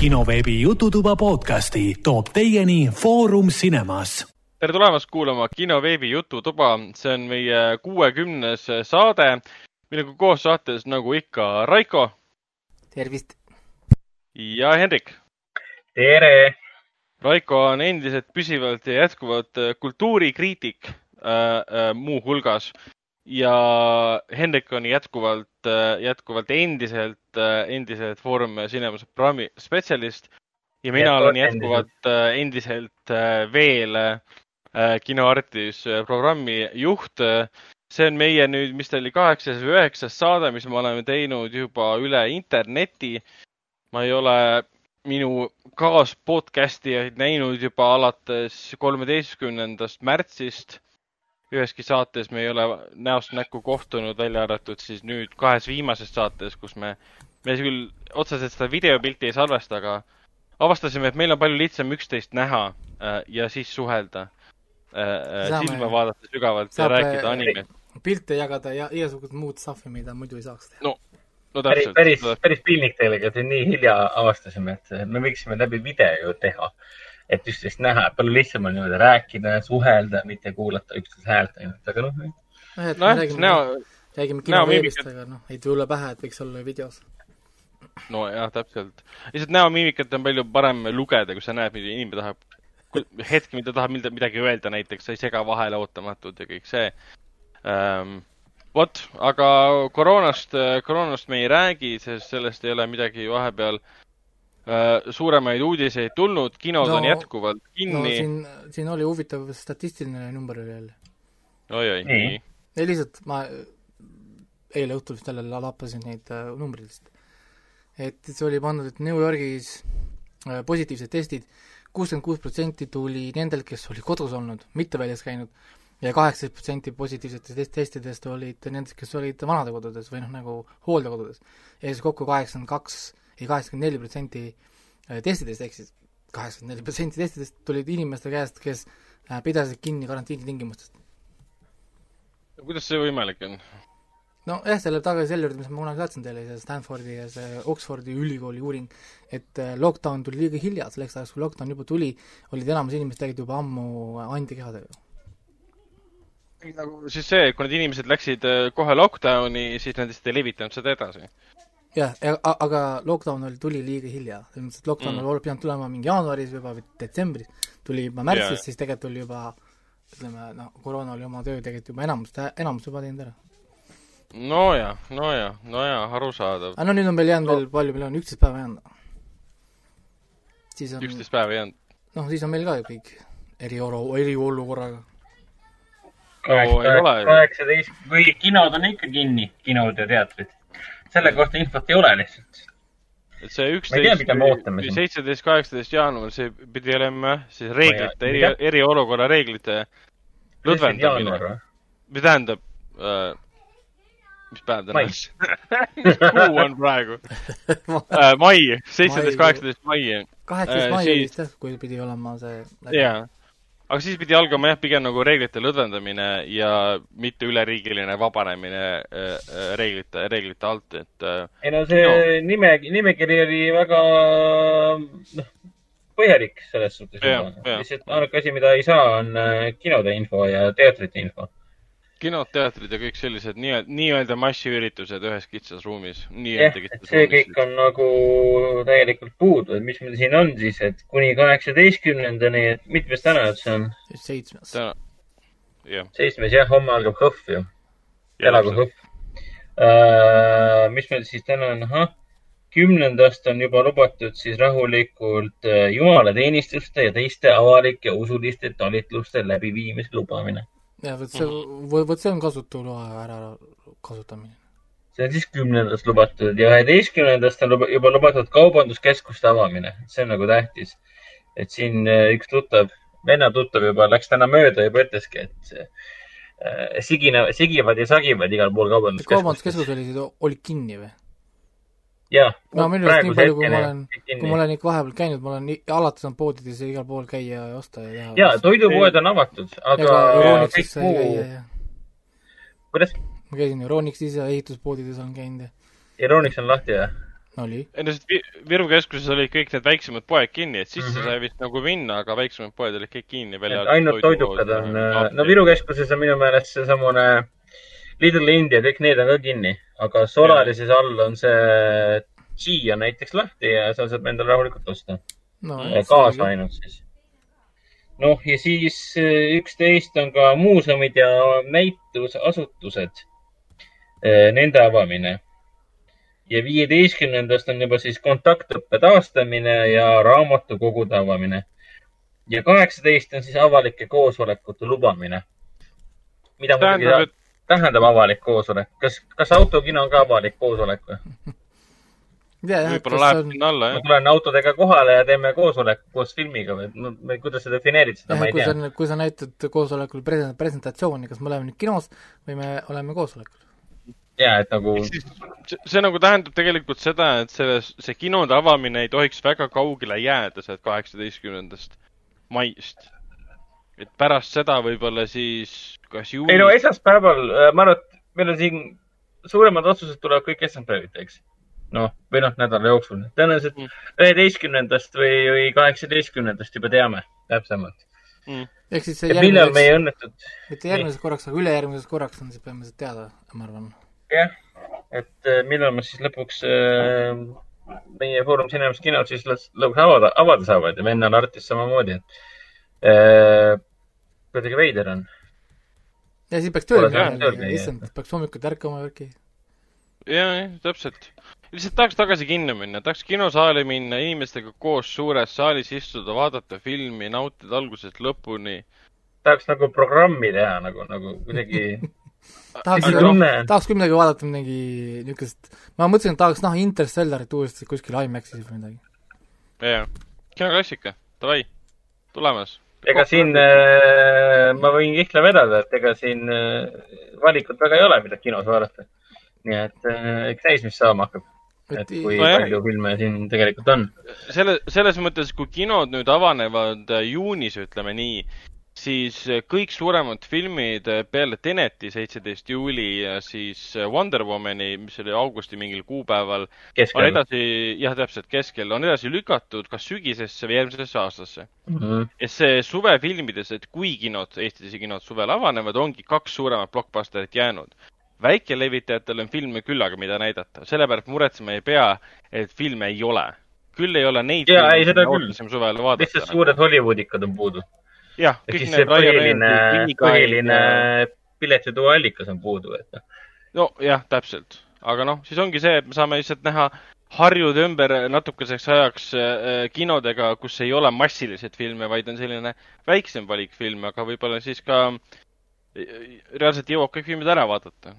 kinoveebi Jututuba podcasti toob teieni Foorum Cinemas. tere tulemast kuulama kinoveebi Jututuba, see on meie kuuekümnes saade, millega koos saates nagu ikka Raiko. tervist. ja Hendrik. tere. Raiko on endiselt püsivalt ja jätkuvalt kultuurikriitik äh, äh, muuhulgas ja Hendrik on jätkuvalt, jätkuvalt endiselt, endiselt Foorum Cinemas programmi spetsialist ja mina olen jätkuvalt endiselt veel Kinoartis programmi juht. see on meie nüüd, mis ta oli, kaheksas või üheksas saade, mis me oleme teinud juba üle interneti. ma ei ole minu kaaspodcastijaid näinud juba alates kolmeteistkümnendast märtsist üheski saates me ei ole näost näkku kohtunud, välja arvatud siis nüüd kahes viimases saates, kus me, me küll otseselt seda videopilti ei salvesta, aga avastasime, et meil on palju lihtsam üksteist näha äh, ja siis suhelda äh,. silma vaadata sügavalt ja rääkida animest. pilte jagada ja igasugust muud stuff'i, mida muidu ei saaks teha. no, no täpselt. päris, päris, päris piinlik tegelikult, et nii hilja avastasime, et me võiksime läbi video teha et üksteist näha, palju lihtsam on niimoodi rääkida, suhelda, mitte kuulata üksteise häält ainult, aga noh. nojah, et me räägime näo, räägime kinoveebist, aga noh, ei tule pähe, et võiks olla videos. nojah, täpselt. lihtsalt näomiimikat on palju parem lugeda, kui sa näed, mida inimene tahab, hetk, mida tahab midagi öelda näiteks, sa ei sega vahele ootamatult ja kõik see um, vot, aga koroonast, koroonast me ei räägi, sest sellest ei ole midagi vahepeal Äh, suuremaid uudiseid tulnud, kinod no, on jätkuvalt kinni no,. siin, siin oli huvitav statistiline number oli jälle. oi-oi, nii. ei lihtsalt ma eile õhtul vist jälle lappasin neid äh, numbreid lihtsalt. et see oli pandud, et New Yorgis äh, positiivsed testid, kuuskümmend kuus protsenti tuli nendelt, kes olid kodus olnud, mitte väljas käinud, ja kaheksateist protsenti positiivsetest testidest olid nendest, kes olid vanadekodudes või noh, nagu hooldekodudes. ja siis kokku kaheksakümmend kaks ei kaheksakümmend neli protsenti äh, testidest, ehk siis kaheksakümmend neli protsenti testidest tulid inimeste käest, kes äh, pidasid kinni karantiini tingimustest. kuidas see võimalik on? nojah, selle tagasi selle juurde, mis ma kunagi saatsin teile, see Stanfordi ja see Oxfordi ülikooli uuring, et äh, lockdown tuli liiga hilja, selleks ajaks, kui lockdown juba tuli, olid enamus inimesed tegelikult juba ammu antikehadega. nagu siis see, kui need inimesed läksid kohe lockdowni, siis nad lihtsalt ei levitanud seda edasi jah, aga lockdown oli, tuli liiga hilja, selles mõttes, et lockdown mm. oli pidanud tulema mingi jaanuaris juba või detsembris, tuli juba märtsis yeah., siis tegelikult oli juba ütleme, noh, koroona oli oma töö tegelikult juba enamus, enamus juba teinud ära. nojah, nojah, nojah, arusaadav. aga no nüüd on meil jäänud veel palju, meil on üksteist päeva jäänud. üksteist päeva jäänud? noh, siis on meil ka ju kõik eriolu, eriolukorraga kaheksateist või kinod on ikka kinni, kinod ja teatrid selle kohta infot ei ole lihtsalt. et see üksteist seitseteist, kaheksateist jaanuar, see pidi olema siis reeglite, eri, eriolukorra reeglite lõdvendamine. mis tähendab äh,, mis päev täna on? mis kuu on praegu äh,? mai, seitseteist, kaheksateist mai. kaheksateist mai oli vist jah, kui pidi olema see. jaa aga siis pidi algama jah, pigem nagu reeglite lõdvendamine ja mitte üleriigiline vabanemine äh, äh, reeglite, reeglite alt, et. Äh, ei no see no. nime, nimekiri oli väga, noh, põhjalik selles suhtes. lihtsalt ainuke asi, mida ei saa, on kinode info ja teatrite info kinod, teatrid ja kõik sellised nii, nii-öelda massiüritused ühes kitsas ruumis. jah, et see kõik on nagu täielikult puudu, et mis meil siin on siis, et kuni kaheksateistkümnendani, et mitmes täna see on? seitsmes. seitsmes jah, homme algab HõHV ju. elagu HõHV uh,. mis meil siis täna on, ahah, kümnendast on juba lubatud siis rahulikult uh, jumalateenistuste ja teiste avalike usuliste talitluste läbiviimise lubamine ja vot see, vot see on kasutuloa ära kasutamine. see on siis kümnendast lubatud ja üheteistkümnendast on juba lubatud kaubanduskeskuste avamine, see on nagu tähtis. et siin äh, üks tuttav, venna tuttav juba läks täna mööda, juba ütleski, et äh, sigina, sigivad ja sagivad igal pool kaubanduskeskustes. kaubanduskeskused olid, olid kinni või? Jah. no minu arust nii palju, kui ma olen, kui ma olen ikka vahepeal käinud, ma olen alati saanud poodides ja igal pool käia ja osta ja teha. jaa, toidupoed on avatud, aga kõik muu. kuidas? ma käisin Euronixis ja ehituspoodides olen käinud ja. Euronix on lahti, jah? oli. ei no sest Viru keskuses olid kõik need väiksemad poed kinni, et sisse mm -hmm. sai vist nagu minna, aga väiksemad poed olid kõik kinni. ainult toidukad on, äh, no Viru keskuses on minu meelest seesamune Little India, kõik need on ka kinni, aga Solarises all on see G on näiteks lahti ja seal saab endale rahulikult osta no,. kaasa ainult siis. noh, ja siis äh, üksteist on ka muuseumid ja näitusasutused. Äh, nende avamine ja viieteistkümnendast on juba siis kontaktõppe taastamine ja raamatukogude avamine. ja kaheksateist on siis avalike koosolekute lubamine. mida muidugi tähendab, et... tähendab avalik koosolek? kas, kas autokino on ka avalik koosolek või? võib-olla läheb on... sinna alla, jah. ma tulen autodega kohale ja teeme koosoleku koos filmiga või, no kuidas sa defineerid seda, ma ei tea. kui sa näitad koosolekul presentatsiooni, kas me oleme nüüd kinos või me oleme koosolekul? ja, et nagu. see, see nagu tähendab tegelikult seda, et selles, see kinode avamine ei tohiks väga kaugele jääda sealt kaheksateistkümnendast maist. et pärast seda võib-olla siis kas juulis. ei no esmaspäeval, äh, ma arvan, et meil on siin suuremad otsused tulevad kõik esmaspäeviti, eks. noh, või noh, nädala jooksul. tõenäoliselt mm. üheteistkümnendast mm. või, või kaheksateistkümnendast juba teame täpsemalt mm. ehk siis see järgmiseks. millal meie õnnetud. mitte järgmiseks korraks, aga ülejärgmiseks korraks on siis põhimõtteliselt teada, ma arvan jah, et äh, millal me siis lõpuks äh, meie Foorum Cinemas kinod siis lõpuks avada, avada saavad ja vennal Artis samamoodi, et äh, kuidagi veider on. Ja siis peaks tööle minema, issand, peaks hommikuti ärkama värki. ja, jah, täpselt. lihtsalt tahaks tagasi kinno minna, tahaks kinosaali minna, inimestega koos suures saalis istuda, vaadata filmi, nautida algusest lõpuni. tahaks nagu programmi teha nagu, nagu kuidagi tahaks, tahaks küll midagi vaadata, midagi niisugust, ma mõtlesin, et tahaks näha Interstellarit uuesti kuskil IMAX-is või midagi. jaa, kinoklassika, davai, tulemas. Ega siin äh, ma võin kihla vedada, et ega siin äh, valikut väga ei ole, mida kinos vaadata. nii et äh, eks näis, mis saama hakkab. et kui no palju filme siin tegelikult on. selle, selles mõttes, kui kinod nüüd avanevad äh, juunis, ütleme nii, siis eh, kõik suuremad filmid eh, peale Teneti, seitseteist juuli ja siis eh, Wonder Womani, mis oli augusti mingil kuupäeval, on edasi, jah, täpselt keskel, on edasi lükatud kas sügisesse või järgmisesse aastasse mm. -hmm. ja see suvefilmides, et kui kinod, Eestis kinod suvel avanevad, ongi kaks suuremat blockbusterit jäänud väikelevitajatel on filme küllaga, mida näidata, sellepärast muretsema ei pea, et filme ei ole. küll ei ole neid. jaa, ei seda küll. lihtsalt suured Hollywoodikad on puudu jah, kõik need põhiline, põhiline piletitulu allikas on puudu, et noh. nojah, täpselt, aga noh, siis ongi see, et me saame lihtsalt näha harjuda ümber natukeseks ajaks äh, kinodega, kus ei ole massiliselt filme, vaid on selline väiksem valik filme, aga võib-olla siis ka äh, reaalselt jõuab kõik filmid ära vaadata.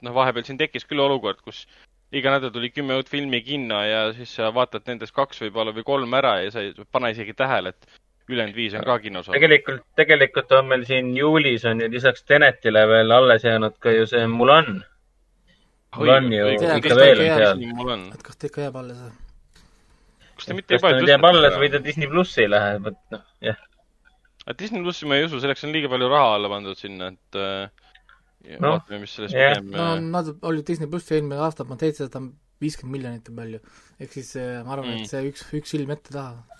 noh, vahepeal siin tekkis küll olukord, kus iga nädal tuli kümme uut filmi kinno ja siis sa vaatad nendest kaks võib-olla või kolm ära ja sa ei pane isegi tähele, et ülejäänud viis on ka kinos olnud. tegelikult, tegelikult on meil siin juulis on ju lisaks Tenetile veel alles jäänud ka ju see Mulan. Mulan ju ikka veel on seal. et kas ta ikka jääb alles või? kas ta mitte kas ta nüüd jääb alles või ta Disney plussi ei lähe, vot noh, jah. Disney plussi ma ei usu, selleks on liiga palju raha alla pandud sinna, et äh, no, vaatame, mis sellest yeah. pigem no nad olid Disney plussi eelmine aasta, ma seitsesada viiskümmend miljonit on palju. ehk siis äh, ma arvan mm., et see üks, üks film ette taha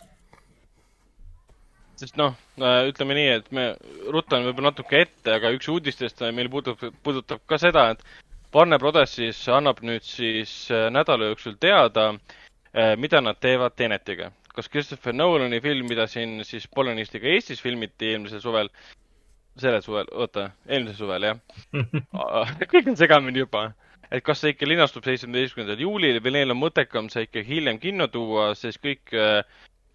sest noh, äh, ütleme nii, et me rutan võib-olla natuke ette, aga üks uudistest meil puudutab, puudutab ka seda, et Warner Brothers siis annab nüüd siis äh, nädala jooksul teada, äh, mida nad teevad Tenetiga. kas Christopher Nolani film, mida siin siis Polonistiga Eestis filmiti eelmisel suvel, sellel suvel, oota, eelmisel suvel, jah kõik on segamini juba. et kas see ikka linastub seitsmeteistkümnendal juulil või neil on mõttekam see ikka hiljem kinno tuua, sest kõik äh,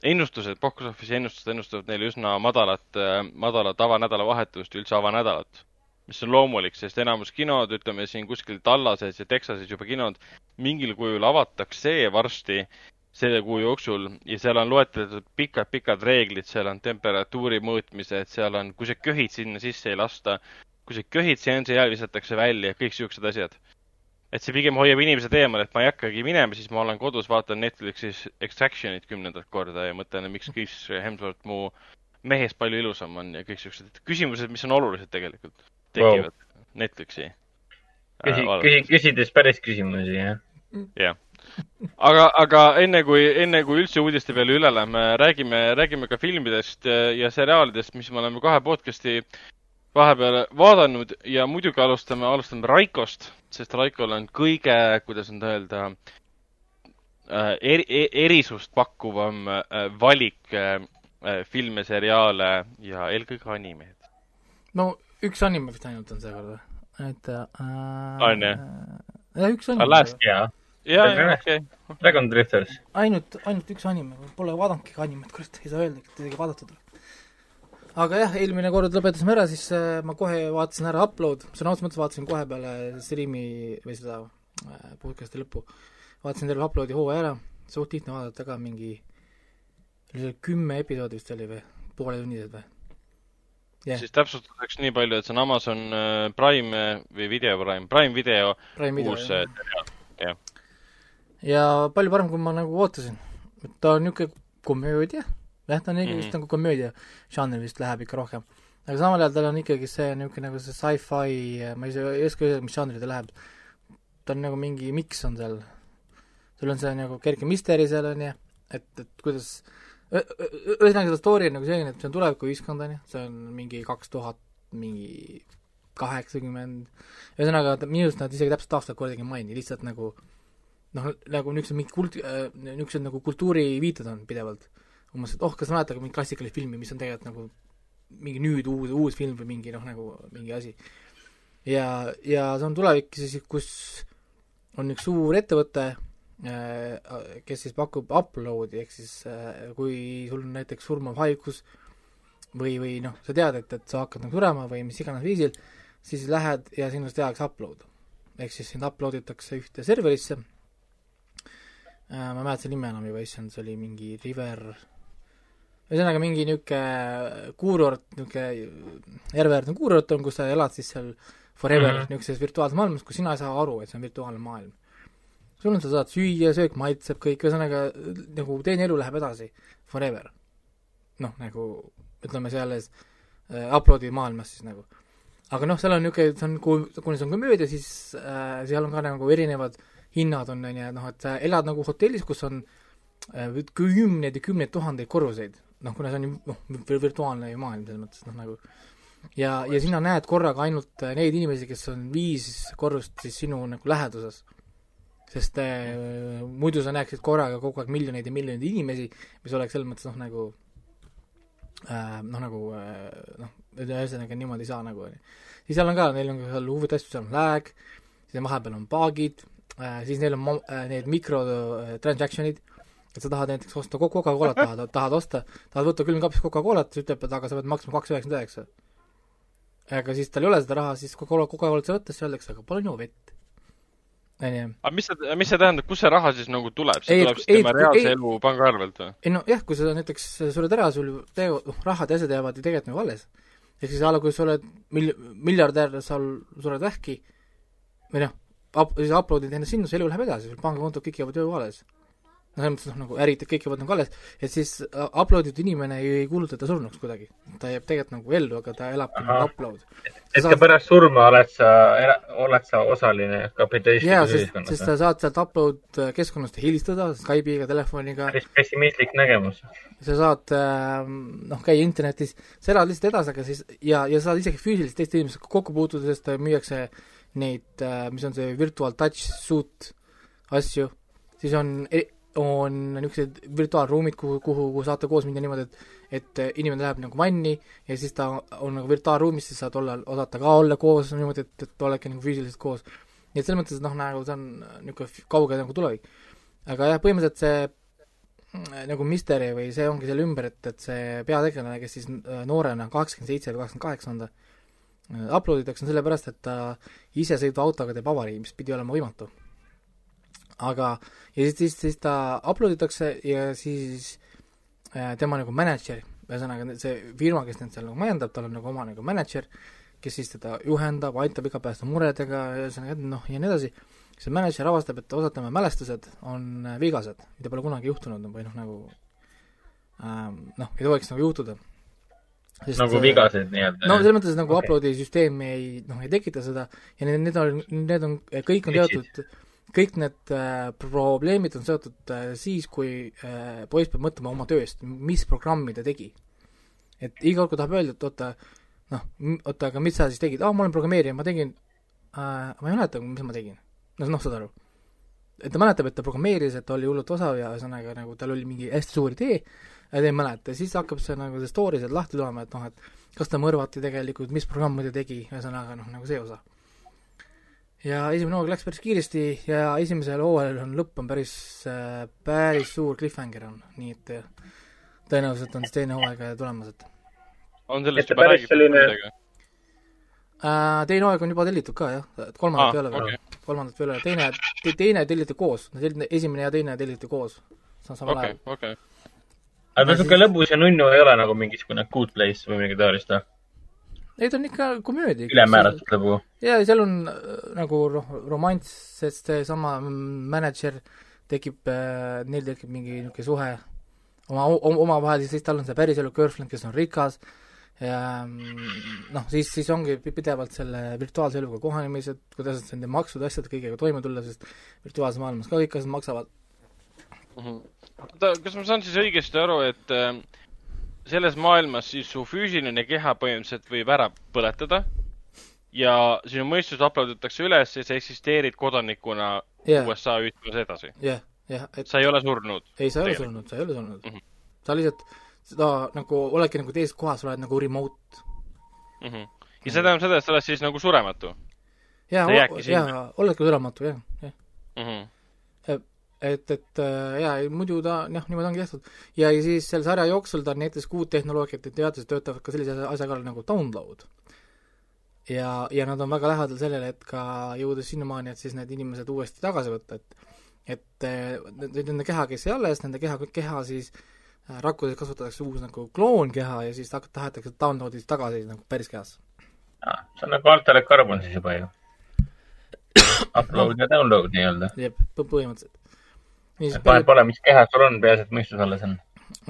ennustused, box office'i ennustused ennustavad neile üsna madalat, äh, madalat avanädalavahetust, üldse avanädalat. mis on loomulik, sest enamus kinod, ütleme siin kuskil Tallases ja Texases juba kinod mingil kujul avatakse varsti selle kuu jooksul ja seal on loetletud pikad-pikad reeglid, seal on temperatuuri mõõtmised, seal on, kui sa köhid sinna sisse ei lasta, kui sa köhid seansi ajal visatakse välja, kõik siuksed asjad et see pigem hoiab inimesed eemal, et ma ei hakkagi minema, siis ma olen kodus, vaatan Netflixis Extractionit kümnendat korda ja mõtlen, miks Chris Hemsworth mu mehest palju ilusam on ja kõik siuksed küsimused, mis on olulised tegelikult, tekivad wow. Netflixi küsi, äh, küsi, küsides päris küsimusi, jah? jah. aga, aga enne kui, enne kui üldse uudiste peale üle läheme, räägime, räägime ka filmidest ja seriaalidest, mis me oleme kahe podcast'i vahepeal vaadanud ja muidugi alustame, alustame Raikost, sest Raikol on kõige, kuidas nüüd öelda, äh, eri, e-, erisust pakkuvam äh, valik äh, filme, seriaale ja eelkõige animeid. no üks anime vist ainult on seekord või? et äh,. on jah? jah, üks anime. Alaska, jah. ja, ja, okei. Dragon Drifters. ainult, ainult üks anime, pole vaadanudki animet, kurat, ei saa öelda, et isegi vaadatud ole aga jah, eelmine kord lõpetasime ära, siis äh, ma kohe vaatasin ära Upload, sõna otseses mõttes vaatasin kohe peale striimi või seda äh, podcast'i lõppu, vaatasin terve Uploadi hooaja ära, suht lihtne vaadata ka, mingi kümme episoodi vist oli või, pooletunnised või yeah.? siis täpsustuseks nii palju, et see on Amazon äh, Prime või Video Prime, Prime Video Prime video, uus seriaal, jah. ja palju parem, kui ma nagu ootasin. et ta on niisugune komöödia jah, ta on mm -hmm. vist nagu komöödia žanr vist läheb ikka rohkem. aga samal ajal tal on ikkagi see niisugune nagu see sci-fi, ma ei saa, ei oska öelda, mis žanri ta läheb. ta on nagu mingi miks on seal. sul on see nagu kerge misteri seal, on ju, et, et kuidas ühesõnaga seda story on nagu selline, et see on tulevikuühiskond, on ju, see on mingi kaks tuhat, mingi kaheksakümmend, ühesõnaga minu arust nad isegi täpselt aastat kordagi ei maini, lihtsalt nagu noh, nagu niisugused mingid kult-, niisugused nagu kultuuriviited on pidevalt umbes, et oh, kas mäletage mingit klassikalist filmi, mis on tegelikult nagu mingi nüüd uus, uus film või mingi noh, nagu mingi asi. ja, ja see on tulevik siis, kus on üks suur ettevõte, äh, kes siis pakub upload'i, ehk siis äh, kui sul on näiteks surmav haigus või, või noh, sa tead, et, et sa hakkad nagu surema või mis iganes viisil, siis lähed ja sinust tehakse upload. ehk siis sind upload itakse ühte serverisse, äh, ma ei mäleta selle nime enam juba, issand, see oli mingi River ühesõnaga mingi niisugune kuurort, niisugune järveäärne kuurort on, kus sa elad siis seal forever mm -hmm. niisuguses virtuaalses maailmas, kus sina ei saa aru, et see on virtuaalne maailm. sul on, sa saad süüa, söök maitseb kõik, ühesõnaga nagu teine elu läheb edasi, forever. noh, nagu ütleme selles äh, upload'i maailmas siis nagu. aga noh, seal on niisugune, see on, kuna see on komöödia, siis äh, seal on ka nagu erinevad hinnad on, on ju, noh, et sa elad nagu hotellis, kus on äh, kümneid ja kümneid tuhandeid korruseid noh, kuna see on ju noh, virtuaalne ju maailm selles mõttes, noh nagu ja, ja sina näed korraga ainult äh, neid inimesi, kes on viis korrust siis sinu nagu läheduses. sest äh, muidu sa näeksid korraga kogu aeg miljoneid ja miljoneid inimesi, mis oleks selles mõttes noh, nagu äh, noh, nagu äh, noh, ühesõnaga niimoodi ei saa nagu, on ju. siis seal on ka, neil on ka seal huvitav asju, seal on lag, siis vahepeal on bug'id äh,, siis neil on äh, need mikrotransaktsioonid äh,, et sa tahad näiteks osta Coca-Colat tahad, tahad osta, tahad võtta külmkapist Coca-Colat, siis ütleb, et aga sa pead maksma kaks üheksakümmend üheksa. aga siis tal ei ole seda raha, siis Coca-Cola, Coca-Colat sa võtta, siis öeldakse, aga palun joo vett. onju. aga mis see, mis see tähendab, kust see raha siis nagu tuleb, see ei, tuleb siis tema reaalse ei, elu pangaarvelt või? ei no jah, kui sa näiteks sured ära, sul teo-, noh, rahad ja asjad jäävad ju tegelikult nagu alles. ehk siis a la kui sa oled mil-, miljardär, sa sured vähki, või noh, up-, siis upload'id ennast sinna, su elu läheb edasi, sul pangakontod kõik jäävad ju alles no selles mõttes noh, nagu ärid kõik jäävad nagu alles, et siis äh, upload itud inimene ei, ei kuulutata surnuks kuidagi. ta jääb tegelikult nagu ellu, aga ta elab nagu upload. et saad... ka pärast surma oled sa, oled sa osaline kapitalistlikus ühiskonnas? sest sa saad sealt upload äh, keskkonnast helistada, Skype'iga, telefoniga. päris pessimistlik nägemus. sa saad ähm, noh, käia internetis, sa elad lihtsalt edasi, aga siis ja, ja saad isegi füüsiliselt teiste inimestega kokku puutuda, sest müüakse neid, äh, mis on see virtual touch suit asju, siis on e on niisugused virtuaalruumid, kuhu, kuhu, kuhu saate koos minna niimoodi, et et inimene läheb nagu vanni ja siis ta on nagu virtuaalruumis, siis saad olla, osata ka olla koos niimoodi, et, et oledki nagu füüsiliselt koos. nii et selles mõttes, et noh, nagu see on niisugune kauge nagu tulevik. aga jah, põhimõtteliselt see mm, nagu misteri või see ongi selle ümber, et, et see peategelane, kes siis äh, noorena, kaheksakümmend seitse või kaheksakümmend kaheksa on ta, äh, upload itakse, sellepärast, et ta isesõitva autoga teeb avarii, mis pidi olema võimatu aga ja siis, siis, siis ta upload itakse ja siis äh, tema nagu mänedžer, ühesõnaga see firma, kes neid seal nagu majandab, tal on nagu oma nagu mänedžer, kes siis teda juhendab, aitab igapäevaste muredega, ühesõnaga noh, ja nii edasi, see mänedžer avastab, et osad tema mälestused on äh, vigased, mida pole kunagi juhtunud või noh, nagu ähm, noh, ei tohiks nagu juhtuda. Sest, nagu vigased nii-öelda? no selles mõttes nagu okay. upload'i süsteem ei, noh, ei tekita seda ja need, need on, need on, kõik on teatud kõik need äh, probleemid on seotud äh, siis, kui äh, poiss peab mõtlema oma tööst, mis programmi ta tegi. et iga kord, kui tahab öelda, et oota, noh, oota, aga mis sa siis tegid, aa, ma olen programmeerija, ma tegin äh,, ma ei mäleta, mis ma tegin. noh, noh, saad aru. et ta mäletab, et ta programmeeris, et oli hullult osav ja ühesõnaga nagu tal oli mingi hästi suur idee, ja ta ei mäleta, siis hakkab see nagu see story sealt lahti tulema, et noh, et kas ta mõrvati tegelikult, mis programmi ta tegi, ühesõnaga noh, nagu see osa ja esimene hooaeg läks päris kiiresti ja esimesel hooajal on lõpp on päris, äh, päris suur cliffhanger on, nii et äh, tõenäoliselt on siis teine hooaeg tulemas, et. on sellest juba räägitud selline... midagi? Äh, teine hooaeg on juba tellitud ka jah, kolmandat ah, ei ole veel okay., kolmandat veel ei ole, teine te,, teine telliti koos, esimene ja teine telliti koos. samal ajal. okei, okei. aga niisugune lõbus ja nunnu ei ole nagu mingisugune Good Place või midagi taolist või? Neid on ikka komöödia. ülemääraselt lõbu. jaa, seal on äh, nagu roh-, romanss, sest seesama mänedžer tekib äh,, neil tekib mingi niisugune suhe oma, omavahel, siis tal on see päriselu girlfriend, kes on rikas, ja mm, noh, siis, siis ongi pidevalt selle virtuaalse eluga kohanemised, kuidas nende maksude, asjade kõigega toime tulla, sest virtuaalses maailmas ka kõik asjad maksavad mm. -hmm. oota, kas ma saan siis õigesti aru, et äh, selles maailmas siis su füüsiline keha põhimõtteliselt võib ära põletada ja sinu mõistus uploaditakse üles ja sa eksisteerid kodanikuna yeah. USA ühiskonnas edasi. jah yeah,, jah yeah,. sa ei ole surnud? ei, sa ei ole surnud, sa ei ole surnud mm. -hmm. sa lihtsalt, seda nagu oledki nagu teises kohas, sa oled nagu remote mm. -hmm. ja see tähendab seda, et sa oled siis nagu surematu? jaa, jaa, oledki surematu, jah, jah. -hmm et, et äh, jaa, muidu ta jah, niimoodi ongi tehtud. ja siis selle sarja jooksul ta näitas ka uut tehnoloogiat, et teadlased töötavad ka sellise asja kallal nagu download. ja, ja nad on väga lähedal sellele, et ka jõudes sinnamaani, et siis need inimesed uuesti tagasi võtta, et et äh, nende keha, kes jäi alles, nende keha, keha siis äh, rakkudes kasvatatakse uus nagu kloonkeha ja siis tahetakse download'is tagasi nagu päris kehasse. see on nagu Altered Carbon siis juba ju upload ja download nii-öelda. jep, põhimõtteliselt vahet pole, mis keha sul on, peaasi, et mõistus alles on.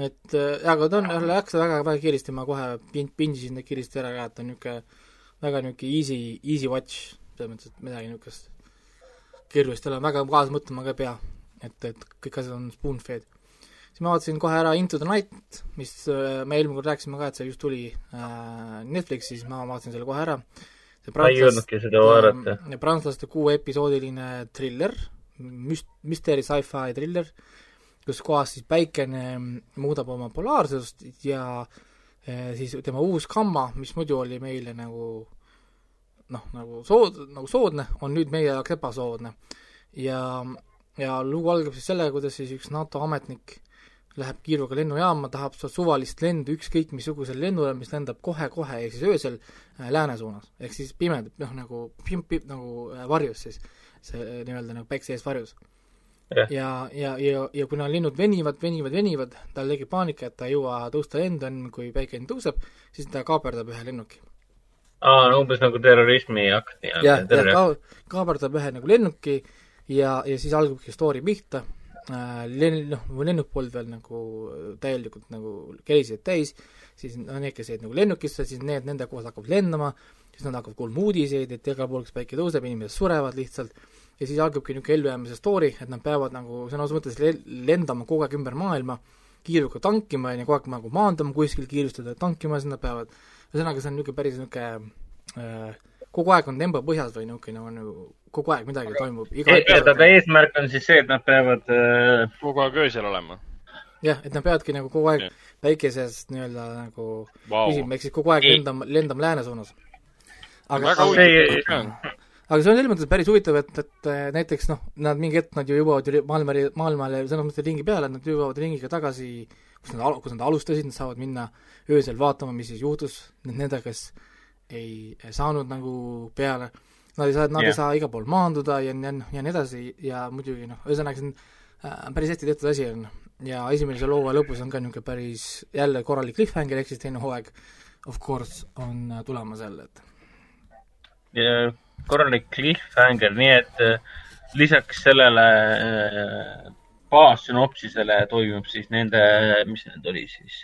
et äh, aga ta on, läks väga, väga kiiresti, ma kohe pin-, pindisin ta kiiresti ära ka, et on niisugune väga niisugune easy, easy watch, selles mõttes, et midagi niisugust keerulist ei ole, väga kaasa mõtlema ka ei pea. et, et kõik asjad on spoon-fed. siis ma vaatasin kohe ära Into the Night, mis äh, me eelmine kord rääkisime ka, et see just tuli äh, Netflixi, siis ma vaatasin selle kohe ära. ma ei jõudnudki seda vaadata. prantslaste kuueepisoodiline triller müst-, müsteeri sci-fi triller, kus kohas siis päikene muudab oma polaarsust ja eh, siis tema uus gamma, mis muidu oli meile nagu noh, nagu sood-, nagu soodne, on nüüd meie jaoks ebasoodne. ja, ja lugu algab siis sellega, kuidas siis üks NATO ametnik läheb kiiruga lennujaama, tahab sealt suvalist lendu ükskõik missugusel lennule, mis lendab kohe-kohe, ehk siis öösel äh, lääne suunas. ehk siis pimedab, noh nagu pim-, pim-, nagu äh, varjus siis see äh, nii-öelda nagu päikse ees varjus. ja, ja, ja, ja, ja kuna linnud venivad, venivad, venivad, tal tekib paanika, et ta ei jõua tõusta lendu enne, kui päike tõuseb, siis ta kaaperdab ühe lennuki. aa, no umbes nagu terrorismi akt jah, ja ka-, kaaperdab ühe nagu lennuki ja, ja siis algabki story pihta äh,, len-, noh, lennuk polnud veel nagu täielikult nagu keised täis, siis no need, kes jäid nagu lennukisse, siis need, nende koos hakkavad lendama, siis nad hakkavad kuulma uudiseid, et igal pool, kus päike tõuseb, inimesed surevad lihtsalt, ja siis algabki niisugune ellujäämise story, et nad peavad nagu sõna otseses mõttes lendama kogu aeg ümber maailma, kiiruga tankima ja kogu aeg nagu maandama kuskil, kiirustada tankima, siis nad peavad, ühesõnaga see on niisugune päris niisugune äh, kogu aeg on tempo põhjas või niisugune nagu, nagu kogu aeg midagi toimub. tähendab, eesmärk on siis see, et nad peavad äh... kogu aeg öösel olema? Jah, et nad peavadki nagu kogu aeg päikeses nii-öelda nagu wow. püsima, ehk siis kogu aeg lendama, lendama lääne suunas. aga väga huvitav aga see on selles mõttes päris huvitav, et, et näiteks noh, nad mingi hetk, nad ju jõuavad ju maailma, maailmale selles mõttes ringi peale, nad jõuavad ringiga tagasi, kus nad, kus nad alustasid, nad saavad minna öösel vaatama, mis siis juhtus nendega, kes ei saanud nagu peale, nad ei saa, nad yeah. ei saa igal pool maanduda ja, ja ja nii edasi ja muidugi noh, ühesõnaga see on äh, päris hästi tehtud asi on ja esimese loo lõpus on ka niisugune päris jälle korralik cliffhanger, ehk siis teine hooaeg of course on tulemas jälle, et korralik cliffhanger, nii et äh, lisaks sellele äh, baassünopsisele toimub siis nende, mis need oli siis,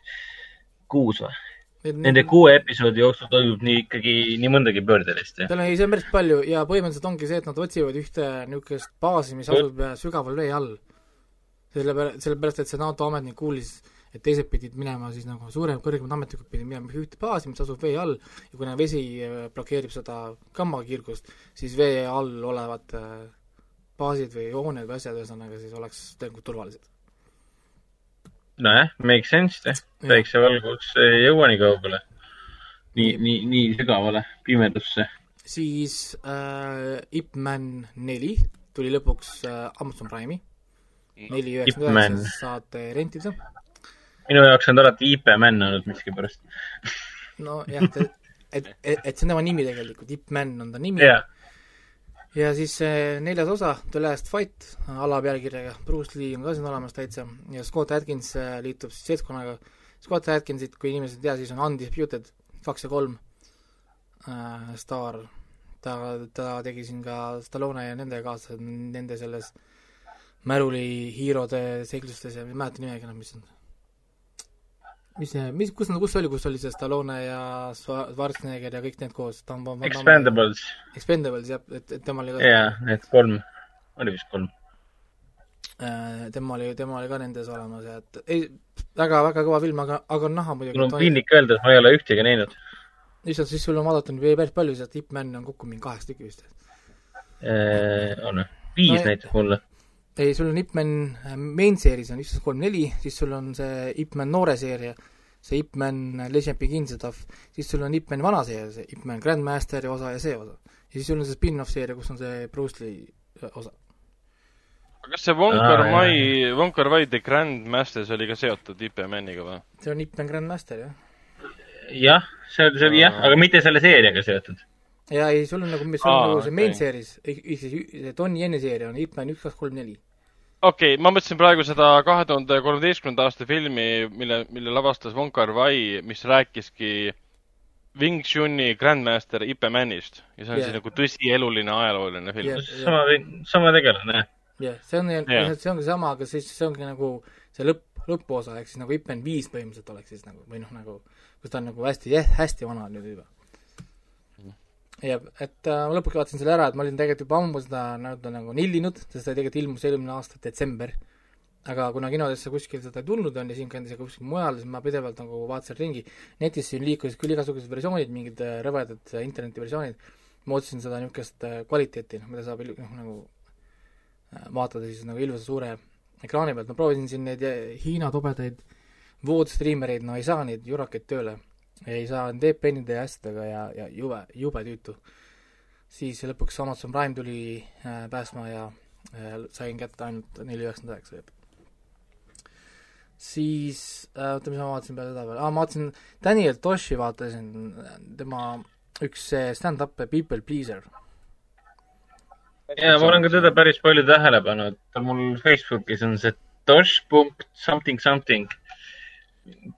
kuus või? Nende kuue episoodi jooksul toimub nii ikkagi nii mõndagi pöördelist, jah? ei, see on päris palju ja põhimõtteliselt ongi see, et nad otsivad ühte niisugust baasi, mis asub sügaval vee all. Sellepärast, sellepärast, et see NATO ametnik kuulis, et teised pidid minema siis nagu suurem, kõrgemad ametnikud pidid minema ühte baasi, mis asub vee all ja kuna vesi äh, blokeerib seda gammakiirgust, siis vee all olevad äh, baasid või hooned või asjad, ühesõnaga siis oleks tegelikult turvalised nojah, make sense, jah. päiksevalgus ei jõua nii kaugele. nii, nii, nii sügavale pimedusse. siis äh, Ip Man neli tuli lõpuks äh, Amazon Prime'i. Neli üheksakümmend üheksa saate rentida. minu jaoks on ta alati IP Man olnud miskipärast nojah, et, et, et, see on tema nimi tegelikult, Ip Man on ta nimi yeah ja siis neljas osa, The Last Fight, alapealkirjaga, Bruce Lee on ka siin olemas täitsa ja Scott Atkins äh, liitub siis seltskonnaga. Scott Atkinsit, kui inimesed ei tea, siis on Undisputed kaks ja kolm äh, staar. ta, ta tegi siin ka Stallone ja nende kaasa, nende selles Märuli hiirode seiklustes ja ma ei mäleta nimegi enam, mis on mis see, mis, kus, kus oli, kus oli see Stallone ja Schwarzenegger ja kõik need koos? Expendables. Expendables, jah, et, et tema oli ka jaa, need kolm, oli vist kolm. Äh, tema oli, tema oli ka nendes olemas ja et ei, väga, väga kõva film, aga, aga on näha muidugi. mul on piinlik öelda, et ma ei ole ühtegi näinud. issand, siis sul on vaadata päris palju, sest Ip Man on kokku mingi kaheksa tükki vist äh,. on või? viis no, näitab mulle ei, sul on Ip Man äh, main series on üks, kolm, neli, siis sul on see Ip Man noore seeria, see Ip Man Legend Begins ja stuff, siis sul on Ip Man vana seeria, see Ip Man Grandmasteri osa ja see osa. ja siis sul on see spin-off seeria, kus on see Bruce Lee äh, osa. kas see Wonker ah, Mai, Wonker Mai The Grandmasters oli ka seotud Ip Maniga või? see on Ip Man Grandmaster, jah. jah, see on, see on jah, aga mitte selle seeriaga seotud ja ei, sul on nagu, sul on nagu see main series, ehk siis see Tony Yenni seeria on Ip Man üks, kaks, kolm, neli. okei okay,, ma mõtlesin praegu seda kahe tuhande kolmeteistkümnenda aasta filmi, mille, mille lavastas Wong Kar-wai, mis rääkiski Wing Chun'i Grandmaster Ip Manist ja see on yeah. siis nagu tõsieluline ajalooline film yeah,. Yeah. sama, sama tegelane, jah. jah yeah,, see on yeah., see ongi sama, aga siis see ongi nagu see lõpp, lõpuosa, ehk siis nagu Ip Man viis põhimõtteliselt oleks siis nagu, või noh, nagu, kus ta on nagu hästi, hästi vana nüüd juba jah, et äh, ma lõpuks vaatasin selle ära, et ma olin tegelikult juba ammu seda nii-öelda nagu nillinud, sest ta tegelikult ilmus eelmine aasta detsember. aga kuna kinodesse kuskil seda ei tulnud on ja siinkandis ja kuskil mujal, siis ma pidevalt nagu vaatasin ringi. netis siin liikusid küll igasugused versioonid, mingid äh, rõvedad äh, internetiversioonid. ma ootasin seda niisugust äh, kvaliteeti, noh, mida saab noh, nagu vaatada siis nagu ilusa suure ekraani pealt, ma proovisin siin neid Hiina tobedaid voodstriimereid, no ei saa neid jurakaid tööle ei saa DPN-ide ja asjadega ja, ja jube, jube tüütu. siis lõpuks Amazon Prime tuli äh, päästma ja äh, sain kätte ainult neli üheksakümmend üheksa. siis äh,, oota, mis ma vaatasin peale seda veel ah,, ma vaatasin Daniel Toshi vaatasin, tema üks stand-up People Pleaser. jaa, ma olen ka teda päris palju tähele pannud, mul Facebookis on see Tosh punkt something something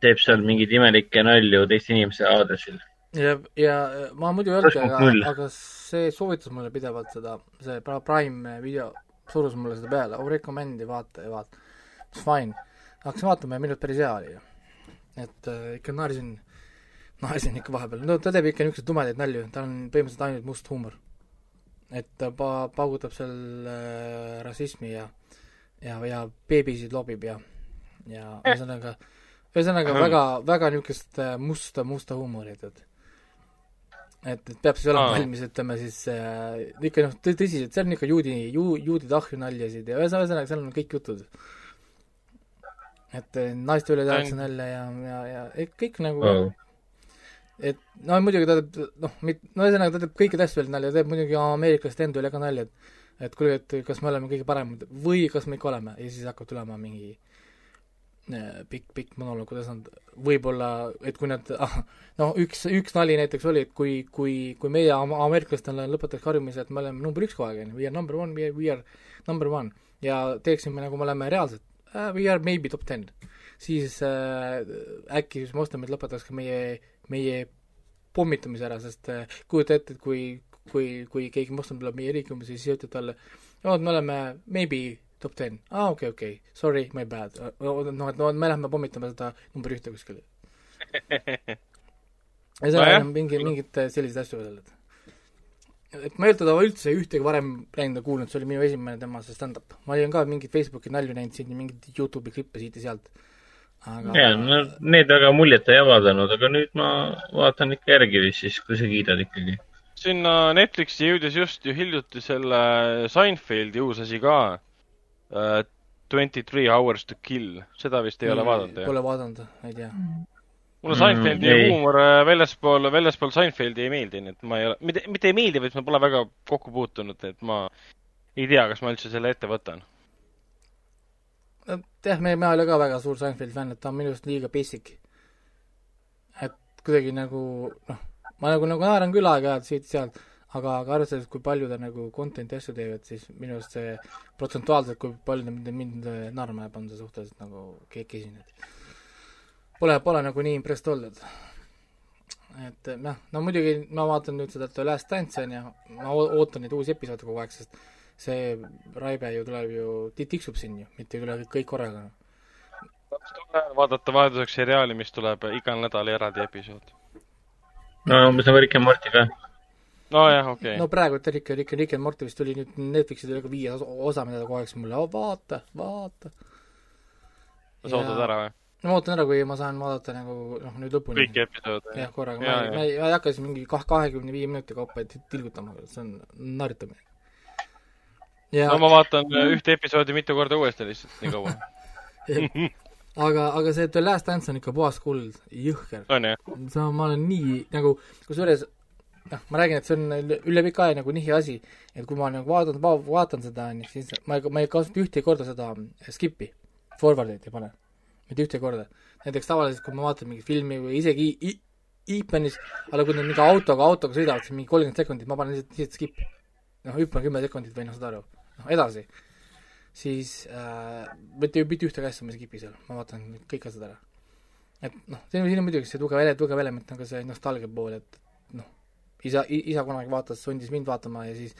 teeb seal mingeid imelikke nalju teiste inimeste aadressil. ja, ja ma muidu ei öelnudki, aga, aga see soovitas mulle pidevalt seda, see Prime video surus mulle seda peale, oh recommend'i, vaata ja vaata. It's fine. hakkasin vaatama ja minu arust päris hea oli et äh, ikka naersin, naersin ikka vahepeal, no ta teeb ikka niisuguseid tumedaid nalju, tal on põhimõtteliselt ainult must huumor. et ta pa-, paugutab seal äh, rassismi ja, ja, ja beebisid lobib ja, ja ühesõnaga äh ühesõnaga väga, väga niisugust äh, musta, musta huumorit, et et, et peab siis olema valmis, ütleme siis äh, ikka noh, tõsiselt, seal on ikka juudi, ju-, juudi tahju naljasid ja ühesõnaga, seal on kõik jutud. et äh, naiste üle tehakse nalja ja, ja, ja kõik nagu oh. et no muidugi ta teeb, noh, mit-, no ühesõnaga ta teeb kõikide asju üle nalja, teeb muidugi ameeriklaste enda üle ka nalja, et et kuulge, et kas me oleme kõige paremad või kas me ikka oleme ja siis hakkab tulema mingi äh, pikk, pikk monoloog, kuidas nad võib-olla, et kui nad ah,, noh, üks, üks nali näiteks oli, et kui, kui, kui meie ameeriklastele lõpetaks harjumise, et me oleme number üks kogu aeg, on ju, we are number one, we are, number one, ja teeksime, nagu me oleme reaalselt uh,, we are maybe top ten, siis äh, äkki siis Moslem lõpetaks ka meie, meie pommitamise ära, sest äh, kujuta ette, et kui, kui, kui keegi moslem tuleb meie riiki umbes ja siis ütleb talle, no me oleme maybe top ten, aa ah, okei okay,, okei okay., sorry, my bad. noh, et no me lähme pommitame seda number ühte kuskil ja seal on mingi, mingid sellised asju veel, et et ma ei olnud teda üldse ühtegi varem näinud ja kuulnud, see oli minu esimene tema see stand-up. ma olin ka mingeid Facebooki nalju näinud siin ja mingeid Youtube'i klippe siit ja sealt. aga jaa, no need väga muljet ei avaldanud, aga nüüd ma vaatan ikka järgi vist siis, kui sa kiidad ikkagi. sinna Netflixi jõudis just ju hiljuti selle Seinfeldi uus asi ka uh,. Twenty three hours to kill, seda vist ei mm, ole vaadanud, jah? Pole vaadanud, ei tea mulle Seinfeldi mm, huumor äh, väljaspool, väljaspool Seinfeldi ei meeldi, nii et ma ei ole, mitte, mitte ei meeldi, vaid ma pole väga kokku puutunud, et ma ei tea, kas ma üldse selle ette võtan. jah, me, mina ei ole ka väga suur Seinfeldi fänn, et ta on minu arust liiga basic. et kuidagi nagu noh, ma nagu, nagu naeran küll aeg-ajalt siit-sealt, aga, aga arvestades, kui palju ta nagu content'i asju teevad, siis minu arust see protsentuaalselt, kui palju mind, mind naerma jääb, on see suhteliselt nagu kesine, et pole, pole nagu nii impressed olnud. et noh, no muidugi ma vaatan nüüd seda The Last Dance on ju, ma ootan neid uusi episoode kogu aeg, sest see Raibe ju tuleb ju, tiksub siin ju, mitte ei tule kõik korraga. vaadata vahelduseks seriaali, mis tuleb igal nädalal eraldi episood. no umbes nagu Rick and Morty ka. Nojah, okei okay.. no praegu Rick, Rick, Rick and Morty vist tuli nüüd Netflixi tuli ka viies osa, mida ta kogu aeg siis mulle, vaata, vaata. sa ootad ära või? ma ootan ära, kui ma saan vaadata nagu noh, nüüd lõpuni. kõiki episoode? jah, korraga, ma, ma ei, ma ei hakka siis mingi kah-, kahekümne viie minuti kaupa tilgutama, see on narritamine. Ja... no ma vaatan mm. ühte episoodi mitu korda uuesti lihtsalt, nii kaua aga, aga see The Last Dance on ikka puhas kuld, jõhker. see on, ma olen nii nagu, kusjuures noh, ma räägin, et see on üle pika aja nagu nihi asi, et kui ma nagu vaatan, vaatan seda, siis ma ei, ma ei kasuta ühtegi korda seda skip'i, forward'it ei pane mitte ühte korda. näiteks tavaliselt, kui ma vaatan mingit filmi või isegi Iipenis, aga kui nad mingi autoga, autoga sõidavad, siis mingi kolmkümmend sekundit, ma panen lihtsalt, lihtsalt skip. noh, hüppan kümme sekundit või noh, saad aru, noh, edasi. siis äh, mitte, mitte ühtegi asja ma ei skip'i seal, ma vaatan kõik asjad ära. et noh, siin, siin on muidugi see tugev ele-, tugev element on ka see nostalgia pool, et noh, isa, isa kunagi vaatas, sundis mind vaatama ja siis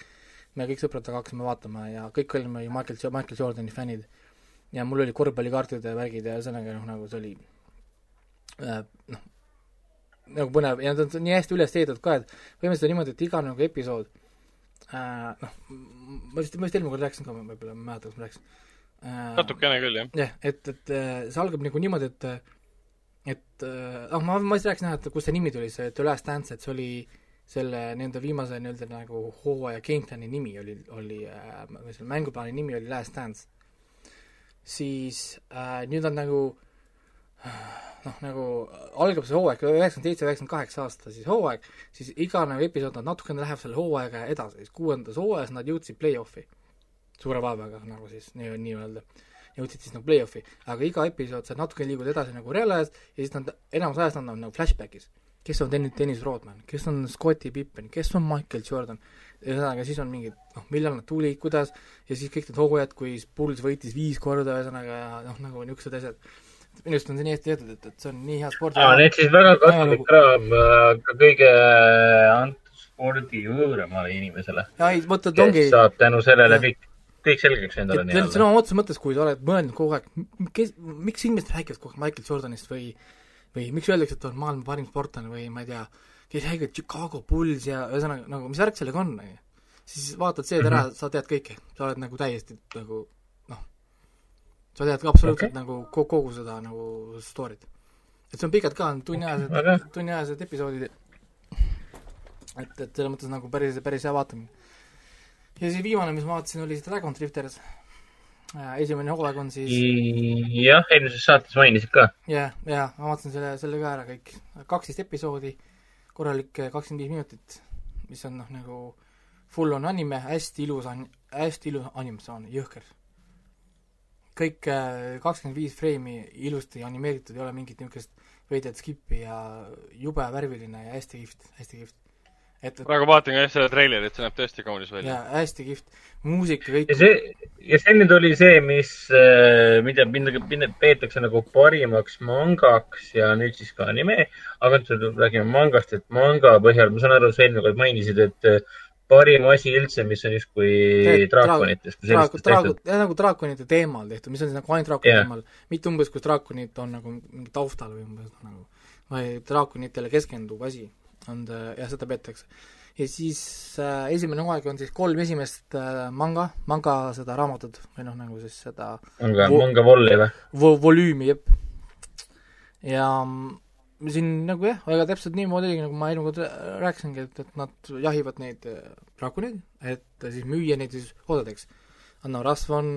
me kõik sõpradega hakkasime vaatama ja kõik olime ju Michael, Michael Jordani fännid ja mul oli korvpallikaartid ja värgid ja ühesõnaga noh, nagu see oli äh, noh, nagu põnev ja nad on nii hästi üles ehitatud ka, et põhimõtteliselt on niimoodi, et iga nagu episood äh, noh, ma vist, ma vist eelmine kord rääkisin ka, ma võib-olla ei mäleta, kas ma rääkisin äh,. natukene küll, jah. jah, et, et äh, see algab nagu niimoodi, et et noh, ma, ma vist rääkisin jah, et kust see nimi tuli, see The Last Dance, et see oli selle nende viimase nii-öelda nagu hooaja gameplani nimi oli, oli äh,, selle mänguplaani nimi oli Last Dance siis äh, nüüd on nagu noh, nagu algab see hooaeg üheksakümmend seitse, üheksakümmend kaheksa aasta siis hooaeg, siis iga nagu episood nad natukene läheb selle hooaega edasi, siis kuuendas hooajas nad jõudsid play-off'i. suure vaevaga nagu siis nii, nii-öelda. jõudsid siis nagu play-off'i, aga iga episood sa natukene liigud edasi nagu reaalajas ja siis nad, enamus ajast nad on nagu flashback'is. Kes on Dennis, Dennis Rodman, kes on Scotti Pippen, kes on Michael Jordan, ühesõnaga siis on mingid noh, millal nad tulid, kuidas, ja siis kõik need hooajad, kui Bulls võitis viis korda, ühesõnaga ja noh, nagu niisugused asjad. minu arust on see nii hästi tehtud, et, et see on nii hea sport. aa, need siis väga kasulik kraam ka kõige antud spordi võõramale inimesele. et ongi. saab tänu sellele kõik, kõik selgeks endale nii-öelda. sõna otseses mõttes, kui sa oled mõelnud kogu aeg, kes, miks inimesed räägivad kogu aeg Michael Jordanist või või miks öeldakse, et on maailma parim sportlane või ma ei tea, kes räägivad Chicago Bulls ja ühesõnaga nagu, mis värk sellega on, on ju siis vaatad see ära mm, -hmm. sa tead kõike, sa oled nagu täiesti nagu noh, sa tead ka absoluutselt okay. nagu kogu, kogu seda nagu story't. et see on pikalt ka, tunniajased okay., tunniajased episoodid, et, et selles mõttes nagu päris, päris hea vaatamine. ja siis viimane, mis ma vaatasin, oli see Dragon Drifters. Esimene hooaeg on siis jah, eelmises saates mainisid ka. jah, ja ma vaatasin selle, selle ka ära kõik. kaksteist episoodi, korralik kakskümmend viis minutit, mis on noh, nagu full on anime, hästi ilus on, hästi ilus animatsioon, jõhker. kõik äh, kakskümmend viis freimi ilusti animeeritud, ei ole mingit niisugust veidrat skip'i ja jube värviline ja hästi kihvt, hästi kihvt. Et, et praegu vaatan ka jah seda treilerit, see näeb tõesti kaunis välja. jaa, hästi kihvt. muusika, kõik ja see, ja see nüüd oli see, mis, äh, mida mind peetakse nagu parimaks mangaks ja nüüd siis ka anime, aga nüüd räägime mangast, et manga põhjal, ma saan aru, sa eelmine kord mainisid, et parim asi üldse, mis on justkui draakonitest kui sellistest tehtud. jah, nagu draakonite teemal tehtud, mis on siis nagu ainult draakoni yeah. teemal, mitte umbes, kus draakonid on nagu mingi taustal või umbes nagu või draakonitele keskenduv asi on ta, jah, seda peetakse. ja siis äh, esimene hooaeg on siis kolm esimest äh, manga, manga seda raamatut või noh, nagu siis seda manga manga volli või vo,? volüümi, jep. ja siin nagu jah, väga täpselt niimoodi oligi, nagu ma eelmine kord rääkisingi, et, et nad jahivad neid äh, draakoneid, et siis müüa neid siis osadeks. annavad rasva, on,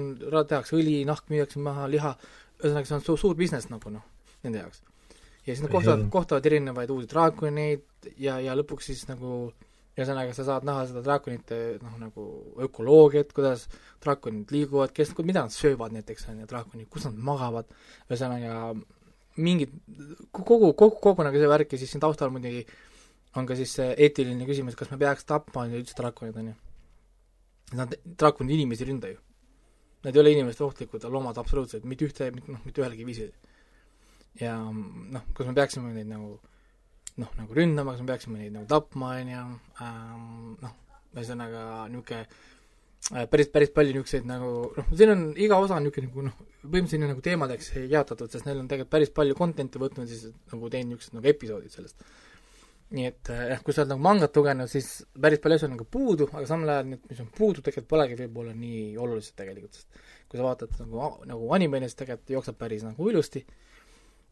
tehakse õli, nahk müüakse maha, liha, ühesõnaga see on suur, suur business nagu noh, nende jaoks. Ja siis nad kohtavad, kohtavad erinevaid uusi draakoneid ja, ja lõpuks siis nagu ühesõnaga, sa saad näha seda draakonite noh, nagu ökoloogiat, kuidas draakonid liiguvad, kes, mida nad söövad näiteks, on ju, draakonid, kus nad magavad, ühesõnaga mingid, kogu, kogu, kogu nagu see värk ja siis siin taustal muidugi on ka siis see eetiline küsimus, kas me peaks tapma üldse draakonid, on ju. Nad, draakonid inimesi ei ründa ju. Nad ei ole inimestele ohtlikud loomad absoluutselt, mitte ühte, noh, mitte ühelgi viisil. Ja noh, kas me peaksime neid nagu noh, nagu ründama, kas me peaksime neid nagu tapma, on ju, ähm, noh, ühesõnaga niisugune Äh, päris, päris palju niisuguseid nagu noh, siin on iga osa on niisugune nagu noh, põhimõtteliselt nagu teemadeks jaotatud, sest neil on tegelikult päris palju content'i võtnud, siis nagu teinud niisugused nagu episoodid sellest. nii et äh, jah, kui sa oled nagu mangat lugenud, siis päris palju asju on nagu puudu, aga samal ajal need, mis on puudu, tegelikult polegi võib-olla nii olulised tegelikult, sest kui sa vaatad nagu, nagu anime'ni, siis tegelikult jookseb päris nagu ilusti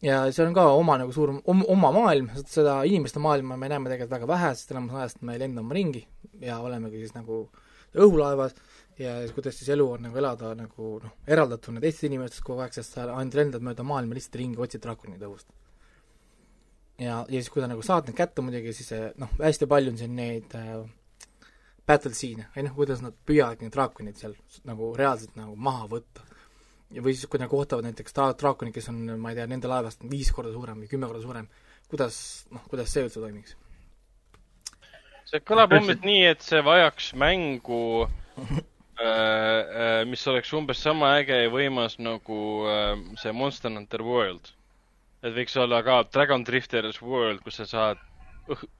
ja see on ka oma nagu suur, oma maailm, seda inimeste maailma me näeme tegelikult väga vähe, sest enamus ajast me lendame ringi ja olemegi siis nagu õhulaevas ja kuidas siis elu on nagu elada nagu noh, eraldatuna teistest inimestest kogu aeg, sest sa ainult lendad mööda maailma lihtsalt ringi, otsid draakonide õhust. ja, ja siis, kui sa nagu saad need kätte muidugi, siis noh, hästi palju on siin neid äh, battle scene'e, või noh, kuidas nad püüavad neid draakonid seal nagu reaalselt nagu maha võtta. Ja või siis, kui nad kohtavad näiteks dra-, draakonid, kes on, ma ei tea, nende laevast viis korda suurem või kümme korda suurem, kuidas, noh, kuidas see üldse toimiks see kõlab umbes nii, et see vajaks mängu äh, äh, mis oleks umbes sama äge ja võimas nagu äh, see Monster Hunter World. et võiks olla ka Dragon Drifters World, kus sa saad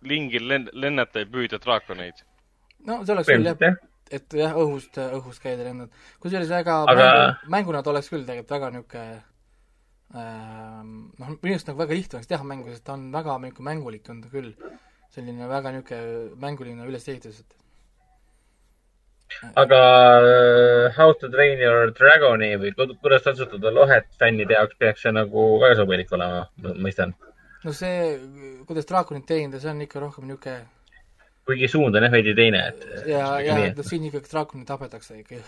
lingil len-, lennata ja püüda draakoneid. no see oleks küll jah, et jah, õhust, õhust käida lennad. kusjuures väga Aga... mängu, mänguna ta oleks küll tegelikult väga niisugune ähm, noh, minu arust nagu väga lihtne oleks teha mängu, sest ta on väga niisugune mängulik on ta küll selline väga niisugune mänguline ülesehitus, et aga uh, How to train your dragoni või kuidas kasvatada lohet fännide jaoks peaks see nagu väga sobilik olema, ma mõistan. no see, kuidas draakonit teenida, see on ikka rohkem niisugune kuigi suund on jah veidi teine, et ja, ja no siin ikkagi draakonit tapetakse ikka,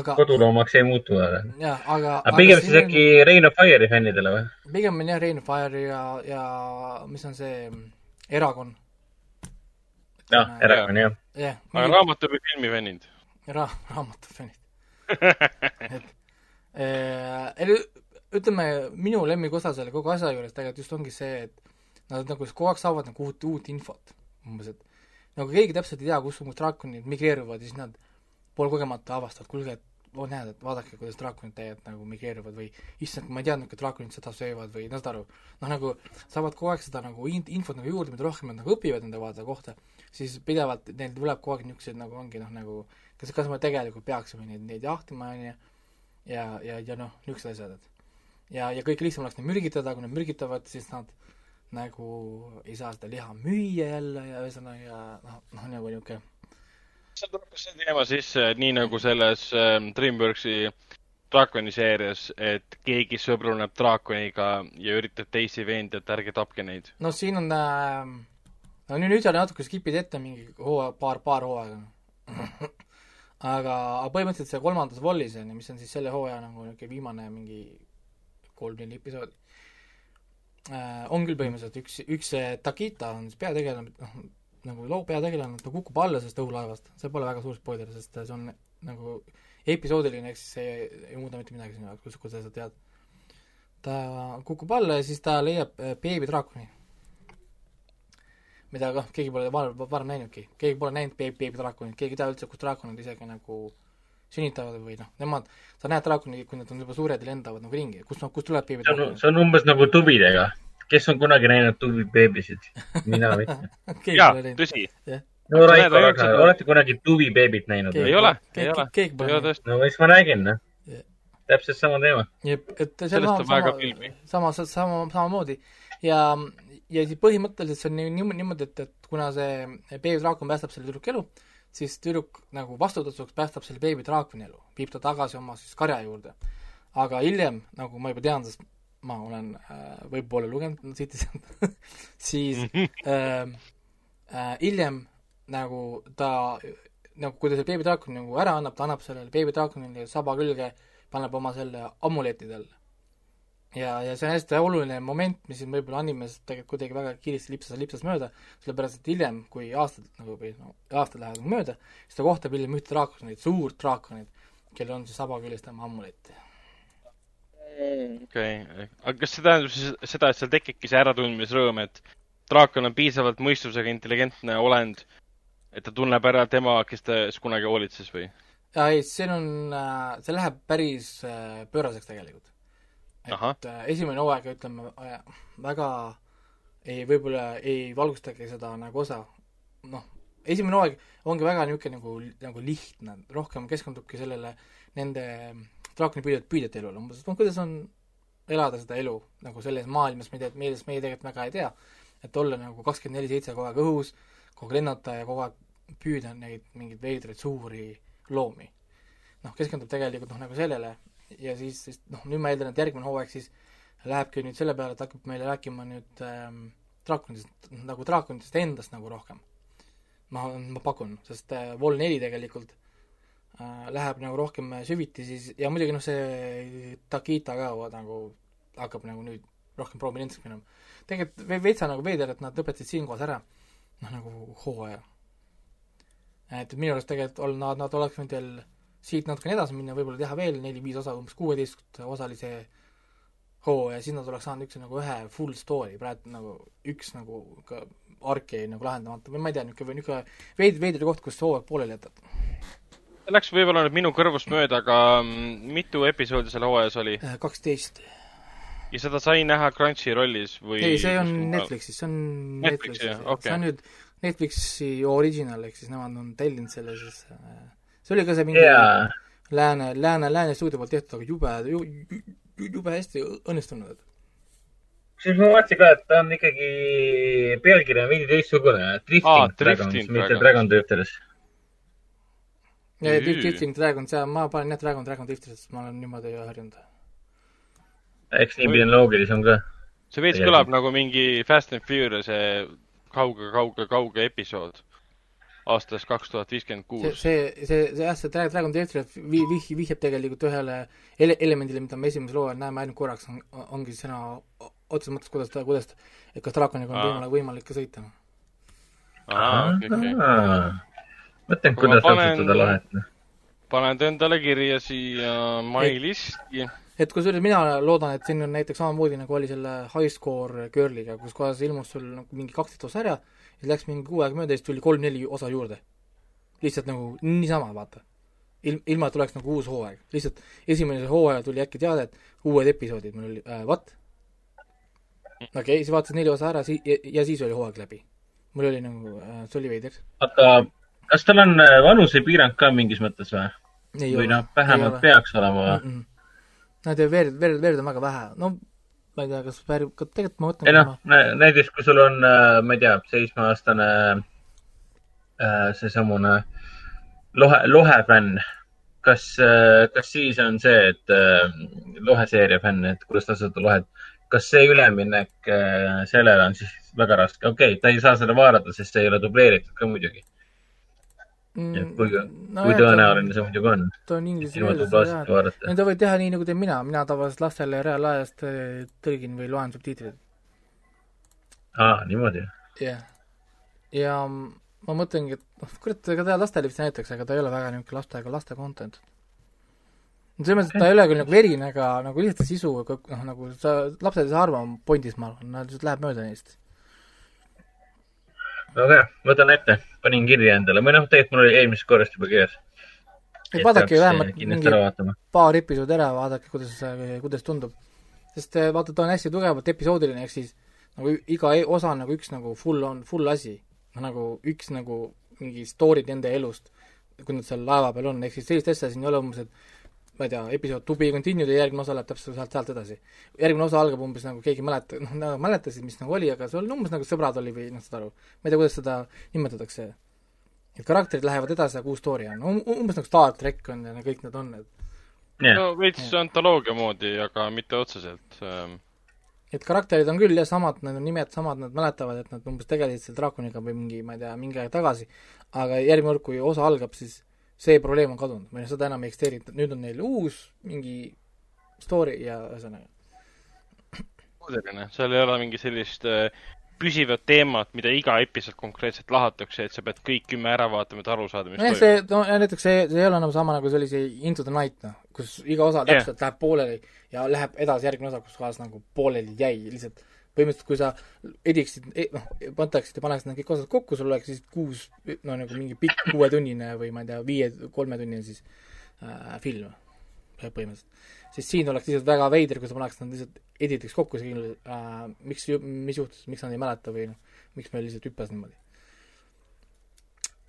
aga koduloomaks ei muutu veel. jah, aga aga pigem siis äkki on... Reign of Fire'i fännidele või? pigem on jah, Reign of Fire ja, ja mis on see Eragon jah, erakond jah. jah. aga raamatu või filmi fännid? Ra-, raamatu fännid et äh, ütleme, minu lemmikosa selle kogu asja juures tegelikult just ongi see, et nad nagu kogu aeg saavad nagu uut, uut infot. umbes, et nagu keegi täpselt ei tea, kus draakonid migreeruvad ja siis nad poolkogemata avastavad, kuulge, et oo oh, näed, et vaadake, kuidas draakonid täied nagu migreeruvad või issand, ma ei teadnud, et draakonid seda söövad või no saad aru, noh nagu saavad kogu aeg seda nagu in-, infot nagu juurde, mida rohkem nad nagu õpivad nende vaadete kohta, siis pidevalt neil tuleb kogu aeg niisugused nagu ongi noh, nagu kas, kas me tegelikult peaksime neid, neid jahtima, on ju, ja, ja, ja noh, niisugused asjad, et. Ja, ja kõige lihtsam oleks neid mürgitada, kui nad mürgitavad, siis nad nagu ei saa seda liha müüa jälle ja ühesõnaga noh, noh nagu niisugune seal tuleb ka see teema sisse, nii nagu selles ähm, Dreamworksi draakoni seerias, et keegi sõbruneb draakoniga ja üritab teisi veenda, et ärge tapke neid. no siin on äh, no nüüd, nüüd sa natuke skip'id ette mingi hooaeg, paar, paar hooaega aga, aga põhimõtteliselt see kolmandas Wallis on ju, mis on siis selle hooaja nagu niisugune viimane mingi kolm-neli episoodi äh,, on küll põhimõtteliselt üks, üks see Takita on siis peategelane, noh, nagu loo peategelane, ta kukub alla sellest õhulaevast, see pole väga suur spoiler, sest see on nagu episoodiline, ehk siis see ei, ei muuda mitte midagi sinu jaoks, kuidas sa tead. ta kukub alla ja siis ta leiab äh, beebidraakoni mida kah keegi pole varem, varem näinudki, keegi pole näinud beebi, beebidraakonit, keegi ei tea üldse, kus draakonid isegi nagu sünnitavad või noh, nemad, sa näed draakoni, kui nad on juba suured ja lendavad nagu ringi, kust, kust tuleb beebidraakon? see on umbes nagu tubidega. kes on kunagi näinud tuvibeebisid? mina mitte jaa, tõsi yeah. no Raiko, aga olete kunagi tuvibeebit näinud? ei ole, ei ole. no siis ma räägin, noh yeah. täpselt sama teema. jep, et see on sama, sama, sama, sama, samamoodi ja ja siis põhimõtteliselt see on niimoodi, niimoodi, et, et kuna see beebidraakon päästab selle tüdruku elu, siis tüdruk nagu vastutasuks päästab selle beebidraakoni elu, viib ta tagasi oma siis karja juurde. aga hiljem, nagu ma juba tean, sest ma olen äh, võib-olla lugenud Citizen siis äh, äh, hiljem nagu ta, nagu kui ta selle beebidraakoni nagu ära annab, ta annab sellele beebidraakonile saba külge, paneb oma selle amuleti talle ja, ja see on hästi oluline moment, mis siin võib-olla animes tegelikult kuidagi väga kiiresti lipsas, lipsas mööda, sellepärast et hiljem, kui aastad nagu või no aastad lähevad nagu mööda, siis ta kohtab hiljem ühte draakonit, suurt draakonit, kellel on siis saba küljes tema amulet. okei okay., aga kas see tähendab siis seda, et seal tekibki see äratundmisrõõm, et draakon on piisavalt mõistusega intelligentne olend, et ta tunneb ära tema, kes ta kunagi hoolitses või? ei, siin on, äh, see läheb päris äh, pööraseks tegelikult et Aha. Äh, esimene hooaeg, ütleme, äh, väga ei, võib-olla ei valgustagi seda nagu osa, noh, esimene hooaeg ongi väga niisugune nagu, nagu lihtne, rohkem keskendubki sellele nende draakoni püüdjate, püüdjate elule, umbes, et noh, kuidas on elada seda elu nagu selles maailmas, mida, millest meie tegelikult väga ei tea. et olla nagu kakskümmend neli seitse kogu aeg õhus, kogu aeg lennata ja kogu aeg püüda neid mingeid veidraid suuri loomi. noh, keskendub tegelikult noh, nagu sellele ja siis, siis noh, nüüd ma eeldan, et järgmine hooaeg siis lähebki nüüd selle peale, et hakkab meile rääkima nüüd ähm, draakonidest, nagu draakonidest endast nagu rohkem. ma, ma pakun, sest äh, Vol neli tegelikult äh, läheb nagu rohkem süviti siis ja muidugi noh, see Takita ka nagu hakkab nagu nüüd rohkem prominentseks minema. tegelikult veitsa nagu veider, et nad lõpetasid siinkohas ära, noh nagu hooaja. et minu arust tegelikult ol-, nad, nad oleks võinud veel siit natukene edasi minna, võib-olla teha veel neli-viis osa, umbes kuueteist osalise hoo ja siis nad oleks saanud üks nagu ühe full story, praegu nagu üks nagu ka ark jäi nagu lahendamata või ma ei tea, niisugune, niisugune veid-, veider koht, kus hooaeg pooleli jätad. Läks võib-olla nüüd minu kõrvust mööda, aga mm, mitu episoodi seal hooajas oli? Äh, kaksteist. ja seda sai näha Crunchyrollis või? ei, see on Netflixis, see on Netflixis, Netflixis, okay. see on nüüd Netflixi original, ehk siis nemad on tellinud selle siis äh, see oli ka see mingi yeah. lääne, lääne, lääne stuudio poolt tehtud, aga jube ju,, jube hästi õnnestunud. kusjuures ma vaatasin ka, et ta on ikkagi, pealkiri on veidi teistsugune, Drifting ah, Dragons, mitte Dragon Drifters. ja Drifting Dragons ja ma panen jah Dragon, Dragon Drifters, sest ma olen niimoodi harjunud. eks niipidi on loogilisem ka. see veits kõlab nagu mingi Fast and Furious'e kauge, kauge, kauge episood aastast kaks tuhat viiskümmend kuus. see, see, see, see jah, see Dragon Theatre vi-, vih-, vihjab tegelikult ühele ele-, elemendile, mida me esimesel hooajal näeme ainult korraks, on, ongi sõna otseses mõttes, kuidas ta, kuidas ta, et kas draakoniga on võimalik, võimalik ka sõita. mõtlen, kuidas kasutada lahet. Noh. panen ta endale kirja siia my listi. et kusjuures mina loodan, et siin on näiteks samamoodi, nagu oli selle High Score Girliga, kus kohas ilmus sul nagu mingi kaksteist osa ära siis läks mingi kuu aega mööda ja siis tuli kolm-neli osa juurde. lihtsalt nagu niisama, vaata. Il-, ilma, et oleks nagu uus hooaeg. lihtsalt esimese hooaja tuli äkki teade, et uued episoodid, mul oli äh,, what? okei okay,, siis vaatasin neli osa ära si-, ja, ja siis oli hooaeg läbi. mul oli nagu äh,, see oli veider. aga kas tal on äh, vanusepiirang ka mingis mõttes või? või noh, vähemalt peaks olema või mm? -mm. Nad ju verd, verd, verd on väga vähe. no ma ei tea, kas väärib, tegelikult ma mõtlen. ei noh, näiteks kui sul on, äh, ma ei tea, seitsmeaastane äh, seesamune lohe, lohefänn, kas, äh, kas siis on see, et loheseeria fänn, et kuidas tasuta lohed, kas see üleminek sellele on siis väga raske? okei okay,, ta ei saa seda vaadata, sest see ei ole dubleeritud ka muidugi kui no, kui tõenäoline see muidugi on? ta on inglise keeles jah, et ta võib teha nii, nagu teen mina, mina tavaliselt lastele reaalajas tõlgin või loen subtiitrid. aa, niimoodi? jah yeah.. ja ma mõtlengi, et noh, kurat, ega ta lastele vist näiteks, aga ta ei ole väga niisugune lastega, laste content. selles mõttes, et ta ei ole küll nagu verine, aga nagu lihtsalt sisu, noh, nagu sa, lapsed ei saa aru oma pointist, ma arvan, nad lihtsalt läheb mööda neist väga hea, võtan ette, panin kirja endale või noh, tegelikult mul oli eelmisest korrast juba kirjas. et vaadake vähemalt mingi paar episoodi ära, vaadake, kuidas, kuidas tundub. sest eh, vaata, ta on hästi tugevalt episoodiline, ehk siis nagu iga e-, osa on nagu üks nagu full on, full asi. nagu üks nagu mingi story nende elust, kui nad seal laeva peal on, ehk siis sellist asja siin ei ole umbes, et ma ei tea, episood to be continued ja järgmine osa läheb täpselt sealt, sealt edasi. järgmine osa algab umbes nagu keegi ei mäleta, noh, nad mäletasid, mis nagu oli, aga see oli umbes nagu sõbrad oli või noh, saad aru. ma ei tea, kuidas seda nimetatakse. et karakterid lähevad edasi, aga uus story on um,, umbes nagu Star track on ja kõik need on, et yeah.. no veits yeah. antoloogia moodi, aga mitte otseselt ähm et karakterid on küll jah, samad, need on nimed samad, nad mäletavad, et nad umbes tegelesid seal draakoniga või mingi, ma ei tea, mingi aeg tagasi, aga järgmine kord, kui osa algab, siis see probleem on kadunud, või noh, seda enam ei eksisteeri, nüüd on neil uus mingi story ja ühesõnaga. selline, seal ei ole mingi sellist äh, püsivat teemat, mida iga episood konkreetselt lahatakse, et sa pead kõik kümme ära vaatama, et aru saada, mis toimub. see, no näiteks see, see ei ole enam sama nagu see Into the Night, noh, kus iga osa yeah. täpselt läheb pooleli ja läheb edasi järgmine osa, kus kohas nagu pooleli jäi, lihtsalt põhimõtteliselt kui sa ediksid, e, noh, võtaksid ja paneksid need kõik osad kokku, sul oleks siis kuus, no nagu mingi pikk kuuetunnine või ma ei tea, viie, kolmetunnine siis äh, film põhimõtteliselt siis siin oleks lihtsalt väga veider, kui sa paneks nad lihtsalt editiks kokku, see äh, miks, mis juhtus, miks nad ei mäleta või noh, miks meil lihtsalt hüppas niimoodi.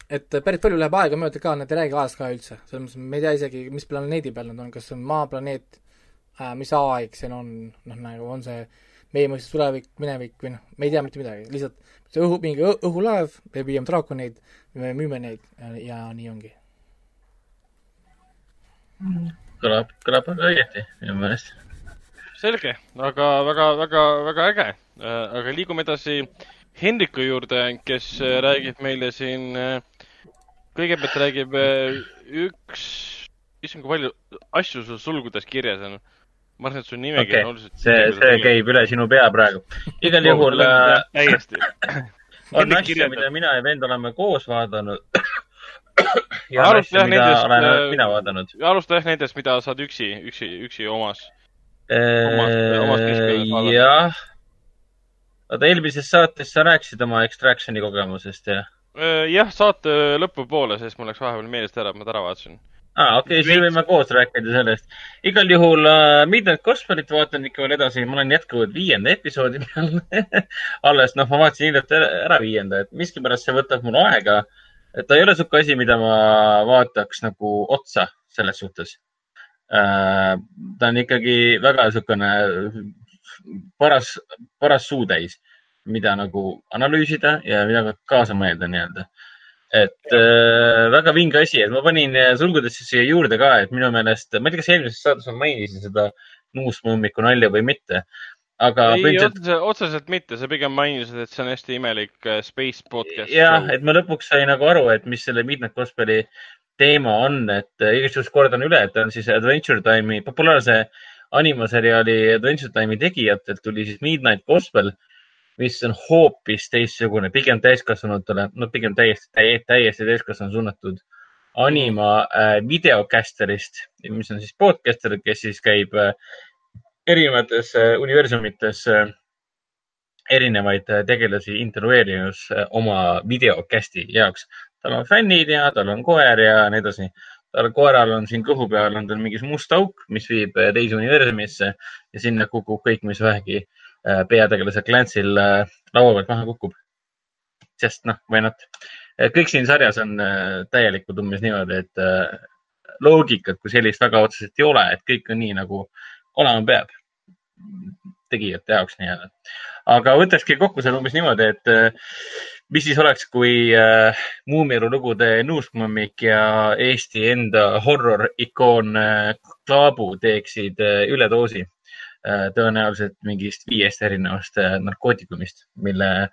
et äh, päris palju läheb aega mööda ka, nad ei räägi ajast ka üldse, selles mõttes me ei tea isegi, mis planeedi peal nad on, kas see on maaplaneet äh,, mis aeg see on, noh nagu on see meie mõistes tulevik, minevik või noh, me ei tea mitte midagi, lihtsalt see õhu, mingi õhulaev, me püüame draakoneid, me müüme neid ja, ja nii ongi kõlab, kõlab väga õieti minu meelest. selge, aga väga, väga, väga äge. Äh, aga liigume edasi Hendriku juurde, kes äh, räägib meile siin, äh, kõigepealt räägib üks, issand, kui palju asju sul sulgudes kirjas on. Ma arvan, et su nimekiri okay. on oluliselt. see, see käib üle sinu pea praegu. igal juhul täiesti on asju, mida mina ja vend oleme koos vaadanud alusta jah nendest, olen mina vaadanud. alusta jah nendest, mida saad üksi, üksi, üksi omas, omas, omas keskkonnas vaadata. jah. oota, eelmises saates sa rääkisid oma Extractioni kogemusest, jah? jah, saate lõpupoole, sest mul läks vahepeal meelest ära, et ma ta ära vaatasin aa ah,, okei okay,, siis võime koos rääkida sellest. igal juhul uh, Midnight Gospelit vaatan ikka veel edasi, ma olen jätkuvalt viienda episoodi peal alles, noh, ma vaatasin hiljuti ära, ära viienda, et miskipärast see võtab mul aega uh, et ta ei ole niisugune asi, mida ma vaataks nagu otsa selles suhtes. Äh, ta on ikkagi väga niisugune paras, paras suutäis, mida nagu analüüsida ja mida ka kaasa mõelda nii-öelda. Et äh, väga vinge asi, et ma panin sulgudesse siia juurde ka, et minu meelest, ma ei tea, kas eelmises saates ma mainisin seda nuuspõmmiku nalja või mitte aga ei põhimõtteliselt... otseselt mitte, sa pigem mainisid, et see on hästi imelik äh, space podcast. jah, et ma lõpuks sain nagu aru, et mis selle Midnight Gospeli teema on, et äh, igatahes kordan üle, et on siis Adventure Time'i, populaarse animaseriaali Adventure Time'i tegijatelt tuli siis Midnight Gospel, mis on hoopis teistsugune, pigem täiskasvanutele, no pigem täiesti, täiesti, täiesti täiskasvanu suunatud anima äh, videocaster'ist, mis on siis podcaster, kes siis käib äh, erinevates äh, universumites äh, erinevaid äh, tegelasi intervjueerimas oma videocast'i jaoks. tal on fännid ja tal on koer ja nii edasi. tal koeral on siin kõhu peal on tal mingi must auk, mis viib teise universumisse ja sinna kukub kõik, mis vähegi peategelase Glance'il laua pealt maha kukub. sest noh, why not. kõik siin sarjas on täielikult umbes niimoodi, et loogikat kui sellist väga otseselt ei ole, et kõik on nii nagu olema peab tegijate jaoks nii-öelda. aga võtakski kokku selle umbes niimoodi, et äh, mis siis oleks, kui äh, Muumielu lugude Nuuskmammik ja Eesti enda horror ikoon äh, Klaabu teeksid äh, üledoosi äh, tõenäoliselt mingist viiest erinevast äh, narkootikumist, mille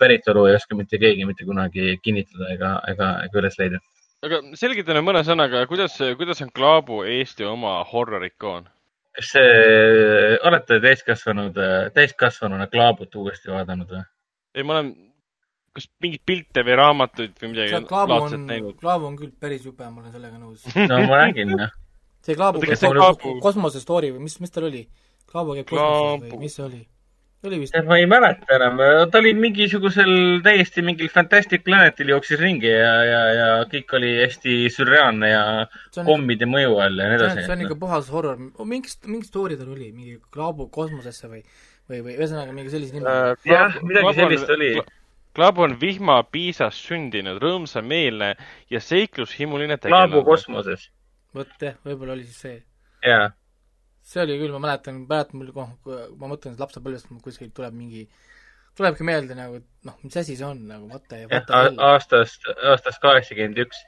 päritolu ei oska mitte keegi mitte kunagi kinnitada ega, ega, ega üles leida. aga selgita nüüd mõne sõnaga, kuidas, kuidas on Klaabu Eesti oma horror ikoon? kas see, olete täiskasvanud, täiskasvanuna Klaabut uuesti vaadanud või? ei, ma olen kas mingeid pilte või raamatuid või midagi laadset näinud. Klaabu on küll päris jube, ma olen sellega nõus. no ma räägin, noh. see Klaabu, Klaabu... kosmose story või mis, mis tal oli? Klaabu käib kosmoses või mis see oli? oli vist. ma ei mäleta enam, ta oli mingisugusel täiesti mingil Fantastic Planetil jooksis ringi ja, ja, ja kõik oli hästi sürreaalne ja kommide mõju all ja nii edasi. see on ikka puhas horror, mingi, mingi story tal oli, mingi Klaabu kosmosesse või, või, või ühesõnaga mingi sellise nime uh,. jah, midagi sellist oli. Klaabu on vihmapiisas sündinud, rõõmsameelne ja seiklushimuline tegelane. Klaabu kosmoses. vot jah, võib-olla oli siis see jaa. See oli küll, ma mäletan, mäletan mul, kui ma mõtlen lapsepõlvest, kuskilt tuleb mingi, tulebki meelde nagu, et noh, mis asi see on nagu, what the, what the aastast, aastast kaheksakümmend üks.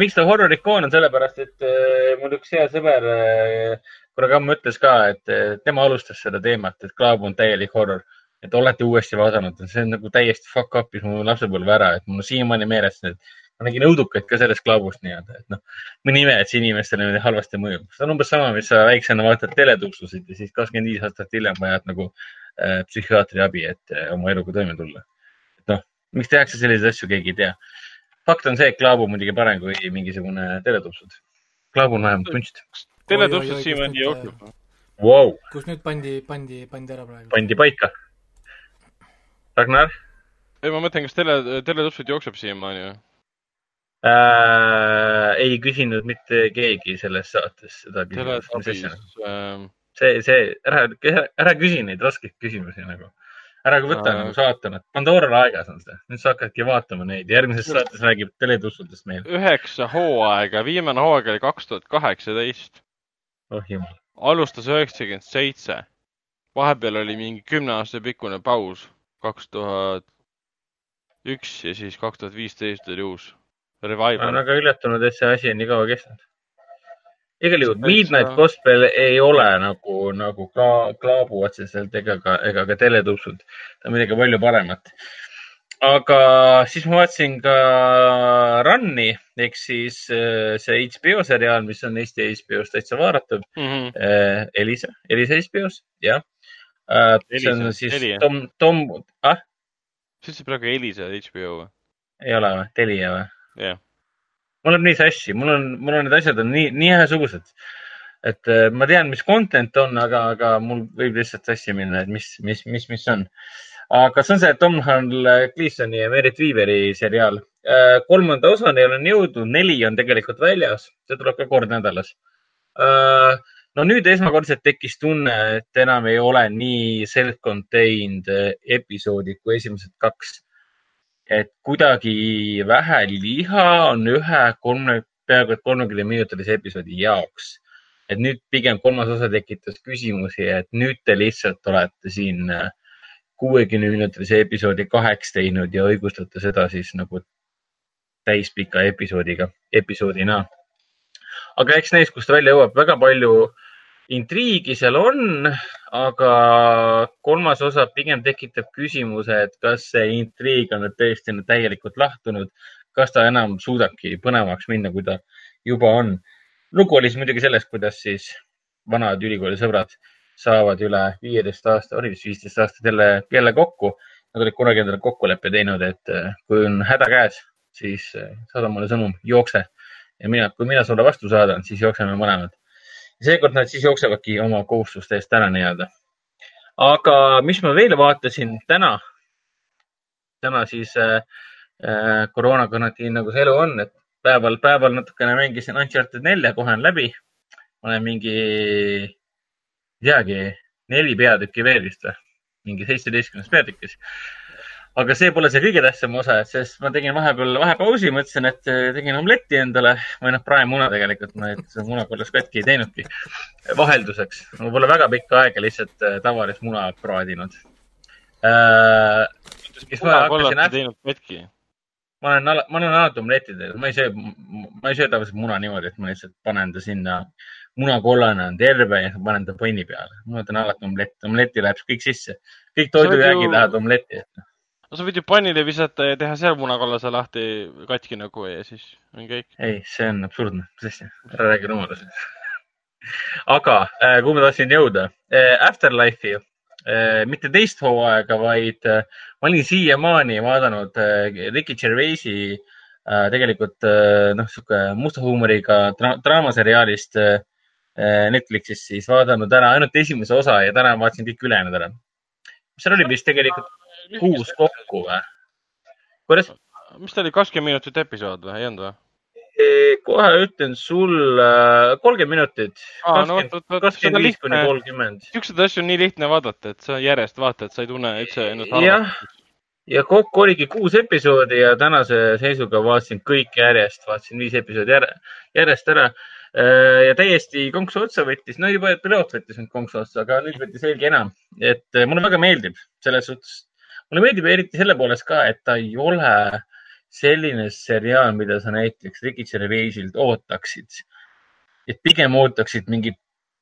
miks ta horror-ikoon on, sellepärast et äh, mul üks hea sõber äh, kunagi ammu ütles ka, et äh, tema alustas seda teemat, et Klaab on täielik horror. Et olete uuesti vaadanud, see on nagu täiesti fuck up'is mu lapsepõlve ära, et mul on siiamaani meeles need ma nägin õudukaid ka sellest klaabust nii-öelda, et noh, mõni ime, et see inimestele niimoodi halvasti mõjub. see on umbes sama, mis sa väiksena vaatad teletuksusid ja siis kakskümmend viis aastat hiljem vajad nagu äh, psühhiaatri abi, et äh, oma eluga toime tulla. et noh, miks tehakse selliseid asju, keegi ei tea. fakt on see, et klaab on muidugi parem kui mingisugune teletupsud. klaab on vähemalt kunst. teletupsud siiamaani jookseb wow.. kus nüüd pandi, pandi, pandi ära praegu? pandi paika. Ragnar? ei, ma mõtlen, kas tele, teletupsud jookseb siiamaani või? Äh,. ei küsinud mitte keegi selles saates seda küsimust. Ähm... see, see, ära, ära küsi neid raskeid küsimusi nagu. ära võta äh... nagu saatana, Pandora laegas on see, nüüd sa hakkadki vaatama neid, järgmises saates räägib teletussudest meil. üheksa hooaega, viimane hooaeg oli kaks tuhat kaheksateist. oh jumal. alustas üheksakümmend seitse, vahepeal oli mingi kümne aasta pikkune paus, kaks tuhat üks ja siis kaks tuhat viisteist oli uus ma olen väga üllatunud, et see asi on nii kaua kestnud. igal juhul Midnight Gospel ei ole nagu, nagu ka Klaabu otseselt ega ka, ega ka teletupsud. ta on midagi palju paremat. aga siis ma vaatasin ka Run'i ehk siis äh, see HBO seriaal, mis on Eesti HBO-s täitsa vaadatav mm. -hmm. Elisa, Elisa HBO-s, jah. Äh, see on siis Telia. Tom, Tom, ah? sa ütlesid praegu Elisa HBO või? ei ole või, Telia või? Jah. mul läheb nii sassi, mul on, mul on need asjad on nii, nii ühesugused. et äh, ma tean, mis content on, aga, aga mul võib lihtsalt sassi minna, et mis, mis, mis, mis on. aga see on see Tom Gleasoni ja Merit Weaveri seriaal. Äh, kolmanda osani olen jõudnud, neli on tegelikult väljas, see tuleb ka kord nädalas. Äh, no nüüd esmakordselt tekkis tunne, et enam ei ole nii self-contained episoodid kui esimesed kaks et kuidagi vähe liha on ühe kolme, peaaegu et kolmekümne minutilise episoodi jaoks. et nüüd pigem kolmas osa tekitas küsimusi, et nüüd te lihtsalt olete siin äh, kuuekümne minutilise episoodi kaheks teinud ja õigustate seda siis nagu täispika episoodiga, episoodina. aga eks näis, kust välja jõuab, väga palju äh, intriigi seal on, aga kolmas osa pigem tekitab küsimuse, et kas see intriig on nüüd tõesti nüüd täielikult lahtunud, kas ta enam suudabki põnevamaks minna, kui ta juba on. lugu oli siis muidugi sellest, kuidas siis vanad ülikoolisõbrad saavad üle viieteist aasta, oli vist viisteist aastat jälle, jälle kokku. Nad olid kunagi endale kokkuleppe teinud, et eh, kui on häda käes, siis eh, saada mulle sõnum, jookse. ja mina, kui mina sulle vastu saadan, siis jookseme mõlemad seekord nad siis jooksevadki oma kohustuste eest ära nii-öelda. aga mis ma veel vaatasin täna, täna siis äh, äh, koroonakarantiin, nagu see elu on, et päeval, päeval natukene mängisin Uncharted nelja, kohe on läbi. olen mingi, ei teagi, neli peatükki veel vist või, mingi seitsmeteistkümnes peatükis aga see pole see kõige tähtsam osa, sest ma tegin vahepeal vahepausi, mõtlesin, et äh, tegin omletti endale või noh, praemuna tegelikult, ma seda muna korras katki ei teinudki. vahelduseks, ma pole väga pikka aega lihtsalt äh, tavalist muna praadinud äh,. muna korras ei teinud katki? ma olen, ma olen alati omletti teinud, ma ei söö, ma ei söö tavaliselt muna niimoodi, et ma lihtsalt panen ta sinna munakollane on terve ja panen ta panni peale. ma teen alati omlett, omletti läheb kõik sisse. kõik toidujäägid ju... lähevad omletti no sa võid ju pannile visata ja teha seal munakollase lahti katki nagu ja siis on kõik. ei, see on absurdne, mis asja, ära räägi rumalusi aga äh, kuhu ma tahtsin jõuda äh,? Afterlife'i äh,, mitte teist hooaega, vaid ma olin siiamaani vaadanud Ricky Gervaisi tegelikult noh, sihuke musta huumoriga dra draamaseriaalist Netflixis siis vaadanud ära ainult esimese osa ja täna vaatasin kõik ülejäänud ära. seal oli vist tegelikult kuus kokku või? kuidas? mis ta oli, kakskümmend minutit episood või, ei olnud või? kohe ütlen sulle kolmkümmend minutit. kakskümmend viis kuni kolmkümmend. siukseid asju on nii lihtne vaadata, et sa järjest vaatad, sa ei tunne üldse ennast halvasti. ja kokku oligi kuus episoodi ja tänase seisuga vaatasin kõik järjest, vaatasin viis episoodi järjest ära Äh, ja täiesti konksu otsa võttis, no juba piloot võttis nüüd konksu otsa, aga nüüd võttis veelgi enam. et äh, mulle väga meeldib selles suhtes, mulle meeldib eriti selle poolest ka, et ta ei ole selline seriaal, mida sa näiteks Ricky Gervaisilt ootaksid. et pigem ootaksid mingit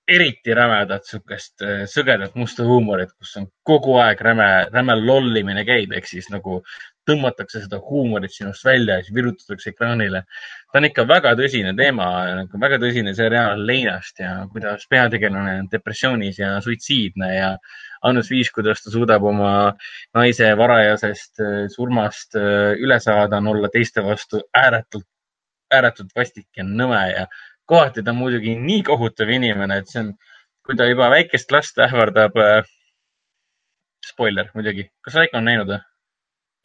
eriti rämedat, sihukest äh, sõgedat musta huumorit, kus on kogu aeg räme, räme lollimine käib, ehk siis nagu tõmmatakse seda huumorit sinust välja ja siis virutatakse ekraanile. ta on ikka väga tõsine teema, nagu väga tõsine seriaal leinast ja kuidas peategelane on depressioonis ja suitsiidne ja ainus viis, kuidas ta suudab oma naise varajasest äh, surmast äh, üle saada, on olla teiste vastu ääretult, ääretult vastik ja nõme ja kohati ta on muidugi nii kohutav inimene, et see on, kui ta juba väikest last ähvardab äh,. spoiler muidugi, kas Raiko on näinud või?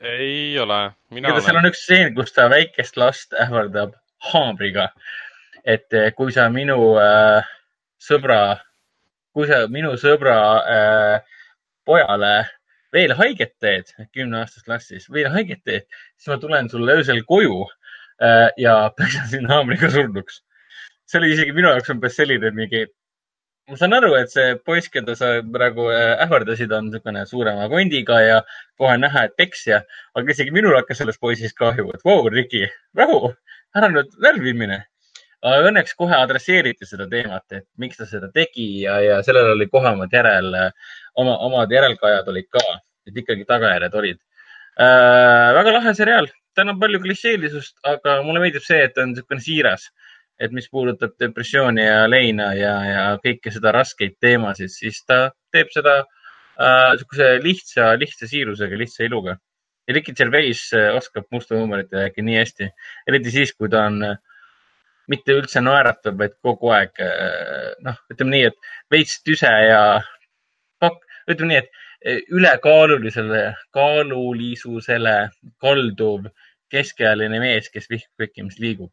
ei ole, mina olen. seal on üks stseen, kus ta väikest last ähvardab haamriga. et eh, kui sa minu äh, sõbra, kui sa minu sõbra äh, pojale veel haiget teed, kümneaastast last siis, veel haiget teed, siis ma tulen sulle öösel koju äh, ja peksan sind haamriga surnuks. see oli isegi minu jaoks umbes selline mingi ma saan aru, et see poiss, keda sa praegu äh, ähvardasid, on niisugune suurema kondiga ja kohe näha, et peksja, aga isegi minul hakkas sellest poisist kahju, et vau, Riki, rahu, ära nüüd närvi mine. Aga õnneks kohe adresseeriti seda teemat, et miks ta seda tegi ja, ja sellel oli kohe omad järel, oma, omad järelkajad olid ka, et ikkagi tagajärjed olid äh,. väga lahe seriaal, tal on palju klišeelisust, aga mulle meeldib see, et ta on niisugune siiras et mis puudutab depressiooni ja leina ja, ja kõike seda raskeid teemasid, siis ta teeb seda niisuguse äh, lihtsa, lihtsa siirusega, lihtsa iluga. ja Ricky Gervais äh, oskab musta huumorit rääkida nii hästi, eriti siis, kui ta on äh, mitte üldse naeratav, vaid kogu aeg äh, noh, ütleme nii, et veits tüse ja ütleme nii, et ülekaalulisele, kaalulisusele kalduv keskealine mees, kes vihkab kõike, mis liigub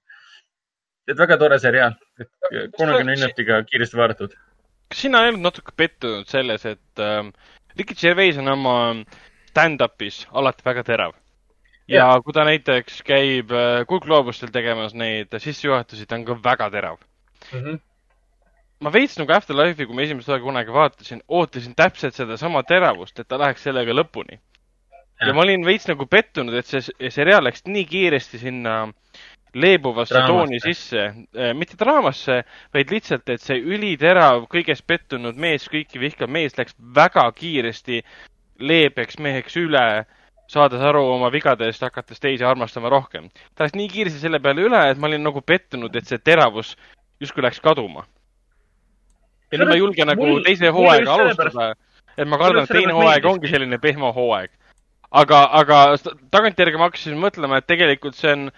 et väga tore seriaal, et kolmekümne minutiga kiiresti vaadatud. kas sina ei olnud natuke pettunud selles, et äh, Ricky Gervais on oma stand-up'is alati väga terav? Ja yeah. kui ta näiteks käib äh, Kuldgloobustel tegemas neid sissejuhatusi, ta on ka väga terav mm. -hmm. ma veits nagu Afterlife'i, kui ma esimest korda kunagi vaatasin, ootasin täpselt sedasama teravust, et ta läheks sellega lõpuni. ja ma olin veits nagu pettunud, et see seriaal läks nii kiiresti sinna leebuvasse tooni sisse, äh, mitte draamasse, vaid lihtsalt, et see üliterav, kõiges pettunud mees, kõiki vihkav mees läks väga kiiresti leebeks meheks üle, saades aru oma vigadest, hakates teisi armastama rohkem. ta läks nii kiiresti selle peale üle, et ma olin nagu pettunud, et see teravus justkui läks kaduma. ja nüüd ma ei julge nagu mul, teise hooaega alustada, et ma kardan, et teine hooaeg ongi selline pehmo hooaeg. aga, aga tagantjärgi ma hakkasin mõtlema, et tegelikult see on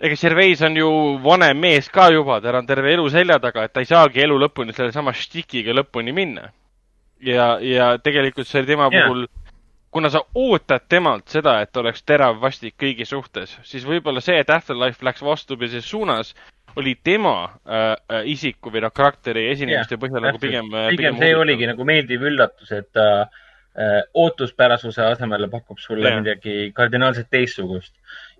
ega Gervais on ju vanem mees ka juba, tal on terve elu selja taga, et ta ei saagi elu lõpuni sellesama stikiga lõpuni minna. ja, ja tegelikult see tema yeah. puhul, kuna sa ootad temalt seda, et oleks terav vastik kõigi suhtes, siis võib-olla see, et Afterlife läks vastupidises suunas, oli tema äh, äh isiku või noh, karakteri esinemiste yeah, põhjal nagu pigem, äh, pigem. pigem see oligi nagu meeldiv üllatus, et ta äh, ootuspärasuse asemel pakub sulle yeah. midagi kardinaalselt teistsugust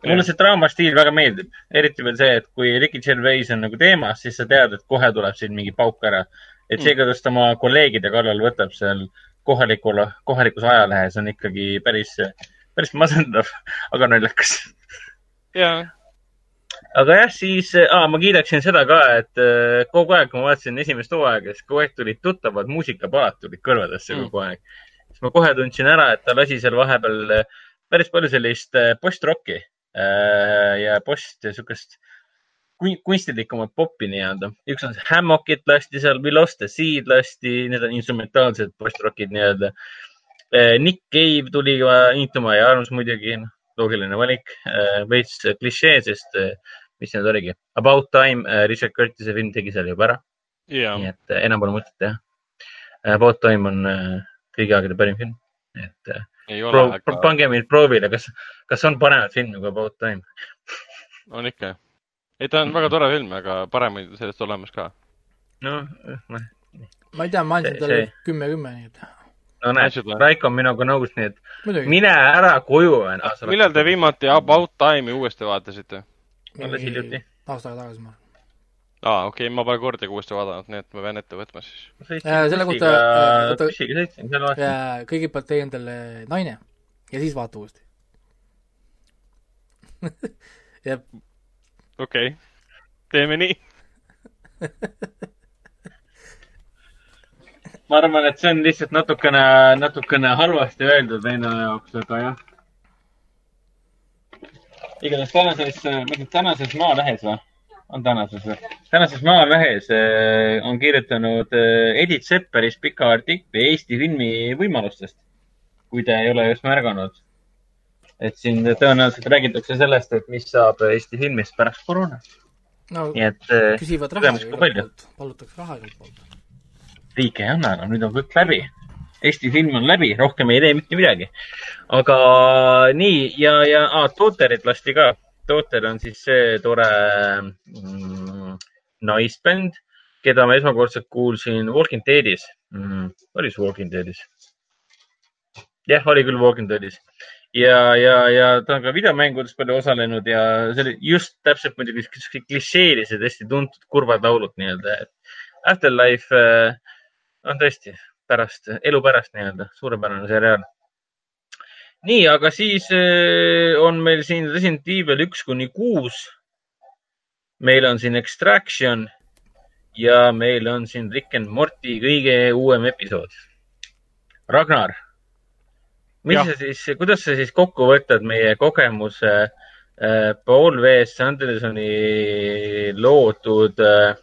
mulle see draamastiil väga meeldib, eriti veel see, et kui Ricky Gervais on nagu teemas, siis sa tead, et kohe tuleb siin mingi pauk ära. et see, mm. kuidas ta oma kolleegide kallal võtab seal kohalikul, kohalikus ajalehes on ikkagi päris, päris masendav, aga naljakas. jaa aga jah, siis ah, ma kiidaksin seda ka, et äh, kogu aeg, kui ma vaatasin esimest hooaega, siis kogu aeg tulid tuttavad muusikapalad tulid kõrvadesse mm. kogu aeg. siis ma kohe tundsin ära, et ta lasi seal vahepeal äh, päris palju sellist äh, post-rocki Äh, ja post ja siukest kunstilikumat popi nii-öelda. üks on see Hammockit lasti seal, We Lost the Seed lasti, need on instrumentaalsed post-rockid nii-öelda. Äh, Nick Cave tuli intuma ja Arms muidugi, noh, loogiline valik. Äh, veits klišee, sest mis need oligi? About Time, Richard Curtis'e film tegi selle juba ära yeah.. nii et enam pole mõtet teha. About Time on kõigi aegade parim film, et aga... pange mind proovile, kas, kas on paremat filmi kui About Time on ikka. Ei, ta on väga tore film, aga paremaid sellest olemas ka. no, noh. ma ei tea, ma andsin talle kümme, kümme, nii et. no näed, Raiko on minuga nõus, nii et mine ära koju. millal te viimati About Time'i uuesti vaatasite? alles hiljuti. aasta aega tagasi, ma arvan aa, okei okay,, ma pole kordagi uuesti vaadanud, nii et ma pean ette võtma siis. selle kohta, vaatasin. kõigepealt tee endale naine ja siis vaata uuesti jah. Okei okay., teeme nii ma arvan, et see on lihtsalt natukene, natukene halvasti öeldud venna jaoks, aga jah. igatahes tänases, tänases Maalehes või? on tänases või? tänases Maalehes äh, on kirjutanud äh, Edith Sepperis pika artikli Eesti filmi võimalustest. kui te ei ole just märganud. Et siin tõenäoliselt räägitakse sellest, et mis saab Eesti filmist pärast koroonat. no nii et, äh, küsivad raha igalt poolt, palutakse raha igalt poolt. riik ei anna enam, nüüd on kõik läbi Eesti film on läbi, rohkem ei tee mitte midagi. aga nii ja, ja ah, Tooterit lasti ka Daughter on siis see tore mm, naisbänd, keda ma esmakordselt kuulsin Walking Deadis mm,. oli see Walking Deadis? jah, oli küll Walking Deadis ja, ja, ja ta on ka videomängudes palju osalenud ja see oli just täpselt muidugi klišeelised, hästi tuntud kurvad laulud nii-öelda. Afterlife äh, on tõesti pärast, elu pärast nii-öelda, suurepärane seriaal nii, aga siis äh, on meil siin Resident Evil üks kuni kuus. meil on siin Extraction ja meil on siin Rick and Morty kõige uuem episood. Ragnar, mis sa siis, kuidas sa siis kokku võtad meie kogemuse äh, Paul V. Sandersoni loodud äh,,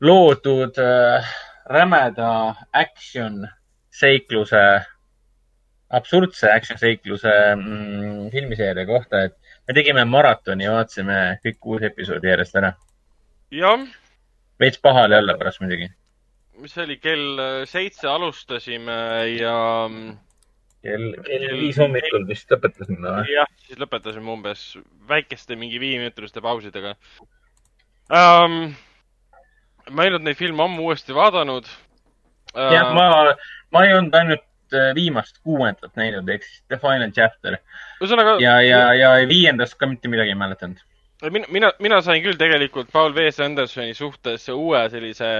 loodud äh, rämeda action seikluse absurdse action seikluse mm, filmiseeria kohta, et me tegime maratoni ja vaatasime kõik kuus episoodi järjest ära. jah. veits pahale jälle pärast muidugi. mis see oli, kell seitse alustasime ja mm, kell, kell viis hommikul vist lõpetasime või? jah, siis lõpetasime umbes väikeste mingi viieminutiliste pausidega um,. ma ei olnud neid filme ammu uuesti vaadanud uh,. jah, ma, ma ei olnud ainult Äh, viimast kuuendat näinud, ehk siis The Final Chapter. ühesõnaga. ja, ja, ja viiendast ka mitte midagi ei mäletanud. mina, mina, mina sain küll tegelikult Paul V. Sandersoni suhtes uue sellise,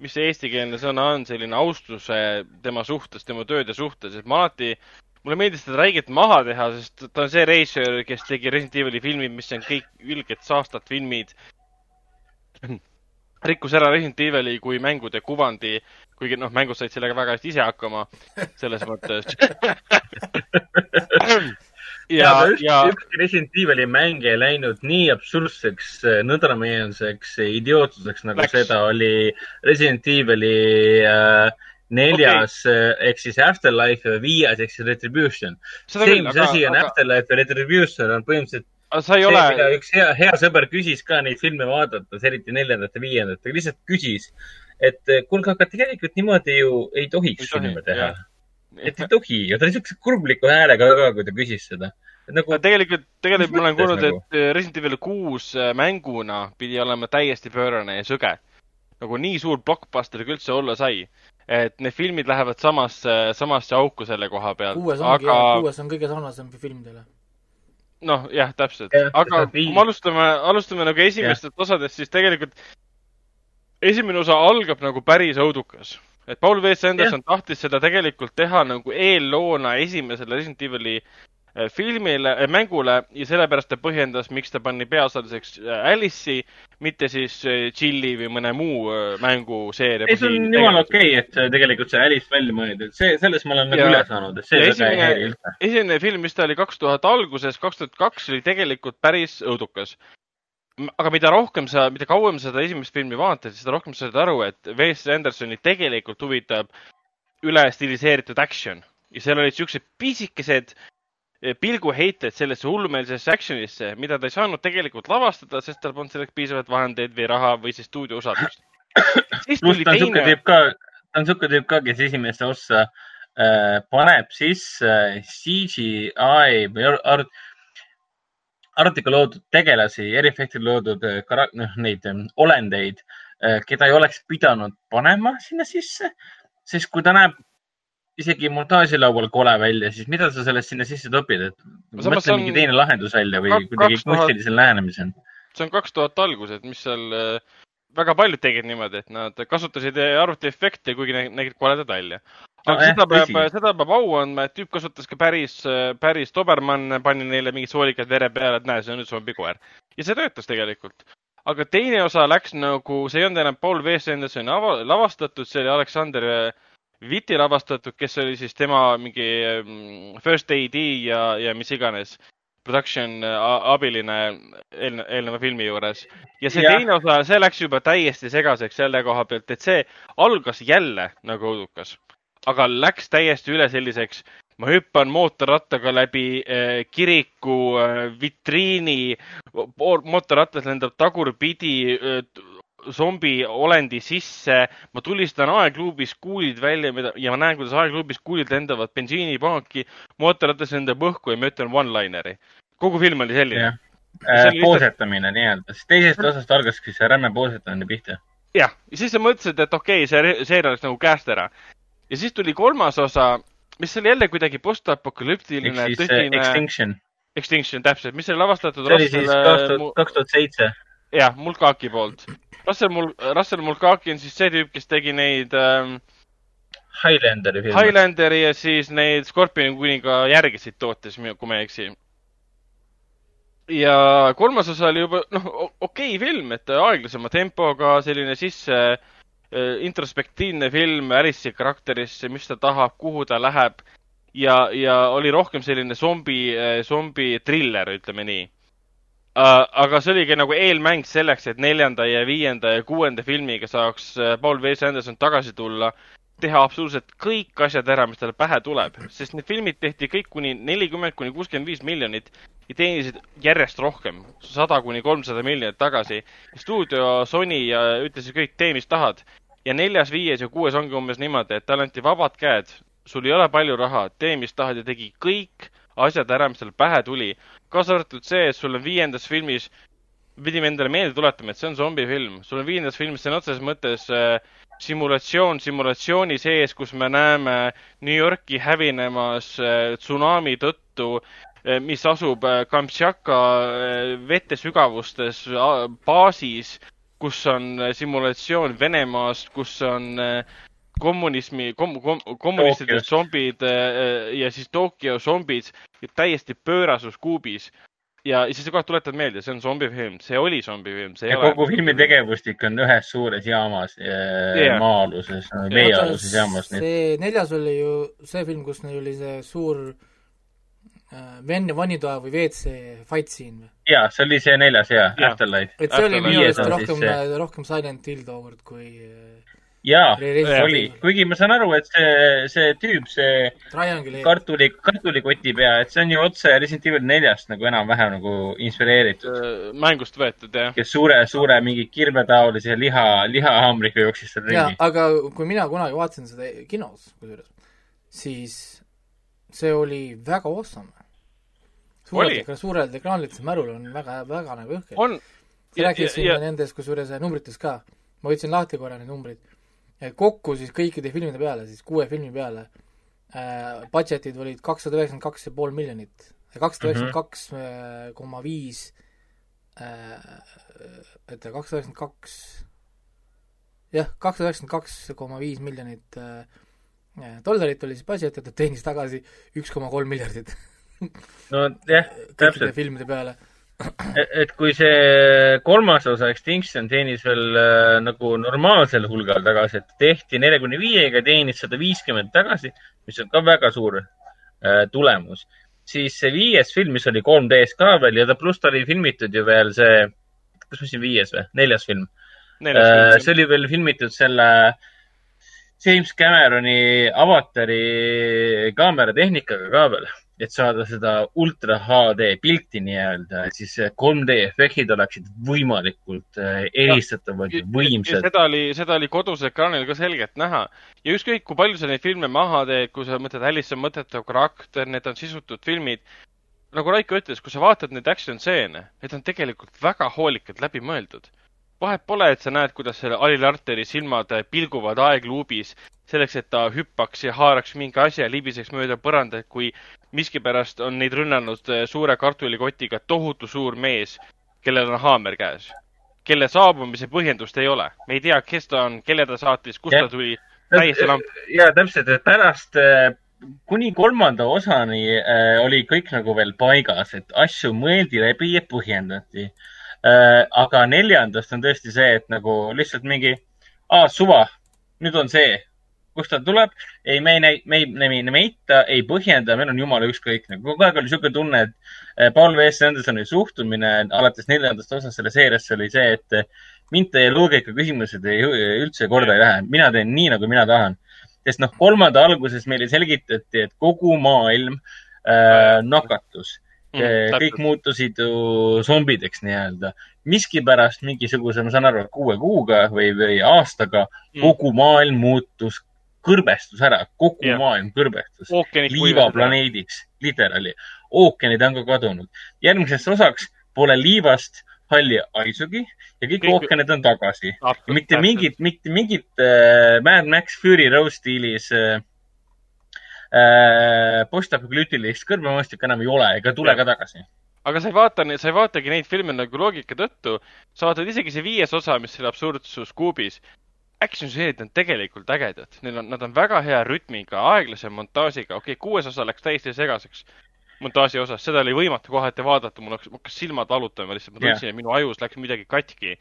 mis see eestikeelne sõna on, selline austuse tema suhtes, tema tööde suhtes, et ma alati mulle meeldis teda räigelt maha teha, sest ta on see reisijal, kes tegi Resident Evil'i filmid, mis on kõik ülged saastad filmid. rikkus ära Resident Evil'i kui mängude kuvandi kuigi noh, mängus said sellega väga hästi ise hakkama, selles mõttes ja, ja ükski Resident Evil'i mäng ei läinud nii absurdseks, nõdrameelseks, idiootsuseks, nagu Läks. seda oli Resident Evil'i äh, neljas okay. ehk siis Afterlife ja viies ehk siis Retribution. see, mis aga, asi on aga... Afterlife ja Retribution, on põhimõtteliselt sa ei see, ole. üks hea, hea sõber küsis ka neid filme vaadates, eriti neljandat ja viiendat, ta lihtsalt küsis, et kuulge, aga tegelikult niimoodi ju ei tohiks filme teha. Et ei tohi ja ta oli siukse kurbliku häälega ka, kui ta küsis seda. Nagu, tegelikult, tegelikult ma olen kuulnud nagu..., et eh, Resident Evil kuus eh, mänguna pidi olema täiesti pöörane ja sõge. nagu nii suur blockbuster kui üldse olla sai. et need filmid lähevad samasse, samasse auku selle koha pealt. kuues ongi aga..., kuues on kõige sarnasem filmidele noh, jah, täpselt. aga kui me alustame, alustame nagu esimestest osadest, siis tegelikult esimene osa algab nagu päris õudukas. Et Paul W. Sanderson ja. tahtis seda tegelikult teha nagu eelloona esimesele Resident Evil'i äh, filmile, äh, mängule ja sellepärast ta põhjendas, miks ta pani peaosaliseks äh, Alice'i, mitte siis Chilli või mõne muu mänguseeria. ei, see on jumala okei okay,, et tegelikult see Alice välja mõeldi, et see, sellest ma olen nagu üle saanud, et see väga ei häiri üldse. esimene film, mis ta oli kaks tuhat alguses, kaks tuhat kaks oli tegelikult päris õudukas aga mida rohkem sa, mida kauem sa seda esimest filmi vaatad, seda rohkem sa saad aru, et Wes Andersoni tegelikult huvitab üle stiliseeritud action ja seal olid siuksed pisikesed eh, pilguheited sellesse hullumeelsesse action'isse, mida ta ei saanud tegelikult lavastada, sest tal polnud selleks piisavalt vahendeid või raha või siis stuudio usaldust. pluss ta on teine... ta on siuke tüüp ka, kes esimesse ossa äh, paneb sisse CGI või art, artikkel loodud tegelasi, eriefektid loodud äh, karak-, noh, neid ähm, olendeid, äh, keda ei oleks pidanud panema sinna sisse, sest kui ta näeb isegi montaažilaual kole välja, siis mida sa sellest sinna sisse topid, et mõtle mingi teine lahendus välja või kuidagi kunstilisel lähenemisel see on kaks tuhat algused, mis seal väga paljud tegid niimoodi, et nad kasutasid arvutiefekte, kuigi nägid koledad välja. Aga no, seda peab, seda peab au andma, et tüüp kasutas ka päris, päris Dobermann, pani neile mingid soolikad vere peale, et näe, see on nüüd zombikoer. ja see töötas tegelikult. aga teine osa läks nagu, see ei olnud enam Paul W. Sandersoni lavastatud, see oli Aleksander Viti lavastatud, kes oli siis tema mingi mm, first AD ja, ja mis iganes production abiline eelne, eelneva filmi juures. ja see ja. teine osa, see läks juba täiesti segaseks selle koha pealt, et see algas jälle nagu õudukas, aga läks täiesti üle selliseks, ma hüppan mootorrattaga läbi äh, kiriku äh, vitriini, mootorrattas lendab tagurpidi äh, zombi olendi sisse, ma tulistan aegluubis kuulid välja mida, ja ma näen, kuidas aegluubis kuulid lendavad bensiinipaaki, mootorratas lendab õhku ja ma ütlen one-lineri. kogu film oli selline. Äh, poosetamine nii-öelda, siis teisest osast algaski see räme poosetamine pihta. jah, ja siis sa mõtlesid, et okei okay,, see seeria oleks nagu käest ära. Ja siis tuli kolmas osa, mis oli jälle kuidagi postapokalüptiline, äh, tõsine. Extinction. Extinction, täpselt, mis oli lavastatud. see oli siis kaks tuhat seitse. jah, Mulkaki poolt Russell Mul-, Russell Mulcahy on siis see tüüp, kes tegi neid ähm, Highlanderi filme. Highlanderi ja siis neid Scorpioni kuninga järgisid tootes, kui ma ei eksi. ja kolmas osa oli juba, noh, okei okay film, et aeglasema tempoga, selline sisse äh, introspektiivne film Alice'i karakterisse, mis ta tahab, kuhu ta läheb. ja, ja oli rohkem selline zombi, äh, zombi triller, ütleme nii Uh, aga see oligi nagu eelmäng selleks, et neljanda ja viienda ja kuuenda filmiga saaks äh, Paul W. Anderson tagasi tulla, teha absoluutselt kõik asjad ära, mis talle pähe tuleb, sest need filmid tehti kõik kuni nelikümmend kuni kuuskümmend viis miljonit ja teenisid järjest rohkem, sada kuni kolmsada miljonit tagasi. stuudio Sony ütlesid kõik, tee mis tahad. Ja neljas, viies ja kuues ongi umbes niimoodi, et talle anti vabad käed, sul ei ole palju raha, tee mis tahad ja tegi kõik asjad ära, mis talle pähe tuli. Kaasa arvatud see, et sul on viiendas filmis, pidime endale meelde tuletama, et see on zombifilm. sul on viiendas filmis sõna otseses mõttes äh, simulatsioon simulatsiooni sees, kus me näeme New Yorki hävinemas äh, tsunami tõttu äh,, mis asub äh, Kamtšaka äh, vetesügavustes äh, baasis, kus on äh, simulatsioon Venemaast, kus on äh, kommunismi kom,, kom, kommunistide zombid äh, ja siis Tokyo zombid täiesti pöörasus kuubis. ja siis sa kohe tuletad meelde, see on zombifilm, see oli zombifilm. ja ole... kogu filmi tegevustik on ühes suures jaamas yeah., maa-aluses, veealuses jaamas. see neljas oli ju see film, kus neil oli see suur äh, venne vannitoa või WC fight scene või? jaa, see oli see neljas jaa ja., Afterlife. et see oli minu arust rohkem, rohkem Silent Hill tookord kui äh, jaa, oli, kuigi ma saan aru, et see, see tüüp, see kartuli, kartulikoti pea, et see on ju otse Resident Evil neljast nagu enam-vähem nagu inspireeritud. Äh, mängust võetud, jah. kes suure, suure mingi kirvetaolise liha, lihahaamriga jooksis seal ringi. aga kui mina kunagi vaatasin seda kinos, kusjuures, siis see oli väga awesome. Suurelt, suurelt ekraanilt see mälul on väga, väga nagu õhke. sa rääkisid nendest kusjuures numbrites ka. ma võtsin lahti korra need numbrid kokku siis kõikide filmide peale, siis kuue filmi peale äh,, budget'id olid kakssada üheksakümmend kaks ja pool miljonit. kakssada üheksakümmend kaks äh, koma viis, et kakssada üheksakümmend kaks, jah, kakssada üheksakümmend kaks koma viis miljonit äh, dollarit oli siis budget ja ta teenis tagasi üks koma kolm miljardit no jah, täpselt. filmide peale. Et kui see kolmas osa Extinction teenis veel äh, nagu normaalsel hulgal tagasi, et tehti neljakümne viiega, teenis sada viiskümmend tagasi, mis on ka väga suur äh, tulemus, siis see viies film, mis oli 3D-s ka veel ja ta pluss ta oli filmitud ju veel see, kas ma siin viies või, neljas film. Äh, see oli veel filmitud selle James Cameroni avatari kaameratehnikaga ka veel et saada seda ultra HD pilti nii-öelda, et siis 3D efektid oleksid võimalikult äh, eelistatavad ja võimsad. seda oli, seda oli kodus ekraanil ka selgelt näha ja ükskõik, kui palju sa neid filme maha teed, kui sa mõtled, Alice on mõttetu karakter, need on sisutud filmid. nagu Raiko ütles, kui sa vaatad neid action stseene, need on tegelikult väga hoolikalt läbi mõeldud vahet pole, et sa näed, kuidas selle Ali Larteri silmad pilguvad aegluubis selleks, et ta hüppaks ja haaraks mingi asja ja libiseks mööda põrandat, kui miskipärast on neid rünnanud suure kartulikotiga tohutu suur mees, kellel on haamer käes, kelle saabumise põhjendust ei ole. me ei tea, kes ta on, kelle ta saatis, kust ja. ta tuli. täiesti lamp. ja täpselt, et pärast äh, kuni kolmanda osani äh, oli kõik nagu veel paigas, et asju mõeldi läbi ja põhjendati äh,. aga neljandast on tõesti see, et nagu lihtsalt mingi, aa, suva, nüüd on see kust ta tuleb. ei, me ei, me ei, me ei, me ei põhjenda, meil on jumala ükskõik. nagu kogu aeg oli niisugune tunne, et eh, Paul V. S. Andersoni suhtumine alates neljandast osast selle seeriasse oli see, et eh, mind teie loogika küsimused ei, üldse korda ei lähe. mina teen nii, nagu mina tahan. sest noh, kolmanda alguses meile selgitati, et kogu maailm äh, nakatus mm,. kõik muutusid ju zombideks nii-öelda. miskipärast mingisuguse, ma saan aru, kuue kuuga või, või aastaga mm. kogu maailm muutus kõrbestus ära, kogu yeah. maailm kõrbestus. liivaplaneediks, literaali. ookeanid on ka kadunud. järgmiseks osaks pole liivast halli haisugi ja kõik, kõik... ookeanid on tagasi. ja mitte mingit, mitte mingit äh, Mad Max Fury Road stiilis äh, äh, postapokalüptilist kõrbemastikku enam ei ole ega tule ja. ka tagasi aga sa ei vaata, sa ei vaatagi neid filme nagu loogika tõttu, sa vaatad isegi see viies osa, mis selle absurdsus kuubis, action stseenid on tegelikult ägedad, neil on, nad on väga hea rütmiga, aeglase montaažiga, okei okay,, kuues osa läks täiesti segaseks montaaži osas, seda oli võimatu kohati vaadata, mul hakkas, hakkas silmad valutama lihtsalt, ma tundsin yeah., et minu ajus läks midagi katki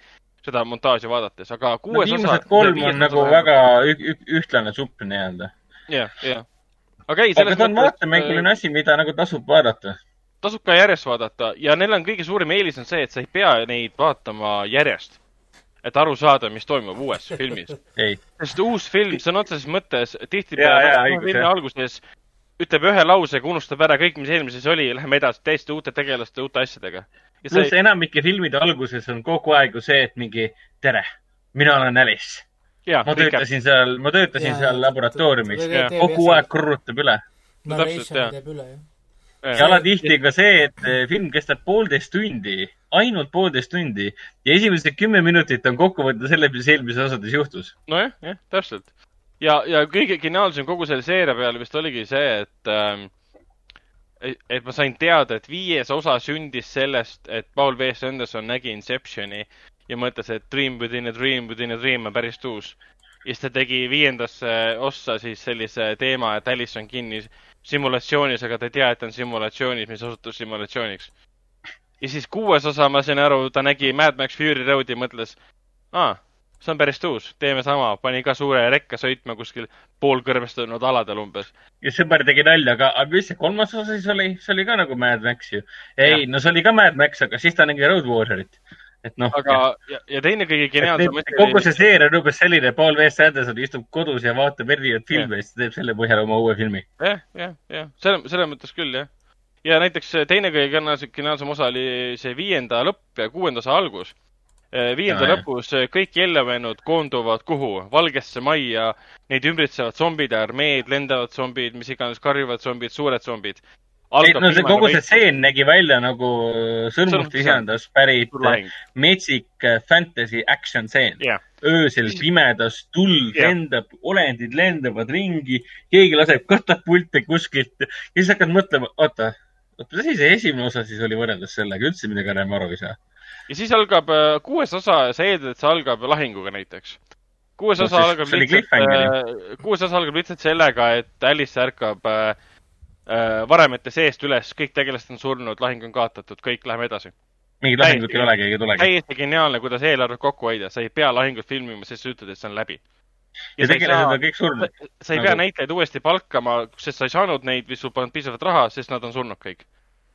seda montaaži vaadates, aga kuues no, osa. kolm on nagu osa... väga ühtlane supp nii-öelda. jah, jah. aga ei, selles mõttes. aga ta on vaatemänguline asi, mida nagu tasub vaadata tasub ka järjest vaadata ja neil on kõige suurem eelis on see, et sa ei pea neid vaatama järjest et aru saada, mis toimub uues filmis. sest uus film sõna otseses mõttes tihtipeale filmi alguses ütleb ühe lausega, unustab ära kõik, mis eelmises oli ja läheme edasi täiesti uute tegelaste, uute asjadega. pluss ei... enamike filmide alguses on kogu aeg ju see, et mingi tere, mina olen Alice. ma töötasin seal, ma töötasin ja, seal laboratooriumis, kogu aeg korrutab üle. no täpselt, jah. teeb üle, jah ja alatihti ka see, et eh, film kestab poolteist tundi, ainult poolteist tundi ja esimesed kümme minutit on kokkuvõte selle, mis eelmises osades juhtus. nojah, jah, täpselt. ja, ja kõige geniaalsem kogu selle seeria peale vist oligi see, et äh, et ma sain teada, et viies osa sündis sellest, et Paul V. S. Anderson nägi Inceptioni ja mõtles, et Dream within a dream within a dream on päris uus. Ja siis ta tegi viiendasse ossa siis sellise teema, et Alice on kinni simulatsioonis, aga ta ei tea, et on simulatsioonis, mis osutus simulatsiooniks. ja siis kuues osa, ma sain aru, ta nägi Mad Max Fury Road'i, mõtles, aa, see on päris uus, teeme sama, pani ka suure rekka sõitma kuskil poolkõrvestunud aladel umbes. ja sõber tegi nalja, aga, aga mis see kolmas osa siis oli, see oli ka nagu Mad Max ju. ei, no see oli ka Mad Max, aga siis ta nägi Road Warriorit et noh. aga, ja, ja teine kõige geniaalsem. kogu see seeria on umbes selline, Paul V. S. Anderson istub kodus ja vaatab erinevaid filme ja siis teeb selle põhjal oma uue filmi ja,. jah, jah, jah, selle, selles mõttes küll, jah. ja näiteks teine kõige geniaalsem osa oli see viienda lõpp ja kuuenda osa algus. Eh, viienda ja, lõpus kõik Jellevenud koonduvad kuhu? Valgesse majja, neid ümbritsevad zombide armeed, lendavad zombid, mis iganes, karjuvad zombid, suured zombid ei, no see kogu see stseen nägi välja nagu sõrmuste isandast pärit metsik äh, fantasy action stseen. Yeah.. öösel pimedas, tuld yeah. lendab, olendid lendavad ringi, keegi laseb katapulte kuskilt ja siis hakkad mõtlema, oota, oota, mis asi see esimene osa siis oli võrreldes sellega, üldse midagi enam aru ei saa. ja siis algab äh, kuues osa, sa eeldad, et see algab lahinguga näiteks. Kuues no, osa algab lihtsalt, äh, kuues osa algab lihtsalt sellega, et Alice ärkab äh, Äh, varemete seest üles, kõik tegelased on surnud, lahing on kaotatud, kõik, läheme edasi. mingit lahingut ei olegi, ei tulegi. täiesti geniaalne, kuidas eelarvet kokku hoida, sa ei pea lahingut filmima, sest sa ütled, et see on läbi. ja, ja tegelased on kõik surnud. sa ei nagu... pea näitlejaid uuesti palkama, sest sa ei saanud neid või sul polnud piisavalt raha, sest nad on surnud kõik.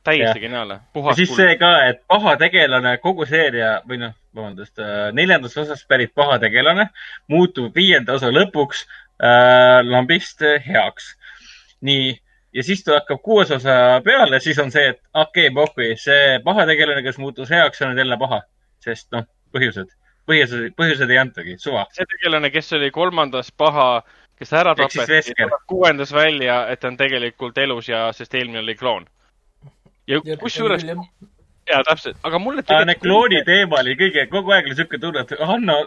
täiesti ja. geniaalne. ja siis kuld. see ka, et paha tegelane, kogu seeria või noh, vabandust, äh, neljandast osast pärit paha tegelane muutub viienda osa lõpuks äh, lambist heaks. nii ja siis ta hakkab kuues osa peale, siis on see, et okei okay,, pohhui, see pahategelane, kes muutus heaks, on nüüd jälle paha. sest noh, põhjused, põhjused, põhjused ei antagi, suva. see tegelane, kes oli kolmandas paha, kes ära tapeti, kuuendas välja, et ta on tegelikult elus ja, sest eelmine oli kloon. ja, ja kusjuures jaa, täpselt, aga mulle tegelikult Need klooni teema oli kõige, kogu aeg oli siuke tunne, et Hanno,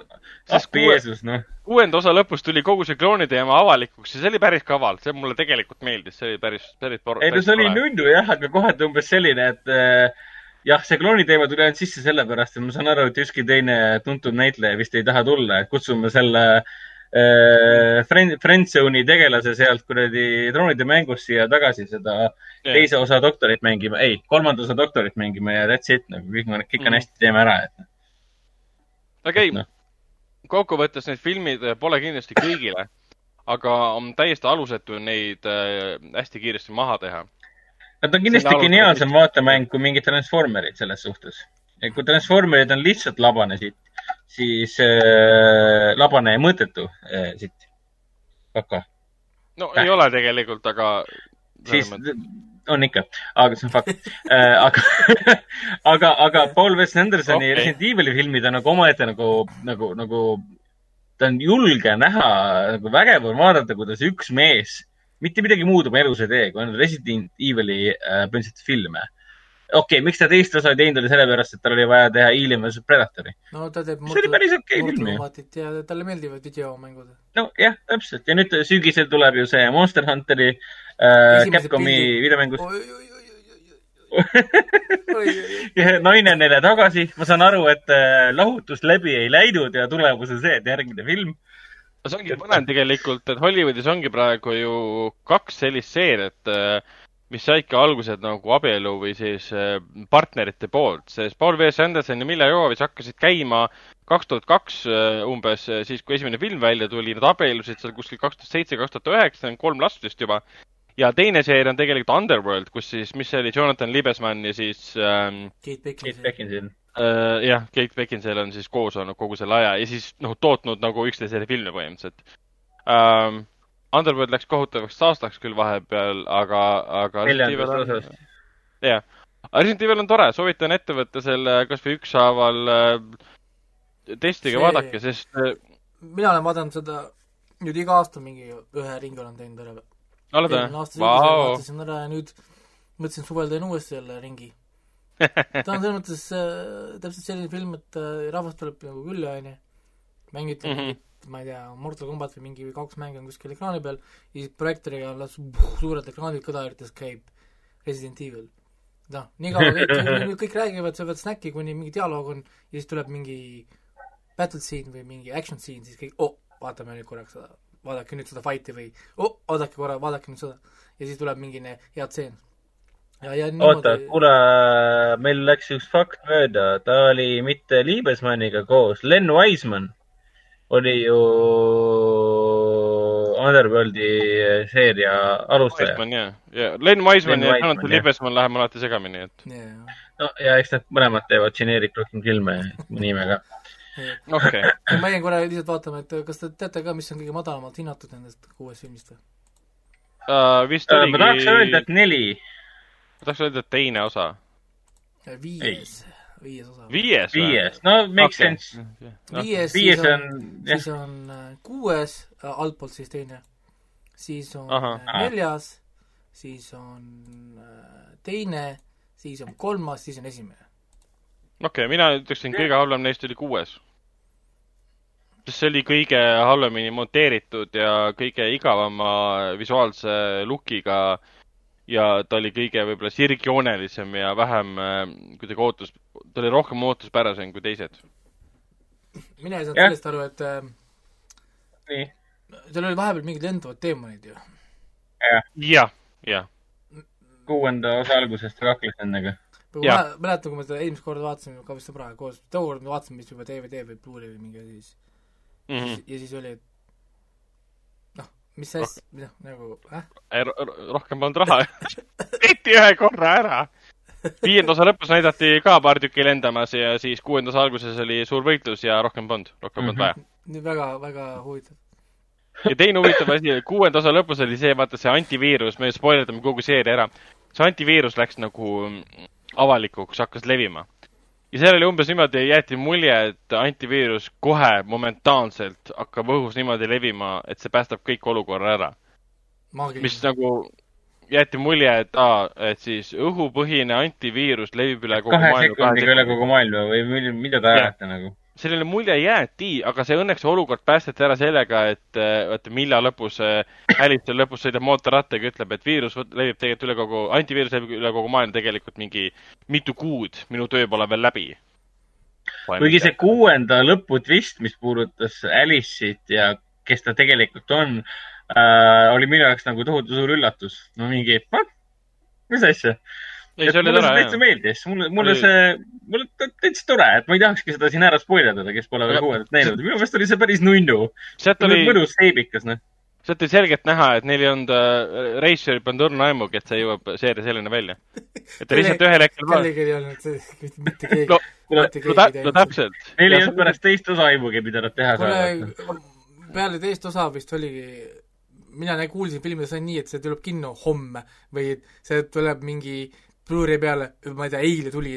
appi Jeesus, noh. kuuenda osa lõpus tuli kogu see klooni teema avalikuks ja see oli päris kaval, see mulle tegelikult meeldis, see oli päris, päris por-. ei no see oli nunnu jah, aga kohati umbes selline, et äh, jah, see klooniteema tuli ainult sisse sellepärast, et ma saan aru, et ükski teine tuntud näitleja vist ei taha tulla, et kutsume selle äh, Friend, Friendzone'i tegelase sealt kuradi droonide mängust siia tagasi seda yeah. teise osa doktorit mängima, ei, kolmanda osa doktorit mängima ja that's it, nagu kõik on, kõik on mm. hästi, teeme ära, et. okei okay. no., kokkuvõttes need filmid pole kindlasti kõigile, aga on täiesti alusetu neid äh, hästi kiiresti maha teha Nad on kindlasti geniaalsem vaatemäng kui mingid Transformerid selles suhtes. kui Transformerid on lihtsalt labane sitt, siis äh, labane mõttetu äh, sitt. kaka. no Päh. ei ole tegelikult, aga. siis on ikka, aga see on fakt äh, aga aga, aga Paul Wes Andersoni okay. Resident Evil'i filmid on nagu omaette nagu, nagu, nagu ta on julge näha, nagu vägev on vaadata, kuidas üks mees mitte midagi muud oma elus ei tee, kui ainult Resident Evil'i äh, põhimõtteliselt filme. Okei okay,, miks ta teist osa ei teinud, oli sellepärast, et tal oli vaja teha Alien vs Predatori. no ta teeb see oli päris okei okay film ju. ja talle meeldivad videomängud. nojah, täpselt ja nüüd sügisel tuleb ju see Monster Hunteri äh, Capcomi videomängust naine on neile tagasi, ma saan aru, et äh, lahutus läbi ei läinud ja tulemus on see, et järgmine film no see ongi põnev tegelikult, et Hollywoodis ongi praegu ju kaks sellist seeriat, äh, mis saidki algused nagu abielu või siis äh, partnerite poolt, sest Paul W. Sanderson ja Milla Jovovitš hakkasid käima kaks tuhat kaks äh, umbes, siis kui esimene film välja tuli, nad abiellusid seal kuskil kaks tuhat seitse, kaks tuhat üheksa, kolm last vist juba. ja teine seeria on tegelikult Underworld, kus siis, mis see oli, Jonathan Libesman ja siis ähm, Kate Beckinsale uh,. jah, Kate Beckinsale on siis koos olnud kogu selle aja ja siis noh, tootnud nagu üksteisele filme põhimõtteliselt um,. Underworld läks kohutavaks aastaks küll vahepeal, aga, aga. neljandast osast. jah, Resident Evil on tore, soovitan ette võtta selle kasvõi ükshaaval uh, testige, vaadake, sest uh,. mina olen vaadanud seda nüüd iga aasta mingi ühe ringi olen teinud ära. oled või? Wow. vaatasin ära ja nüüd mõtlesin suvel teen uuesti jälle ringi ta on selles mõttes äh, täpselt selline film, et äh, rahvas tuleb nagu külla, onju, mängite mm -hmm. ma ei tea, Mortal Combat või mingi kaks mängu on kuskil ekraani peal ja siis projektoriga las suured ekraanid kõlarites käib Resident Evil. noh, nii kaua kõik, kõik räägivad, söövad snäkki, kuni mingi dialoog on ja siis tuleb mingi battle scene või mingi action scene, siis kõik, oh, vaatame nüüd korraks seda, vaadake nüüd seda fight'i või oh, vaadake korra, vaadake nüüd seda. ja siis tuleb mingi hea tseen oota, kuule, meil läks üks fakt mööda, ta oli mitte Liibesmanniga koos, Len Wiseman oli ju Underworldi seeria alustaja. Jah, ja Len Wiseman ja Jonathan Liibesman läheb alati segamini, et yeah.. no ja eks nad mõlemad teevad geneeric rohkem filme nimega. Okei. Okay.. ma jäin korra lihtsalt vaatama, et kas te teate ka, mis on kõige madalamalt hinnatud nendest kuuest filmist või? Uh,? vist oligi uh,. ma tahaks öelda, et neli. Ma tahaks öelda teine osa. viies, viies osa. viies või? viies, no makes okay. sense no.. viies, viies siis on, siis on äh, kuues äh,, altpoolt siis teine, siis on Aha. äh, neljas, siis on teine, siis on kolmas, siis on esimene. okei okay,, mina ütleksin, kõige halvem neist oli kuues. sest see oli kõige halvemini monteeritud ja kõige igavama visuaalse look'iga ja ta oli kõige võib-olla sirgjoonelisem ja vähem äh, kuidagi ootus, ta oli rohkem ootuspärasem kui teised. mina ei saanud sellest aru, et äh, nii. seal oli vahepeal mingid lendavad teemonid ju. jah, jah. Ja. kuuenda osa algusest kakles nendega. mäletan, kui me seda eelmist korda vaatasime ka vist sõbraga koos, tookord me vaatasime vist juba DVD või Blu-ray või mingi asi siis mm. -hmm. ja siis oli, et mis asja, noh, nagu, äh? rohkem polnud raha tehti ühe korra ära. Viienda osa lõpus näidati ka paar tükki lendamas ja siis kuuenda osa alguses oli suur võitlus ja rohkem polnud, rohkem polnud mm -hmm. vaja. väga, väga huvitav. ja teine huvitav asi, kuuenda osa lõpus oli see, vaata see antiviirus, me spoilerdame kogu seeria ära. see antiviirus läks nagu avalikuks, hakkas levima ja seal oli umbes niimoodi, jäeti mulje, et antiviirus kohe momentaanselt hakkab õhus niimoodi levima, et see päästab kõik olukorra ära. mis nagu jäeti mulje, et aa, et siis õhupõhine antiviirus levib üle kogu kahe maailma. kahe sekundiga üle kogu maailma või mida te ajate nagu? selline mulje jäeti, aga see õnneks olukord päästeti ära sellega, et vaata, milla lõpus Alice lõpus sõidab mootorrattaga, ütleb, et viirus levib tegelikult üle kogu, antiviirus levib üle kogu maailma tegelikult mingi mitu kuud, minu töö pole veel läbi. kuigi see kuuenda lõpu twist, mis puudutas Alice'it ja kes ta tegelikult on äh,, oli minu jaoks nagu tohutu suur üllatus. no mingi, mis asja ei, see oli tore. mulle täitsa meeldis, mulle, mulle oli... see, mulle täitsa tore, et ma ei tahakski seda siin ära spoilerdada, kes pole veel kuuendat näinud. minu meelest oli see päris nunnu. oli mõnus seebikas, noh. sealt oli selgelt näha, et neil ei olnud äh, reisijal polnud õrna aimugi, et see jõuab seeria selline välja. et ta lihtsalt ühel hetkel kellelgi ei olnud mitte keegi no, no, no, no täpselt. Neil ei olnud pärast teist osa aimugi, mida nad teha saavad. peale teist osa vist oligi mina kuulsin filmides on nii, et see tuleb kinno homme või see tuleb mingi Blu-ray peale, ma ei tea, eile tuli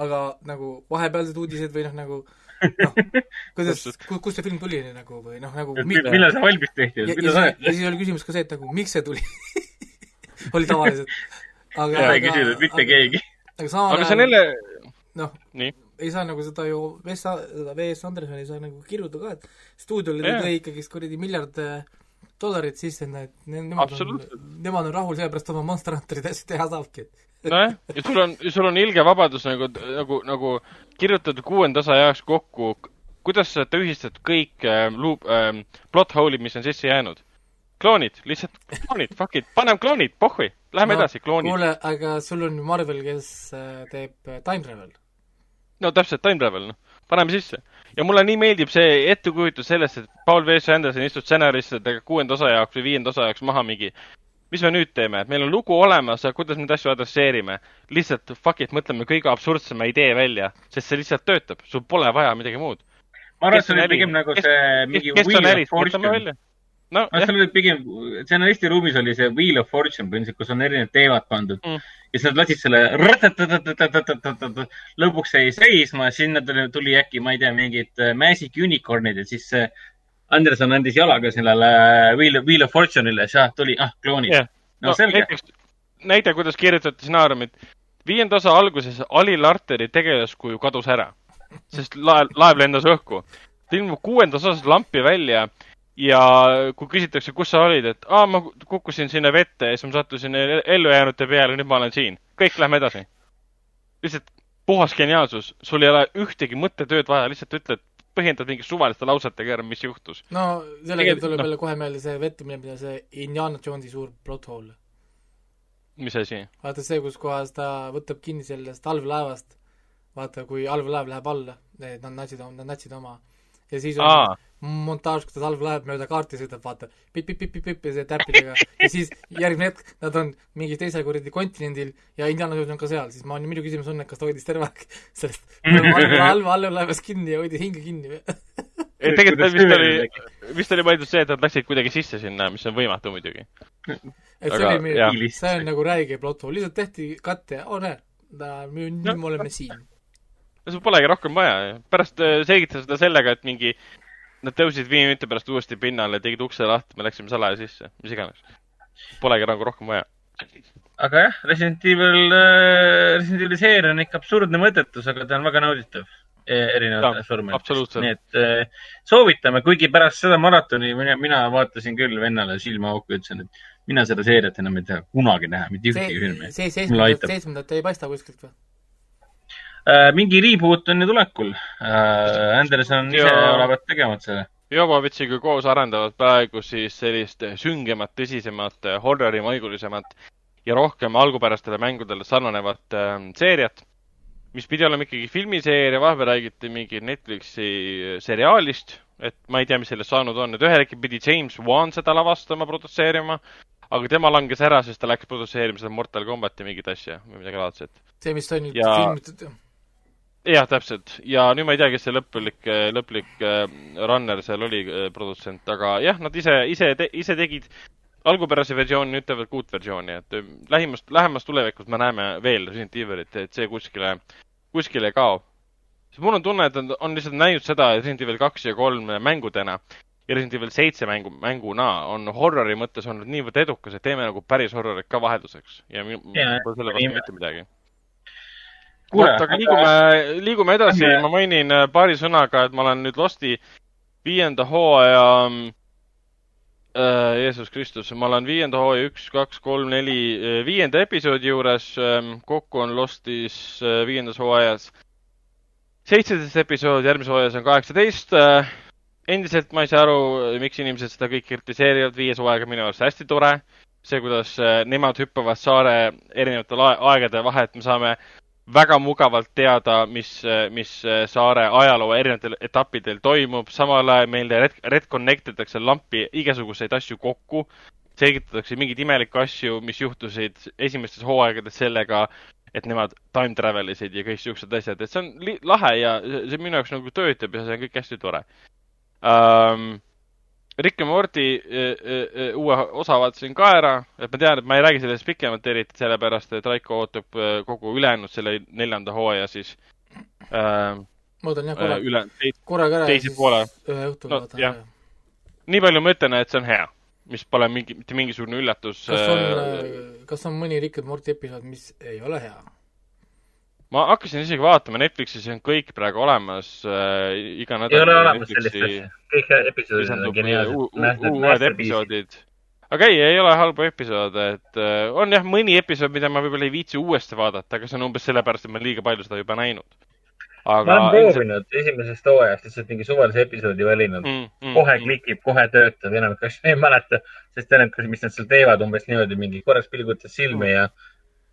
aga nagu vahepealsed uudised või noh, nagu noh, kuidas, kust see film tuli nagu või noh, nagu millal see valmis tehti? ja, ja, ja siis oli küsimus ka see, et nagu miks see tuli oli tavaliselt. aga ei küsinud mitte keegi. aga samal ajal jälle noh, ei saa nagu seda ju, seda W.S. Anderson ei saa nagu kirjutada ka, et stuudiole tõi ikkagist kuradi miljard äh, dollarit sisse, et nemad on, nemad on rahul, sellepärast oma Monster Hunterit asju teha saabki. nojah, ja sul on, sul on ilge vabadus nagu, nagu, nagu kirjutada kuuenda osa jaoks kokku, kuidas sa tühistad kõik äh, loop äh,, plot hole'id, mis on sisse jäänud. kloonid, lihtsalt kloonid, fuck it, paneme kloonid, pohhui, lähme no, edasi, kloonid. kuule, aga sul on Marvel, kes äh, teeb äh, time travel. no täpselt, time travel, noh paneme sisse. Ja mulle nii meeldib see ettekujutus sellest, et Paul V. Anderson istub stsenaristidega kuuenda osa jaoks või viienda osa jaoks maha mingi mis me nüüd teeme, et meil on lugu olemas, kuidas me neid asju adresseerime. lihtsalt fuck it, mõtleme kõige absurdsema idee välja, sest see lihtsalt töötab, sul pole vaja midagi muud. ma arvan, et see oli pigem nagu see mingi Wheel of Fortune no, seal oli pigem, stsenaristi ruumis oli see Wheel of Fortune põhimõtteliselt, kus on erinevad teemad pandud mm. ja siis nad lasid selle lõpuks jäi seisma, sinna tuli, äkki, ma ei tea, mingid äh, Magic Unicornid ja siis see Anderson andis jalaga sellele äh, Wheel, Wheel of Fortune'ile, siis ah, tuli, ah, kloonid yeah.. no, no selge. näide, kuidas kirjutati stsenaariumit. viienda osa alguses Ali Larteri tegelaskuju kadus ära, sest laev, laev lendas õhku. ta ilmub kuuendas osas lampi välja ja kui küsitakse, kus sa olid, et aa, ma kukkusin sinna vette ja siis ma sattusin ellujäänute peale, nüüd ma olen siin. kõik, lähme edasi. lihtsalt puhas geniaalsus, sul ei ole ühtegi mõttetööd vaja, lihtsalt ütled, põhjendad mingi suvaliste lausetega ära, mis juhtus. no sellega tuleb jälle no. kohe meelde see vettumine, mida see Indiana Jonesi suur plot hole. mis asi? vaata see, kus kohas ta võtab kinni sellest allveelaevast, vaata, kui allveelaev läheb alla, need, natsid, nad natsid oma ja siis on. Montaaž, kus ta talv läheb mööda kaarti, sõidab, vaata, pipp-pipp-pipp-pipp ja see täppidega ja siis järgmine hetk nad on mingil teisel kuradi kontinendil ja Indiana Jones on ka seal, siis ma, minu küsimus on, et kas ta hoidis terve aeg sellest halva allelaevas kinni ja hoidis hinge kinni või? ei, tegelikult vist oli, vist oli mõeldud see, et nad läksid kuidagi sisse sinna, mis on võimatu muidugi. et see oli meie, see on nagu räige plot hole, lihtsalt tehti katte, oo näe, nüüd me oleme siin. No sul polegi rohkem vaja. pärast äh, selgitas seda sellega, et mingi, nad tõusid viie minuti pärast uuesti pinnale, tegid ukse lahti, me läksime salaja sisse, mis iganes. Polegi nagu rohkem vaja. aga jah, Resident Evil, äh, Resident Evil seeria on ikka absurdne mõttetus, aga ta on väga nauditav e, erinevates vormides. nii et äh, soovitame, kuigi pärast seda maratoni mina, mina vaatasin küll vennale silma auku ja ütlesin, et mina seda seeriat enam ei taha kunagi näha, mitte ühtegi filmi. seitsmendat ei paista kuskilt või? Äh, mingi reboot on ju tulekul. Äh, Anderson ise olevat tegevat selle. Jovovitšiga koos arendavad praegu siis sellist süngemat, tõsisemat, horrorimaigulisemat ja rohkem algupärastele mängudele sarnanevat äh, seeriat, mis pidi olema ikkagi filmiseeria, vahepeal räägiti mingi Netflixi seriaalist, et ma ei tea, mis sellest saanud on, et ühel hetkel pidi James Wan seda lavastama, produtseerima, aga tema langes ära, sest ta läks produtseerima seda Mortal Combati mingit asja või midagi laadset. see, mis on nüüd ja... filmitud jah, täpselt. ja nüüd ma ei tea, kes see lõplik, lõplik äh, runner seal oli, äh, produtsent, aga jah, nad ise, ise, ise tegid algupärase versiooni, nüüd teevad uut versiooni, et äh, lähimast, lähemas tulevikus me näeme veel Resident Evilit, et see kuskile, kuskile ei kao. sest mul on tunne, et nad on lihtsalt näinud seda Resident Evil kaks ja kolm mängudena ja Resident Evil seitse mängu, mänguna on horrori mõttes olnud niivõrd edukas, et teeme nagu päris horrorit ka vahelduseks ja mul pole selle vastu mitte midagi vot, aga liigume, liigume edasi, ma mainin paari sõnaga, et ma olen nüüd Losti viienda hooaja äh,, Jeesus Kristus, ma olen viienda hooaja üks, kaks, kolm, neli, viienda episoodi juures. kokku on Lostis viiendas hooajas seitseteist episoodi, järgmises hooajas on kaheksateist endiselt ma ei saa aru, miks inimesed seda kõik kritiseerivad, viies hooaeg on minu arust hästi tore. see, kuidas äh, nemad hüppavad saare erinevatel aegade vahet, me saame väga mugavalt teada, mis, mis saare ajaloo erinevatel etappidel toimub, samal ajal meile ret-, retconnect itakse lampi igasuguseid asju kokku, selgitatakse mingeid imelikke asju, mis juhtusid esimestes hooaegades sellega, et nemad time travel isid ja kõik siuksed asjad, et see on lahe ja see minu jaoks nagu töötab ja see on kõik hästi tore. Um,. Rick ja Morty uh, uh, uue osa vaatasin ka ära, et ma tean, et ma ei räägi sellest pikemalt eriti, sellepärast et Raiko ootab kogu ülejäänud selle neljanda hooaja siis uh,. ma ootan jah korra, üle, korraga ära. teise poole. ühe õhtul no, vaatan ära. nii palju ma ütlen, et see on hea, mis pole mingi, mitte mingisugune üllatus. kas on, kas on mõni Rick ja Morty episood, mis ei ole hea? Ma hakkasin isegi vaatama, Netflixis on kõik praegu olemas äh,, iga nädal. ei ole olemas sellist asja, kõik episoodid on geniaalsed. uued episoodid. aga ei, ei ole halbu episoode, et äh, on jah, mõni episood, mida ma võib-olla ei viitsi uuesti vaadata, aga see on umbes sellepärast, et ma liiga palju seda juba näinud. Aga ma olen proovinud ilmselt... esimesest hooajast lihtsalt mingi suvalise episoodi valinud mm,. Mm, kohe mm. klikib, kohe töötab, enamik asju ei mäleta, sest enamik, mis nad seal teevad, umbes niimoodi mingi korraks pilgutas silmi mm. ja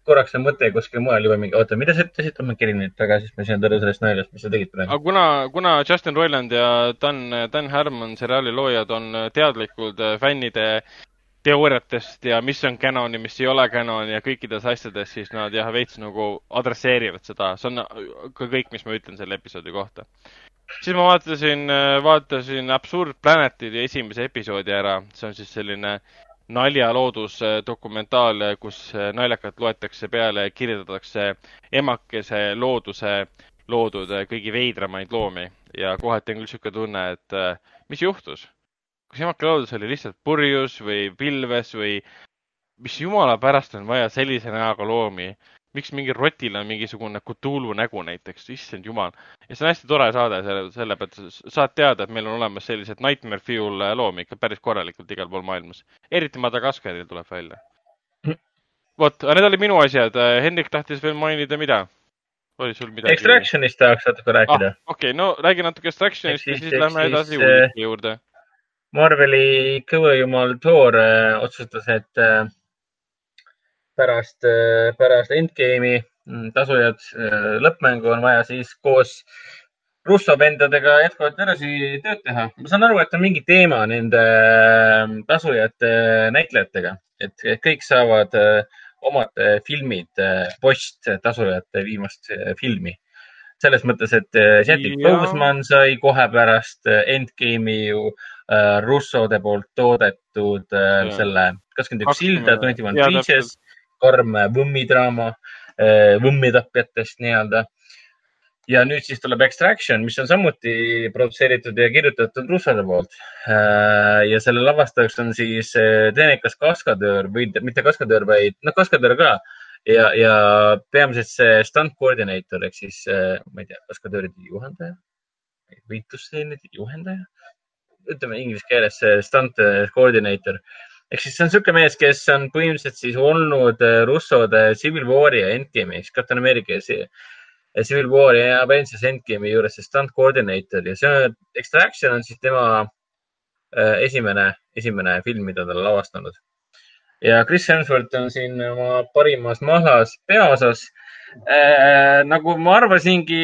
korraks on mõte kuskil mujal juba mingi, oota, mida sa ütlesid, ma kerin nüüd tagasi, sest ma sain aru sellest naljast, mis sa tegid praegu. aga kuna, kuna Justin Roiland ja Dan, Dan Harmon, seriaali loojad, on teadlikud fännide teooriatest ja mis on canon ja mis ei ole canon ja kõikides asjades, siis nad jah, veits nagu adresseerivad seda. see on ka kõik, mis ma ütlen selle episoodi kohta. siis ma vaatasin, vaatasin Absurd Planet'i esimese episoodi ära. see on siis selline naljaloodusdokumentaal, kus naljakalt loetakse peale ja kirjeldatakse emakese looduse loodud kõigi veidramaid loomi ja kohati on küll niisugune tunne, et mis juhtus. kas emake loodus oli lihtsalt purjus või pilves või mis jumala pärast on vaja sellise näoga loomi miks mingil rotil on mingisugune Cthulhu nägu näiteks, issand jumal. ja see on hästi tore saade selle, selle pealt saad teada, et meil on olemas sellised Nightmare Fuel loomi ikka päris korralikult igal pool maailmas. eriti Madagaskaril tuleb välja. vot, need olid minu asjad. Hendrik tahtis veel mainida, mida? oli sul midagi? Extractionist tahaks natuke rääkida ah,. okei okay,, no räägi natuke Extractionist ja siis lähme edasi uudiste juurde. Marveli kõvejumal Thor äh, otsustas, et äh, pärast, äh, pärast Endgame'i mm, tasujad äh, lõppmängu on vaja siis koos Russo vendadega jätkuvalt edasi tööd teha. ma saan aru, et on mingi teema nende äh, tasujate näitlejatega, et kõik saavad omad filmid post tasujate viimast filmi. selles mõttes, et Chadwick Boseman sai kohe pärast Endgame'i ju Russode poolt toodetud ja. selle kakskümmend üks silda, Twenty One Bridges karm võmmidraama eh, võmmitapjatest nii-öelda. ja nüüd siis tuleb Extraction, mis on samuti produtseeritud ja kirjutatud russade poolt. Eh, ja selle lavastajaks on siis eh, teenekas kaskadöör või mitte kaskadöör, vaid noh, kaskadöör ka ja, ja peamiselt see stunt coordinator ehk siis ma ei tea, kaskadööride juhendaja, võitlusstseenide juhendaja, ütleme inglise keeles stunt coordinator ehk siis see on niisugune mees, kes on põhimõtteliselt siis olnud äh, russode Civil War'i ja Endgame'i, Captain America ja Civil War'i ja Avengers Endgame'i juures see stunt coordinator ja see on, Extraction on siis tema äh, esimene, esimene film, mida ta on lavastanud. ja Chris Hemsworth on siin oma parimas mahlas peaosas äh,. nagu ma arvasingi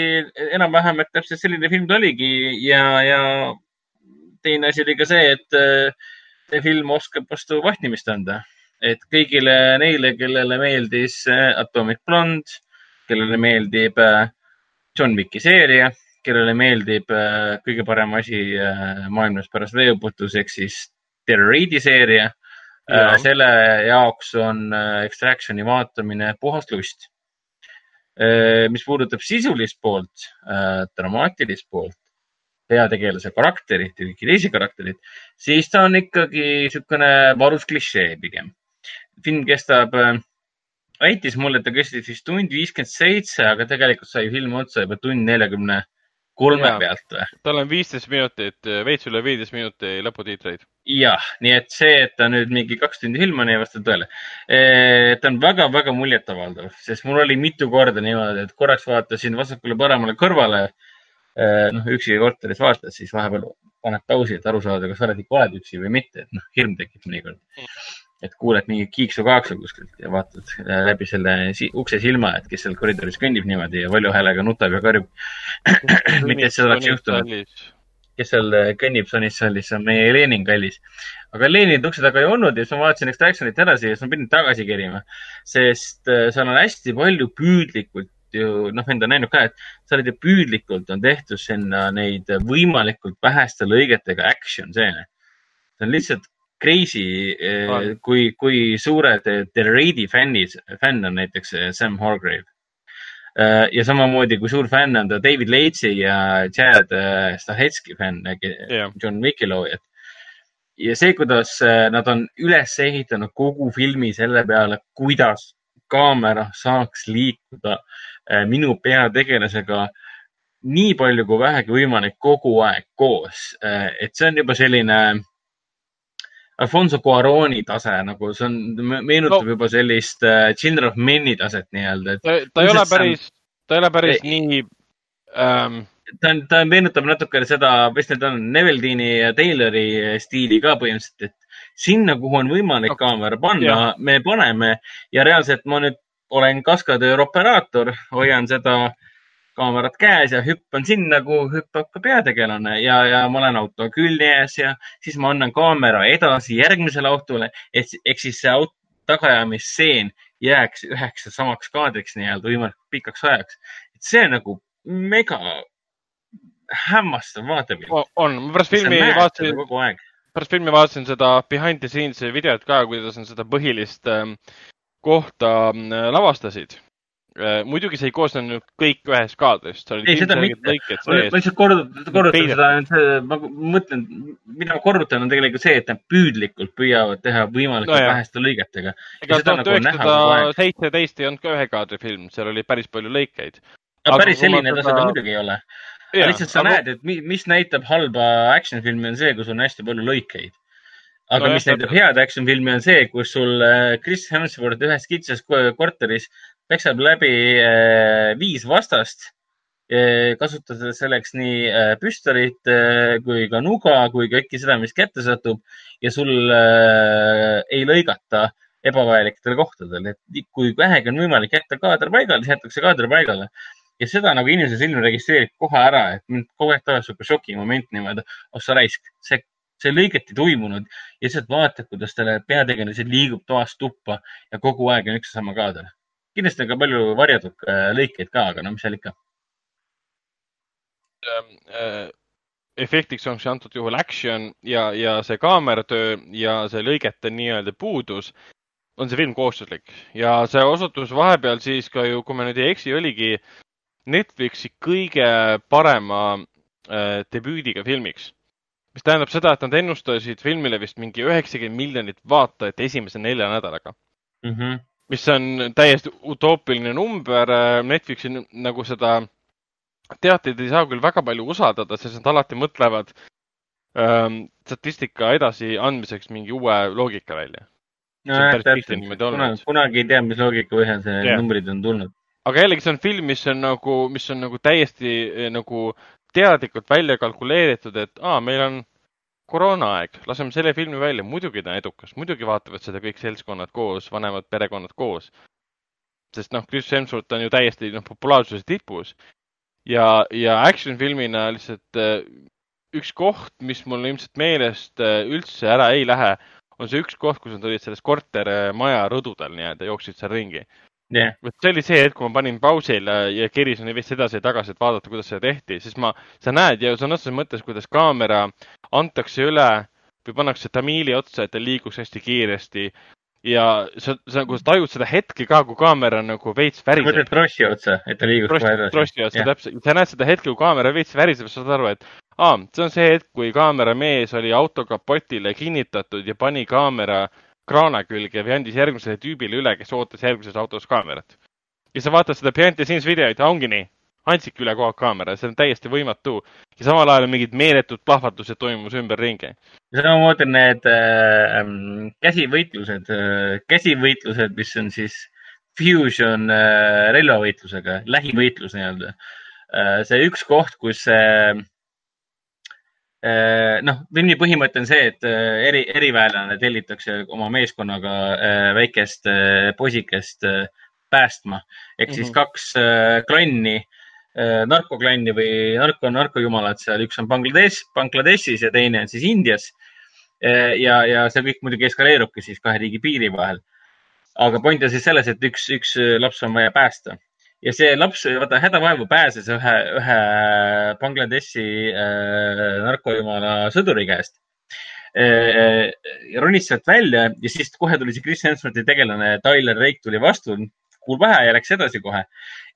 enam-vähem, et täpselt selline film ta oligi ja, ja teine asi oli ka see, et äh, see film oskab vastu vahtimist anda. et kõigile neile, kellele meeldis äh, Atomic Blonde, kellele meeldib äh, John Wicki seeria, kellele meeldib äh, kõige parem asi maailmas pärast veeuputus ehk siis Terror Raidi seeria. selle jaoks on Extractioni vaatamine puhas lust. mis puudutab sisulist poolt, dramaatilist poolt, peategelase karakterit ja kõiki teisi karaktereid, siis ta on ikkagi niisugune valus klišee pigem. film kestab äh, väitis mulle, et ta kestis vist tund viiskümmend seitse, aga tegelikult sai film otsa juba tund neljakümne kolme pealt või? tal on viisteist minutit, veits üle viieteist minuti lõputiitreid. jah, nii et see, et ta nüüd mingi kaks tundi film on, ei vasta tõele. ta on väga-väga muljetavaldav, sest mul oli mitu korda niimoodi, et korraks vaatasin vasakule-paremale kõrvale. Noh, üksi korteris vaatad, siis vahepeal paned pausi, et aru saada, kas sa oled ikka oled üksi või mitte, et noh, hirm tekib mõnikord et kuuled mingit kiiksu-kaaksu kuskilt ja vaatad äh, läbi selle ukse silma, et kes seal koridoris kõnnib niimoodi ja valju häälega nutab ja karjub. mitte, et seda oleks juhtunud. kes seal äh, kõnnib Sonis saalis, see on meie Lenin kallis. aga Leninit ukse taga ei olnud ja siis ma vaatasin Extractionit edasi ja siis ma pidin tagasi kerima, sest äh, seal on hästi palju püüdlikult ju noh, enda näinud ka, et sa oled ju püüdlikult on tehtud sinna neid võimalikult väheste lõigetega action stseene. see on lihtsalt crazy, eh, kui, kui suured The Raidi fännid, fänn on näiteks eh, Sam Hargrave. Eh, ja samamoodi, kui suur fänn on ta David Leitsi ja Chad Stahetski fänn yeah., John Wicki loojad. ja see, kuidas nad on üles ehitanud kogu filmi selle peale, kuidas kaamera saaks liikuda minu peategelasega nii palju kui vähegi võimalik kogu aeg koos. et see on juba selline Alfonso Cuaroni tase nagu, see on, meenutab no, juba sellist Children of Men'i taset nii-öelda. ta, ei ole päris, ta ei ole päris ei, nii ähm.... ta on, ta meenutab natukene seda, mis need on, Neveldini ja Taylori stiili ka põhimõtteliselt, et sinna, kuhu on võimalik no, kaamera panna, me paneme ja reaalselt ma nüüd olen kaskadöör operaator, hoian seda kaamerad käes ja hüppan sinna, kuhu hüppab ka peategelane ja, ja ma olen auto külje ees ja siis ma annan kaamera edasi järgmisele autole, et ehk siis see aut, tagaajamisstseen jääks üheks ja samaks kaadriks nii-öelda võimalikult pikaks ajaks. et see on nagu mega hämmastav vaatepilt. on, ma pärast filmi vaatasin, pärast filmi vaatasin seda behind the scenes videot ka, kuidas nad seda põhilist ähm, kohta äh, lavastasid Äh, muidugi see ei koosnenud kõik ühest kaadrist. ei, seda mitte. ma lihtsalt korrutan, korrutan seda, ma mõtlen, mida ma korrutan, on tegelikult see, et nad püüdlikult püüavad teha võimalikult no, väheste lõigetega. ega tuhat nagu üheksasada seitseteist ei olnud ka ühe kaadri film, seal oli päris palju lõikeid. no päris selline tase ta muidugi ei ole. lihtsalt sa aga... näed, et mis näitab halba action filmi, on see, kus on hästi palju lõikeid aga no, mis näitab head action filmi, on see, kus sul äh, Chris Hemsworth ühes kitsas korteris peksab läbi äh, viis vastast, äh, kasutades selleks nii püstolit kui ka nuga kui kõike seda, mis kätte satub ja sul ei lõigata ebavajalikele kohtadele, et kui vähegi on võimalik jätta kaader paigale, siis jätakse kaader paigale. Ja seda nagu inimese silm registreerib kohe ära, et mind kogu aeg tabas sihuke šokimoment niimoodi, oh sa raisk, see, see lõiget ei toimunud ja lihtsalt vaatad, kuidas talle peategelane liigub toast tuppa ja kogu aeg on üks ja sama kaader kindlasti on ka palju varjatud äh, lõikeid ka, aga no mis seal ikka. Ähm, äh, efektiks on see antud juhul action ja, ja see kaameratöö ja see lõigete nii-öelda puudus on see film kohustuslik ja see osutus vahepeal siis ka ju, kui ma nüüd ei eksi, oligi Netflixi kõige parema äh, debüüdiga filmiks. Mis tähendab seda, et nad ennustasid filmile vist mingi üheksakümmend miljonit vaatajat esimese nelja nädalaga mm. -hmm mis on täiesti utoopiline number. Netflixi nagu seda teateid ei saa küll väga palju usaldada, sest nad alati mõtlevad ähm, statistika edasiandmiseks mingi uue loogika välja. täpselt. kunagi, kunagi ei tea, mis loogika põhjal see yeah. numbrid on tulnud. aga jällegi, see on film, mis on nagu, mis on nagu täiesti nagu teadlikult välja kalkuleeritud, et aa, meil on koroonaaeg, laseme selle filmi välja, muidugi ta on edukas, muidugi vaatavad seda kõik seltskonnad koos, vanemad perekonnad koos. sest noh, Chris Hemsworth on ju täiesti noh, populaarsuse tipus. Ja, ja action filmina lihtsalt äh, üks koht, mis mul ilmselt meelest äh, üldse ära ei lähe, on see üks koht, kus nad olid selles kortermaja rõdudel nii-öelda, jooksid seal ringi yeah.. see oli see hetk, kui ma panin pausile ja kerisin veits edasi ja tagasi, et vaadata, kuidas seda tehti, siis ma, sa näed ja sõna otseses mõttes, kuidas kaamera antakse üle või pannakse tamiili otsa, et ta liiguks hästi kiiresti. ja sa, sa nagu tajud seda hetke ka, kui kaamera nagu veits väriseb. mõtled trossi otsa, et ta liiguks kohe edasi? trossi otsa, täpselt. sa näed seda hetke, kui kaamera veits väriseb, sa saad aru, et aa, see on see hetk, kui kaameramees oli auto kapotile kinnitatud ja pani kaamera kraana külge või andis järgmisele tüübile üle, kes ootas järgmises autos kaamerat. ja sa vaatad seda behind the scenes videot ja ongi nii, andsiki üle kogu aeg kaamera, see on täiesti võimatu. ja samal ajal mingid meeletud plahvatused toimus ümberringi. samamoodi need äh, käsivõitlused äh,, käsivõitlused, mis on siis fusion äh, relvavõitlusega, lähivõitlus nii-öelda äh,. see üks koht, kus Äh, noh, filmi põhimõte on see, et äh, eri, eriväelane tellitakse oma meeskonnaga äh, väikest poisikest päästma ehk mm -hmm. siis kaks klanni, narkoklanni või narko, narkojumalat seal, üks on Bangladesh, Bangladeshis ja teine on siis Indias. ja, ja see kõik muidugi eskaleerubki siis kahe riigi piiri vahel. aga point on siis selles, et üks, üks laps on vaja päästa ja see laps, vaata hädavaevu pääses ühe, ühe Bangladeshi äh, narkojumala sõduri käest äh,. ronis sealt välja ja siis kohe tuli see Chris Hemsworthi tegelane Tyler Rake tuli vastu, kuul pähe ja läks edasi kohe.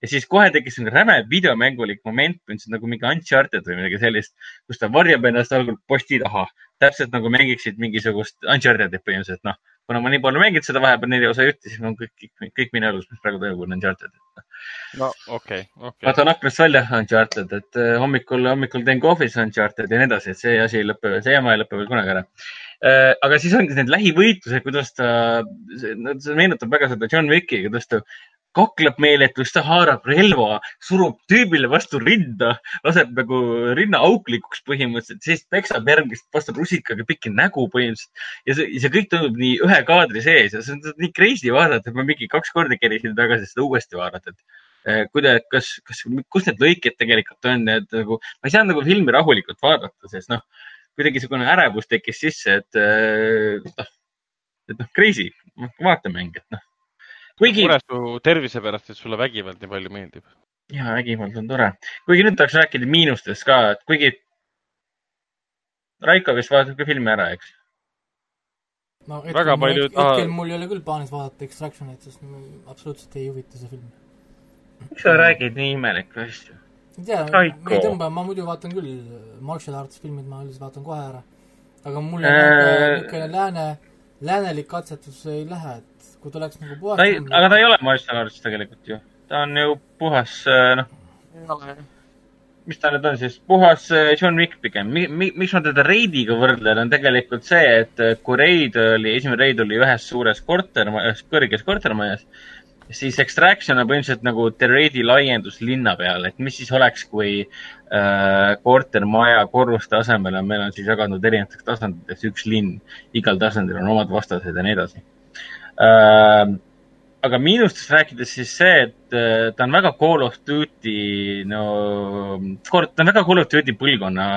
ja siis kohe tekkis nagu räme videomängulik moment, nagu mingi Uncharted või midagi sellist, kus ta varjab ennast algul posti taha, täpselt nagu mängiksid mingisugust Uncharted'it põhimõtteliselt, noh kuna ma nii palju mänginud seda vahepeal neli osa jutti, siis on kõik, kõik, kõik minu elus, mis praegu toimub, on Uncharted. no okei okay,, okei okay.. vaatan aknast välja Uncharted, et uh, hommikul, hommikul teen kohvis Uncharted ja nii edasi, et see asi ei lõpe, see jama ei lõpe veel kunagi ära uh,. aga siis ongi need lähivõitlused, kuidas ta, see meenutab väga seda John Wicki, kuidas ta kakleb meeletult, ta haarab relva, surub tüübile vastu rinda, laseb nagu rinna auklikuks põhimõtteliselt, siis peksab järgmist vastu rusikaga pikki nägu põhimõtteliselt. ja see, see kõik toimub nii ühe kaadri sees ja see on nii crazy vaadata, et ma mingi kaks korda kerisin tagasi seda uuesti vaadata, et eh, kuidas, kas, kas, kus need lõiked tegelikult on, et nagu ma ei saanud nagu filmi rahulikult vaadata, sest noh, kuidagi niisugune ärevus tekkis sisse, et eh, noh, et noh, crazy, vaatemäng, et noh kuigi. mures su tervise pärast, et sulle vägivald nii palju meeldib. ja vägivald on tore, kuigi nüüd tahaks rääkida miinustest ka, et kuigi Raiko vist vaatab ka filmi ära, eks? no hetkel, väga palju taha... hetkel mul ei ole küll plaanis vaadata Extractionit, sest absoluutselt ei huvita see film. miks sa räägid nii imelikke asju? ei tea, ma ei tõmba, ma muidu vaatan küll martial arts filmid, ma üldiselt vaatan kohe ära. aga mul on äh... niisugune lääne, läänelik katsetus ei lähe, et kui ta oleks nagu puhas ta ei, aga ta ei ole martial arts tegelikult ju. ta on ju puhas, äh, noh. mis ta nüüd on siis, puhas äh, John Wick pigem mi,. Mi, miks ma teda Raidiga võrdlen, on tegelikult see, et äh, kui Raid oli, esimene Raid oli ühes suures kortermajas, kõrges kortermajas, siis Extraction on põhimõtteliselt nagu The Raidi laiendus linna peale, et mis siis oleks, kui äh, kortermaja korruste asemel on, meil on siis jagatud erinevateks tasanditeks üks linn. igal tasandil on omad vastased ja nii edasi aga miinustest rääkides siis see, et äh, ta on väga Call of Duty, no, ta on väga Call of Duty põlvkonna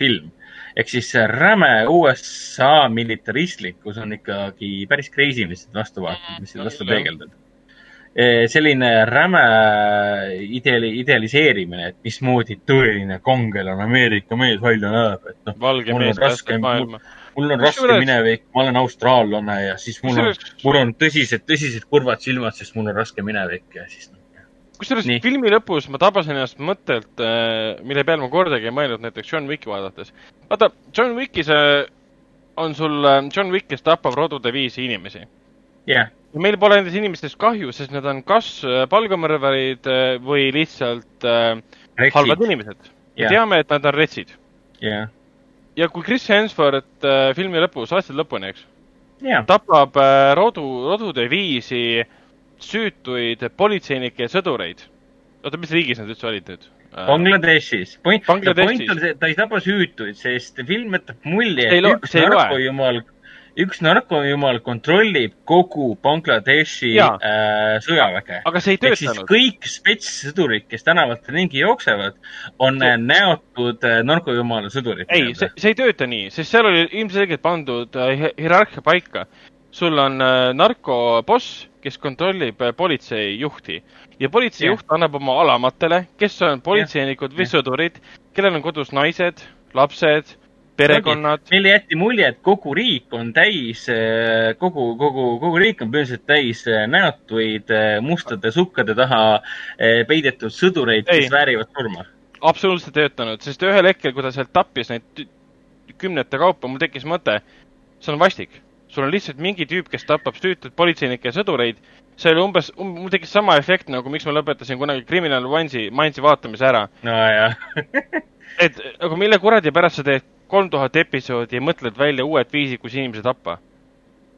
film. ehk siis see räme USA militaristlikkus on ikkagi päris crazy, mis siit vastu vaatab, mis siit vastu peegeldab e, selline räme ideali-, idealiseerimine, et mismoodi tõeline kangelane Ameerika mees välja näeb, et noh. valge mees päästab maailma mul on raske üles... minevik, ma olen austraallane ja siis mul on, mul on tõsised, tõsised kurvad silmad, sest mul on raske minevik ja siis noh. kusjuures filmi lõpus ma tabasin ennast mõttelt, äh, mille peale ma kordagi ei mõelnud näiteks John Wicki vaadates. vaata, John Wickis äh, on sul äh, John Wick, kes tapab rodude viisi inimesi. yeah. ja meil pole nendest inimestest kahju, sest nad on kas palgamõrvarid või lihtsalt Retsid. halvad inimesed yeah.. me teame, et nad on retsid. jah yeah ja kui Chris Hemsworth äh, filmi lõpus, aastate lõpuni, eks yeah., tapab äh, rodu, rodude viisi süütuid politseinikke ja sõdureid. oota, mis riigis nad üldse olid nüüd? Äh, Bangladeshis. point, point on see, et ta ei tapa süütuid, sest film jätab mulje, et üks narkojumal üks narkojumal kontrollib kogu Bangladeshi äh, sõjaväge. aga see ei töötanud. kõik spetssõdurid, kes tänavatel ringi jooksevad, on see... näotud äh, narkojumala sõdurid. ei, see, see ei tööta nii, sest seal oli ilmselgelt pandud äh, hierarhia paika. sul on äh, narkoboss, kes kontrollib äh, politseijuhti ja politseijuht yeah. annab oma alamatele, kes on politseinikud yeah. või sõdurid, kellel on kodus naised, lapsed perekonnad. meile jäeti mulje, et kogu riik on täis, eh, kogu, kogu, kogu riik on põhimõtteliselt täis eh, näotuid eh, mustade sukkade taha peidetud sõdureid, kes väärivad surma. absoluutselt töötanud, sest ühel hetkel, kui ta sealt tappis neid kümnete kaupa, mul tekkis mõte, see on vastik. sul on lihtsalt mingi tüüp, kes tapab süütuid politseinikke ja sõdureid. see oli umbes um,, mul tekkis sama efekt nagu miks ma lõpetasin kunagi Criminal Minds'i, Minds'i vaatamise ära. nojah et aga mille kuradi pärast sa teed kolm tuhat episoodi ja mõtled välja uued viisid, kus inimesi tappa?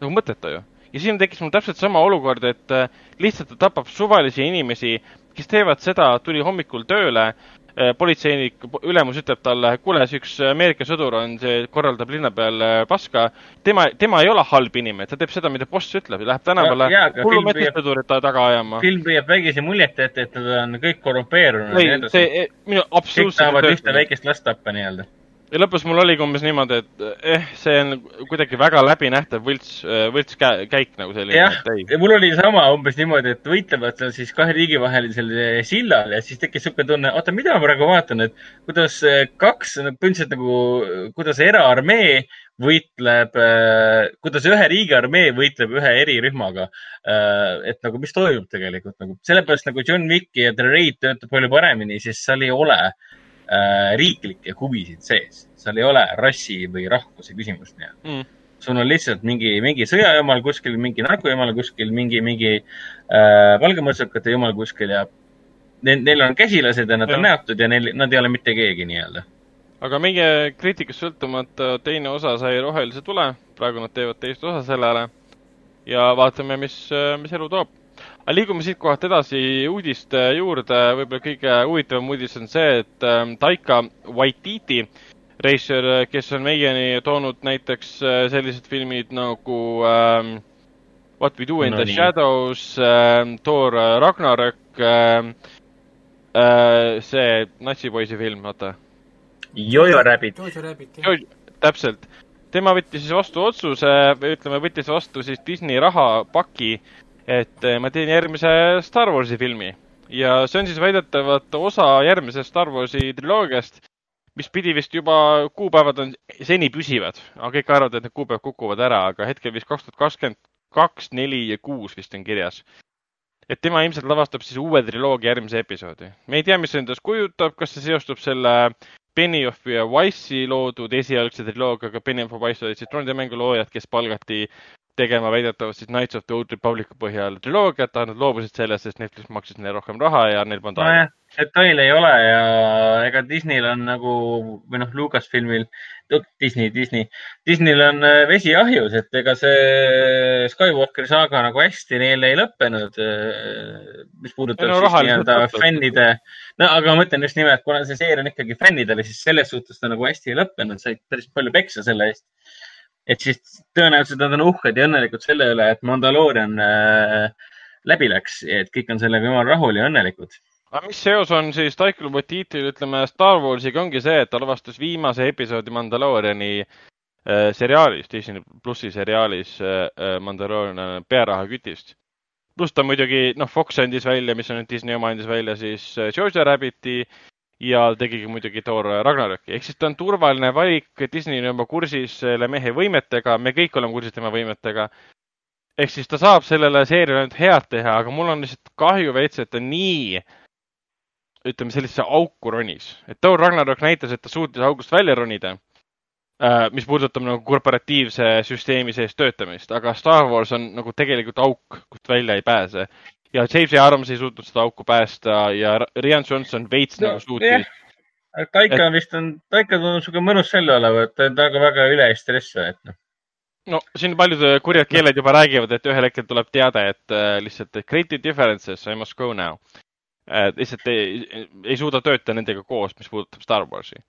nagu mõttetu ju. ja siin tekkis mul täpselt sama olukord, et äh, lihtsalt ta tapab suvalisi inimesi, kes teevad seda, tuli hommikul tööle Äh, politseinik, ülemus ütleb talle, kuule, see üks Ameerika sõdur on, see korraldab linna peal äh, paska. tema, tema ei ole halb inimene, ta teeb seda, mida boss ütleb ja läheb tänavale hullumetisõdurit taga ajama. film püüab vägisi muljet, et, et nad on kõik korrumpeerunud. ei, see, minu absoluutselt. kõik tahavad ühte väikest last tappa nii-öelda ja lõpus mul oligi umbes niimoodi, et eh, see on kuidagi väga läbinähtav võlts, eh, võltskäik nagu selline. jah, mul oli sama umbes niimoodi, et võitlevad seal siis kahe riigi vahelisel sillal ja siis tekkis niisugune tunne, oota, mida ma praegu vaatan, et kuidas eh, kaks põhimõtteliselt nagu, kuidas eraarmee võitleb, kuidas ühe riigi armee võitleb ühe erirühmaga. et nagu, mis toimub tegelikult nagu, sellepärast nagu John Wick ja The Raid töötab palju paremini, sest seal ei ole riiklikke huvisid sees. seal ei ole rassi või rahvuse küsimust nii-öelda mm. sul on lihtsalt mingi, mingi sõjajumal kuskil, mingi narkojumal kuskil, mingi, mingi äh, valgemõrtsukate jumal kuskil ja neil, neil on käsilased ja nad ja. on näotud ja neil, nad ei ole mitte keegi nii-öelda. aga meie kriitikast sõltumata teine osa sai rohelise tule, praegu nad teevad teist osa sellele ja vaatame, mis, mis elu toob aga liigume siitkohalt edasi uudiste juurde, võib-olla kõige huvitavam uudis on see, et ähm, Taika Waititi, reisijal, kes on meieni toonud näiteks äh, sellised filmid nagu ähm, What we do in no, the nii. shadows ähm,, Thor äh, Ragnarök ähm,, äh, see natsipoisi film, vaata. Jojo Rabbit. Jojo Rabbit, jah. täpselt. tema võttis siis vastu otsuse, või ütleme, võttis vastu siis Disney rahapaki et eh, ma teen järgmise Star Warsi filmi ja see on siis väidetavalt osa järgmisest Star Warsi triloogiast, mis pidi vist juba, kuupäevad on seni püsivad, aga kõik arvavad, et need kuupäevad kukuvad ära, aga hetkel vist kaks tuhat kakskümmend kaks, neli ja kuus vist on kirjas. et tema ilmselt lavastab siis uue triloogia järgmise episoodi. me ei tea, mis see endast kujutab, kas see seostub selle Benioff ja Wise'i loodud esialgse triloogiaga, Benioff ja Wise olid siis troonide mängu loojad, kes palgati tegema väidetavalt siis Knights of the Old Republic'i põhjal triloogiat, nad loobusid sellest, sest Netflix maksis neile rohkem raha ja neil polnud aega. detaile ei ole ja ega Disneyl on nagu või noh, Lucasfilmil, Disney, Disney, Disneyl on äh, vesi ahjus, et ega see Skywalkeri saaga nagu hästi neil ei lõppenud. Äh, mis puudutab no, siis nii-öelda fännide, no aga ma mõtlen just nimelt, kuna see seeria on ikkagi fännidele, siis selles suhtes ta nagu hästi ei lõppenud, said päris palju peksa selle eest et siis tõenäoliselt nad on uhked ja õnnelikud selle üle, et Mandalorian äh, läbi läks, et kõik on sellega jumala rahul ja õnnelikud. aga mis seos on siis Taikul Waititil, ütleme Star Warsiga ongi see, et ta lavastas viimase episoodi Mandaloriani äh, seriaalis, Disney plussi seriaalis äh, äh Mandalorian pearahakütist. pluss ta muidugi, noh, Fox andis välja, mis on nüüd Disney oma, andis välja siis äh, Georgia Rabbiti ja tegigi muidugi Thor Ragnaröki, ehk siis ta on turvaline valik, Disney on juba kursis selle mehe võimetega, me kõik oleme kursis tema võimetega. ehk siis ta saab sellele seeriale ainult head teha, aga mul on lihtsalt kahju veits, et ta nii, ütleme, sellisesse auku ronis. et Thor Ragnarök näitas, et ta suutis august välja ronida, äh, mis puudutab nagu korporatiivse süsteemi sees töötamist, aga Star Wars on nagu tegelikult auk, kust välja ei pääse ja James Aarons ei suutnud seda auku päästa ja Rian Johnson veits no, nagu suutis yeah.. Taika et... vist on, Taika tundub sihuke mõnus selle olevat, ta on väga, väga üle ei stressi, et noh. no siin paljud kurjad keeled juba räägivad, et ühel hetkel tuleb teade, et äh, lihtsalt creative differences, I must go now. et lihtsalt ei, ei suuda töötada nendega koos, mis puudutab Star Warsi.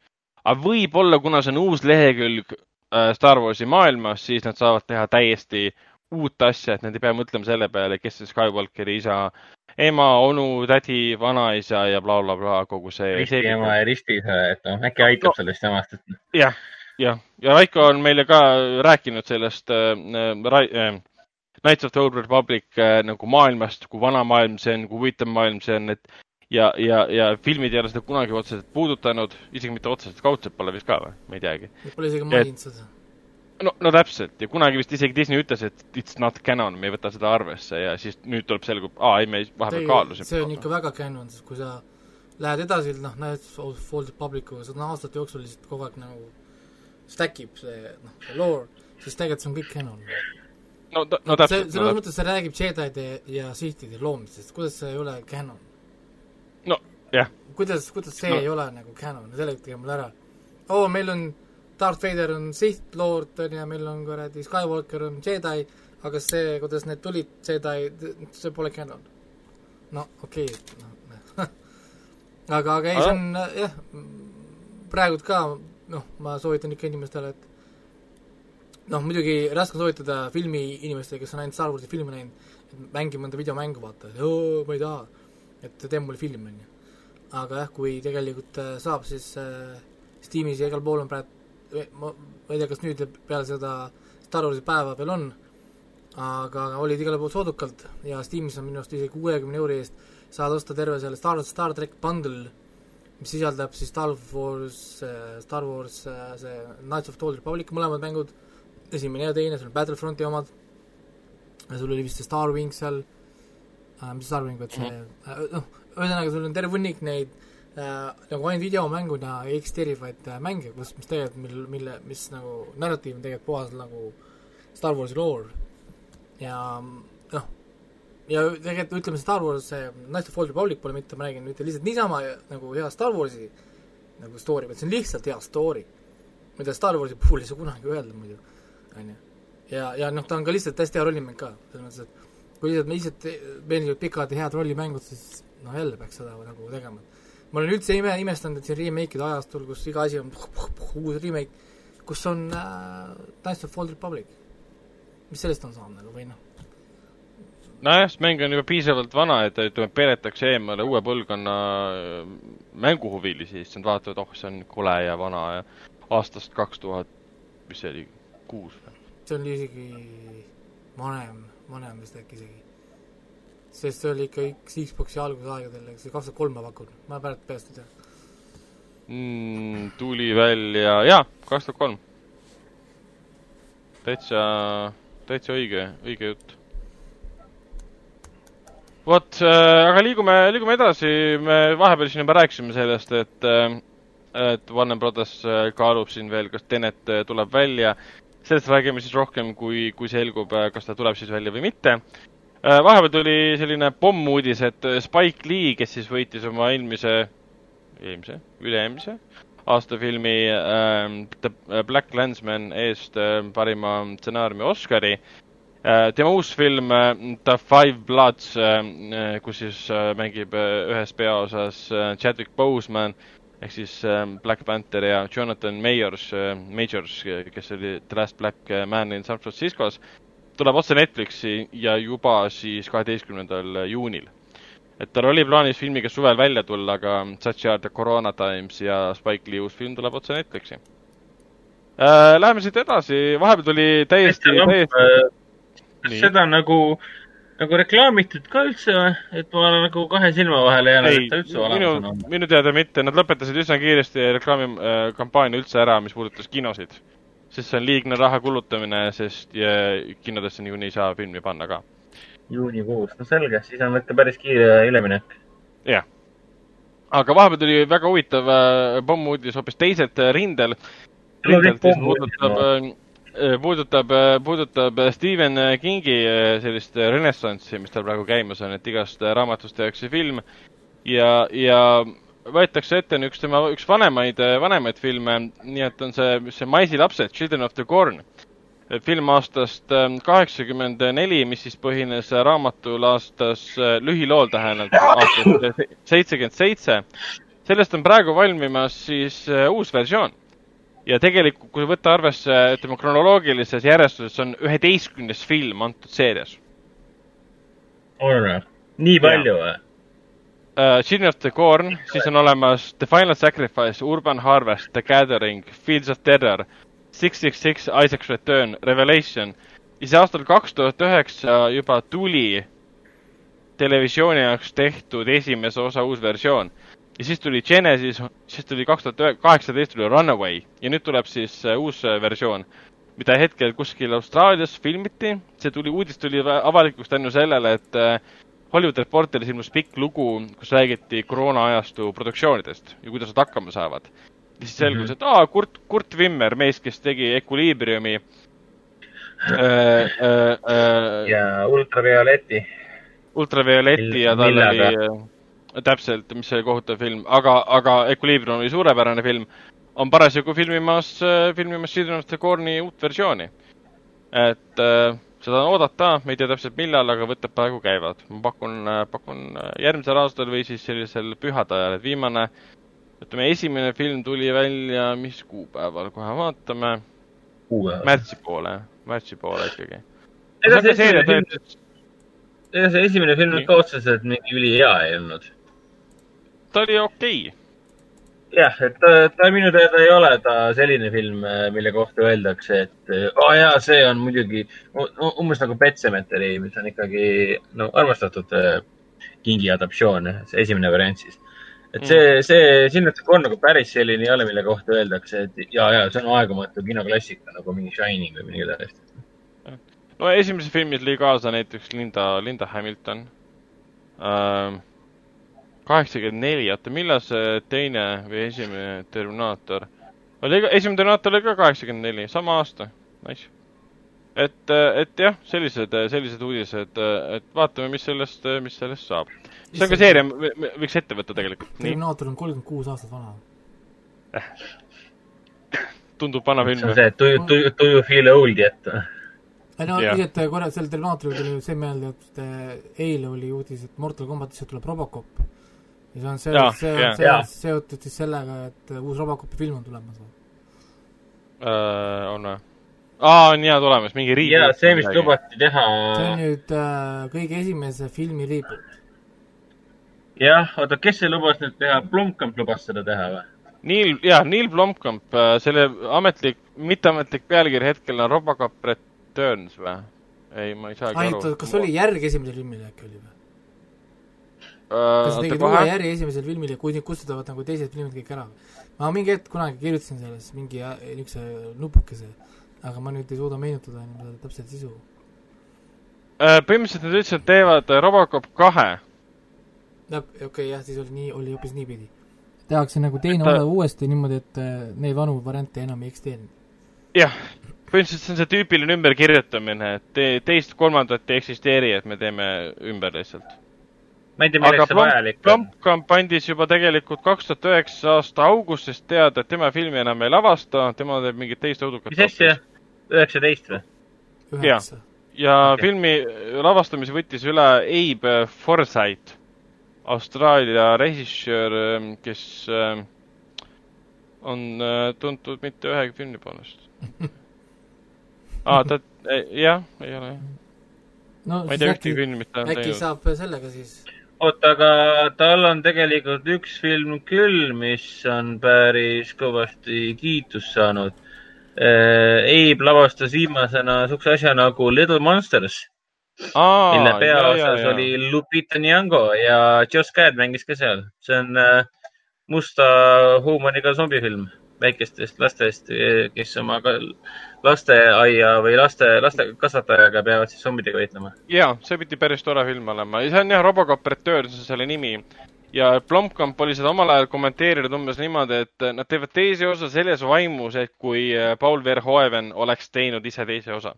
aga võib-olla, kuna see on uus lehekülg äh, Star Warsi maailmas, siis nad saavad teha täiesti uut asja, et nad ei pea mõtlema selle peale, kes see Skywalkeri isa, ema, onu, tädi, vanaisa ja blablabla bla, bla, kogu see. ristiema ja ristiisa, et noh, äkki aitab no, sellest jamast, et. jah, jah, ja Raiko on meile ka rääkinud sellest äh, äh, Knights of the Old Republic äh, nagu maailmast, kui vana maailm see on, kui huvitav maailm see on, et ja, ja, ja filmid ei ole seda kunagi otseselt puudutanud, isegi mitte otseselt, kaudselt pole vist ka või, ma ei teagi. Pole isegi maininud seda no, no täpselt ja kunagi vist isegi Disney ütles, et it's not canon, me ei võta seda arvesse ja siis nüüd tuleb selgub, aa ei, me vahepeal kaalusime. see on ikka väga canon, sest kui sa lähed edasi, noh, näed Folded Publicuga, seda on aastate jooksul lihtsalt kogu aeg nagu stack ib see, noh, see lore siis tegelikult see on kõik canon. no, no, no täpselt. selles no, mõttes see räägib Jedi'de ja Sithide loomisest, kuidas see ei ole canon? no jah. kuidas, kuidas see no. ei ole nagu canon, seletage mulle ära. oo oh,, meil on Darth Vader on Sith Lord, on ju, meil on kuradi Skywalker on Jedi, aga see, kuidas need tulid Jedi, see pole canon. no okei okay,, noh aga, aga ei, see on jah, praegult ka noh, ma soovitan ikka inimestele, et noh, muidugi raske soovitada filmi inimestele, kes on ainult Star Warsi filmi näinud, et mängi mõnda videomängu vaata, et oo, ma ei taha, et tee mulle film, on ju. aga jah, kui tegelikult äh, saab, siis äh, Steamis ja igal pool on praegu, ma, ma ei tea, kas nüüd peale seda Star Warsi päeva veel on, aga olid igal pool soodukalt ja Steamis on minu arust isegi kuuekümne euri eest saad osta terve selle Star, Star track bundle mis sisaldab siis Star Wars, äh, Star Wars äh, see Knights of the Old Republic, mõlemad mängud, esimene ja teine, sul on Battlefronti omad, sul oli vist see Star Wing seal. Äh,, mis Star Wing, vaat see äh, noh, ühesõnaga sul on terve hunnik neid nagu ainult videomänguna eksisteerivaid äh, mänge, kus, mis tegelikult, mil, mille, mis nagu narratiiv on tegelikult puhas nagu Star Warsi lore ja noh, ja tegelikult ütleme, Star Wars, see Knights of Old Republic pole mitte, ma räägin mitte lihtsalt niisama nagu hea Star Warsi nagu story, vaid see on lihtsalt hea story. mida Star Warsi puhul ei saa kunagi öelda muidu, on ju. ja, ja noh, ta on ka lihtsalt hästi hea rollimäng ka, selles mõttes, et kui lihtsalt, lihtsalt meeldivad pikad ja head rollimängud, siis noh, jälle peaks seda nagu tegema. Ma olen üldse ime, imestanud, et siin remake'ide ajastul, kus iga asi on puh, puh, puh, uus remake, kus on äh, Knights of Old Republic. mis sellest on saanud nagu või noh nojah, see mäng on juba piisavalt vana, et ütleme, peletakse eemale uue põlvkonna äh, mänguhuvilisi, siis nad vaatavad, oh, see on kole ja vana ja aastast kaks tuhat, mis see oli, kuus või? see oli isegi vanem, vanem vist äkki isegi. Sest see oli ikka üks Xbox'i algusaegadel, see kaks tuhat kolm ma pakun, ma pärast peast ei tea mm,. tuli välja, jaa, kaks tuhat kolm. täitsa, täitsa õige, õige jutt vot, äh, aga liigume, liigume edasi, me vahepeal siin juba rääkisime sellest, et, äh, et Warner Brothers äh, kaalub siin veel, kas Tenet tuleb välja. sellest räägime siis rohkem, kui, kui selgub, kas ta tuleb siis välja või mitte. Vahepeal tuli selline pommuudis, et Spike Lee, kes siis võitis oma eelmise, eelmise, üle-eelmise aasta filmi äh, The Black Landsman eest äh, parima stsenaariumi Oscari. Äh, Äh, tema uus film äh, The Five Bloods, äh, kus siis mängib ühes peaosas Chadwick Boseman ehk siis Black Panther ja Jonathan Majors, Majors, kes oli The Last Black Man in San Franciscos, tuleb otse Netflixi ja juba siis kaheteistkümnendal juunil. et tal oli plaanis filmiga suvel välja tulla, aga Such are the Corona Times ja Spike Lee uus film tuleb otse Netflixi äh,. Läheme siit edasi, vahepeal tuli täiesti, täiesti seda nagu, nagu reklaamitud ka üldse või? et ma olen nagu kahe silma vahele jäänud, et ta üldse olemas on minu teada mitte, nad lõpetasid üsna kiiresti reklaamikampaania üldse ära, mis puudutas kinosid. Sest see on liigne raha kulutamine, sest kinodesse niikuinii ei saa filmi panna ka. juunikuus, no selge, siis on ikka päris kiire üleminek. jah aga vahepeal tuli väga huvitav äh, pommuudis hoopis teiselt äh, rindel. rindelt, mis puudutab äh, Äh, puudutab, puudutab Stephen Kingi sellist renessanssi, mis tal praegu käimas on, et igast raamatust tehakse film ja, ja võetakse ette üks tema, üks vanemaid, vanemaid filme, nii et on see, see Maisi lapsed, Children of the Corn. film aastast kaheksakümmend neli, mis siis põhines raamatul aastas, lühilool tähendab, aastast seitsekümmend seitse. sellest on praegu valmimas siis uus versioon ja tegelikult, kui võtta arvesse, ütleme kronoloogilises järjestuses, on üheteistkümnes film antud seerias. on nii palju või? Uh, Children of the Corn, siis on olemas The Final Sacrifice, Urban Harvest, The Gathering, Fields of Terror, Six Six Six, Isaac's Return, Revelation. ja siis aastal kaks tuhat üheksa juba tuli televisiooni jaoks tehtud esimese osa uus versioon ja siis tuli Genesis, siis tuli kaks tuhat kaheksateist tuli Runaway ja nüüd tuleb siis uh, uus uh, versioon, mida hetkel kuskil Austraalias filmiti. see tuli, uudis tuli avalikuks tänu sellele, et Hollywood Reporteris ilmus pikk lugu, kus räägiti koroonaajastu produktsioonidest ja kuidas nad hakkama saavad. ja siis selgus mm, -hmm. et aa, Kurt, Kurt Wimmer, mees, kes tegi Equilibriumi ja ultravioleti. ultravioleti ja tal oli täpselt, mis oli kohutav film, aga, aga Equilibrium oli suurepärane film. on parasjagu filmimas, filmimas Children of the Corn'i uut versiooni. et äh, seda on oodata, me ei tea täpselt millal, aga võtted praegu käivad. ma pakun, pakun järgmisel aastal või siis sellisel pühade ajal, et viimane, ütleme, esimene film tuli välja, mis kuupäeval, kohe vaatame. märtsi poole, märtsi poole ikkagi. ega see esimene film, ega see esimene film ka otseselt mingi ülihea ei olnud. ta oli okei okay jah, et ta, ta minu teada ei ole ta selline film, äh, mille kohta öeldakse, et aa oh, jaa, see on muidugi umbes nagu Pet Sematary, mis on ikkagi no armastatud äh, kingi adaptatsioon, see esimene variant siis. et see mm., see, Silvester Korn nagu päris selline ei ole, mille kohta öeldakse, et ja, ja see on aegumatu kinoklassika nagu mingi Shining või midagi taolist. no esimeses filmis lõi kaasa näiteks Linda, Linda Hamilton uh, kaheksakümmend neli, oota, millal see teine või esimene Terminaator oli ka, esimene Terminaator oli ka kaheksakümmend neli, sama aasta, nice. et, et jah, sellised, sellised uudised, et vaatame, mis sellest, mis sellest saab. see on ka seeria, võiks ette võtta tegelikult. Terminaator on kolmkümmend kuus aastat vana tundub vana film. see on see, do you, do you, do you feel old yet? ei no lihtsalt korra selle Terminaatoriga tuli see meelde, et eh, eile oli uudis, et Mortal Combatisse tuleb Robocop ja see on see, see on see, seotud siis sellega, et uus Robocopi film on tulemas või uh,? on või? aa, on jaa tulemas, mingi reboot. jaa, see vist lubati teha. see on nüüd uh, kõige esimese filmi reboot. jah, oota, kes see lubas nüüd teha, Blomkamp lubas seda teha või? Neil, jah, Neil Blomkamp, äh, selle ametlik, mitteametlik pealkiri hetkel on Robocop Returns või? ei, ma ei saagi aru. kas oli järg esimesele filmile äkki oli või? Kas tegid uue järje esimesel filmil ja kui nüüd kustutavad nagu teised filmid kõik ära? ma mingi hetk kunagi kirjutasin selles mingi äh, niisuguse nupukese, aga ma nüüd ei suuda meenutada enam seda täpset sisu. Äh, põhimõtteliselt nad ütlesid, et teevad äh, Robocop kahe. okei okay,, jah, siis oli nii, oli hoopis niipidi. tehakse nagu teine osa uuesti niimoodi, et neid vanu variante enam ei eksisteeri. jah, põhimõtteliselt see on see tüüpiline ümberkirjutamine, et te, teist-kolmandat ei eksisteeri, et me teeme ümber lihtsalt ma ei tea, milleks see vajalik on. Blomkamp andis juba tegelikult kaks tuhat üheksa aasta augustis teada, et tema filmi enam ei lavasta, tema teeb mingit teist õudukat. mis asja? üheksateist või? jah, ja okay. filmi lavastamise võttis üle Abe Forsyth, Austraalia režissöör, kes äh, on äh, tuntud mitte ühegi filmi poolest aa ah,, ta, jah, ei ole jah no, ma ei tea ühtegi filmi, mis ta on teinud. äkki saab sellega siis oota, aga tal on tegelikult üks film küll, mis on päris kõvasti kiitust saanud. Äh, Abe lavastas viimasena siukse asja nagu Little Monsters, mille peaosas oli Lupita Nyong'o ja Josh Gad mängis ka seal. see on äh, musta huumoriga zombifilm väikestest lastest, kes oma lasteaia või laste, laste kasvatajaga peavad siis zombidega võitlema. ja, see pidi päris tore film olema ja see on jah, Robocop Return, see on selle nimi. ja Blomkamp oli seda omal ajal kommenteerinud umbes niimoodi, et nad teevad teise osa selles vaimus, et kui Paul Verhoeven oleks teinud ise teise osa.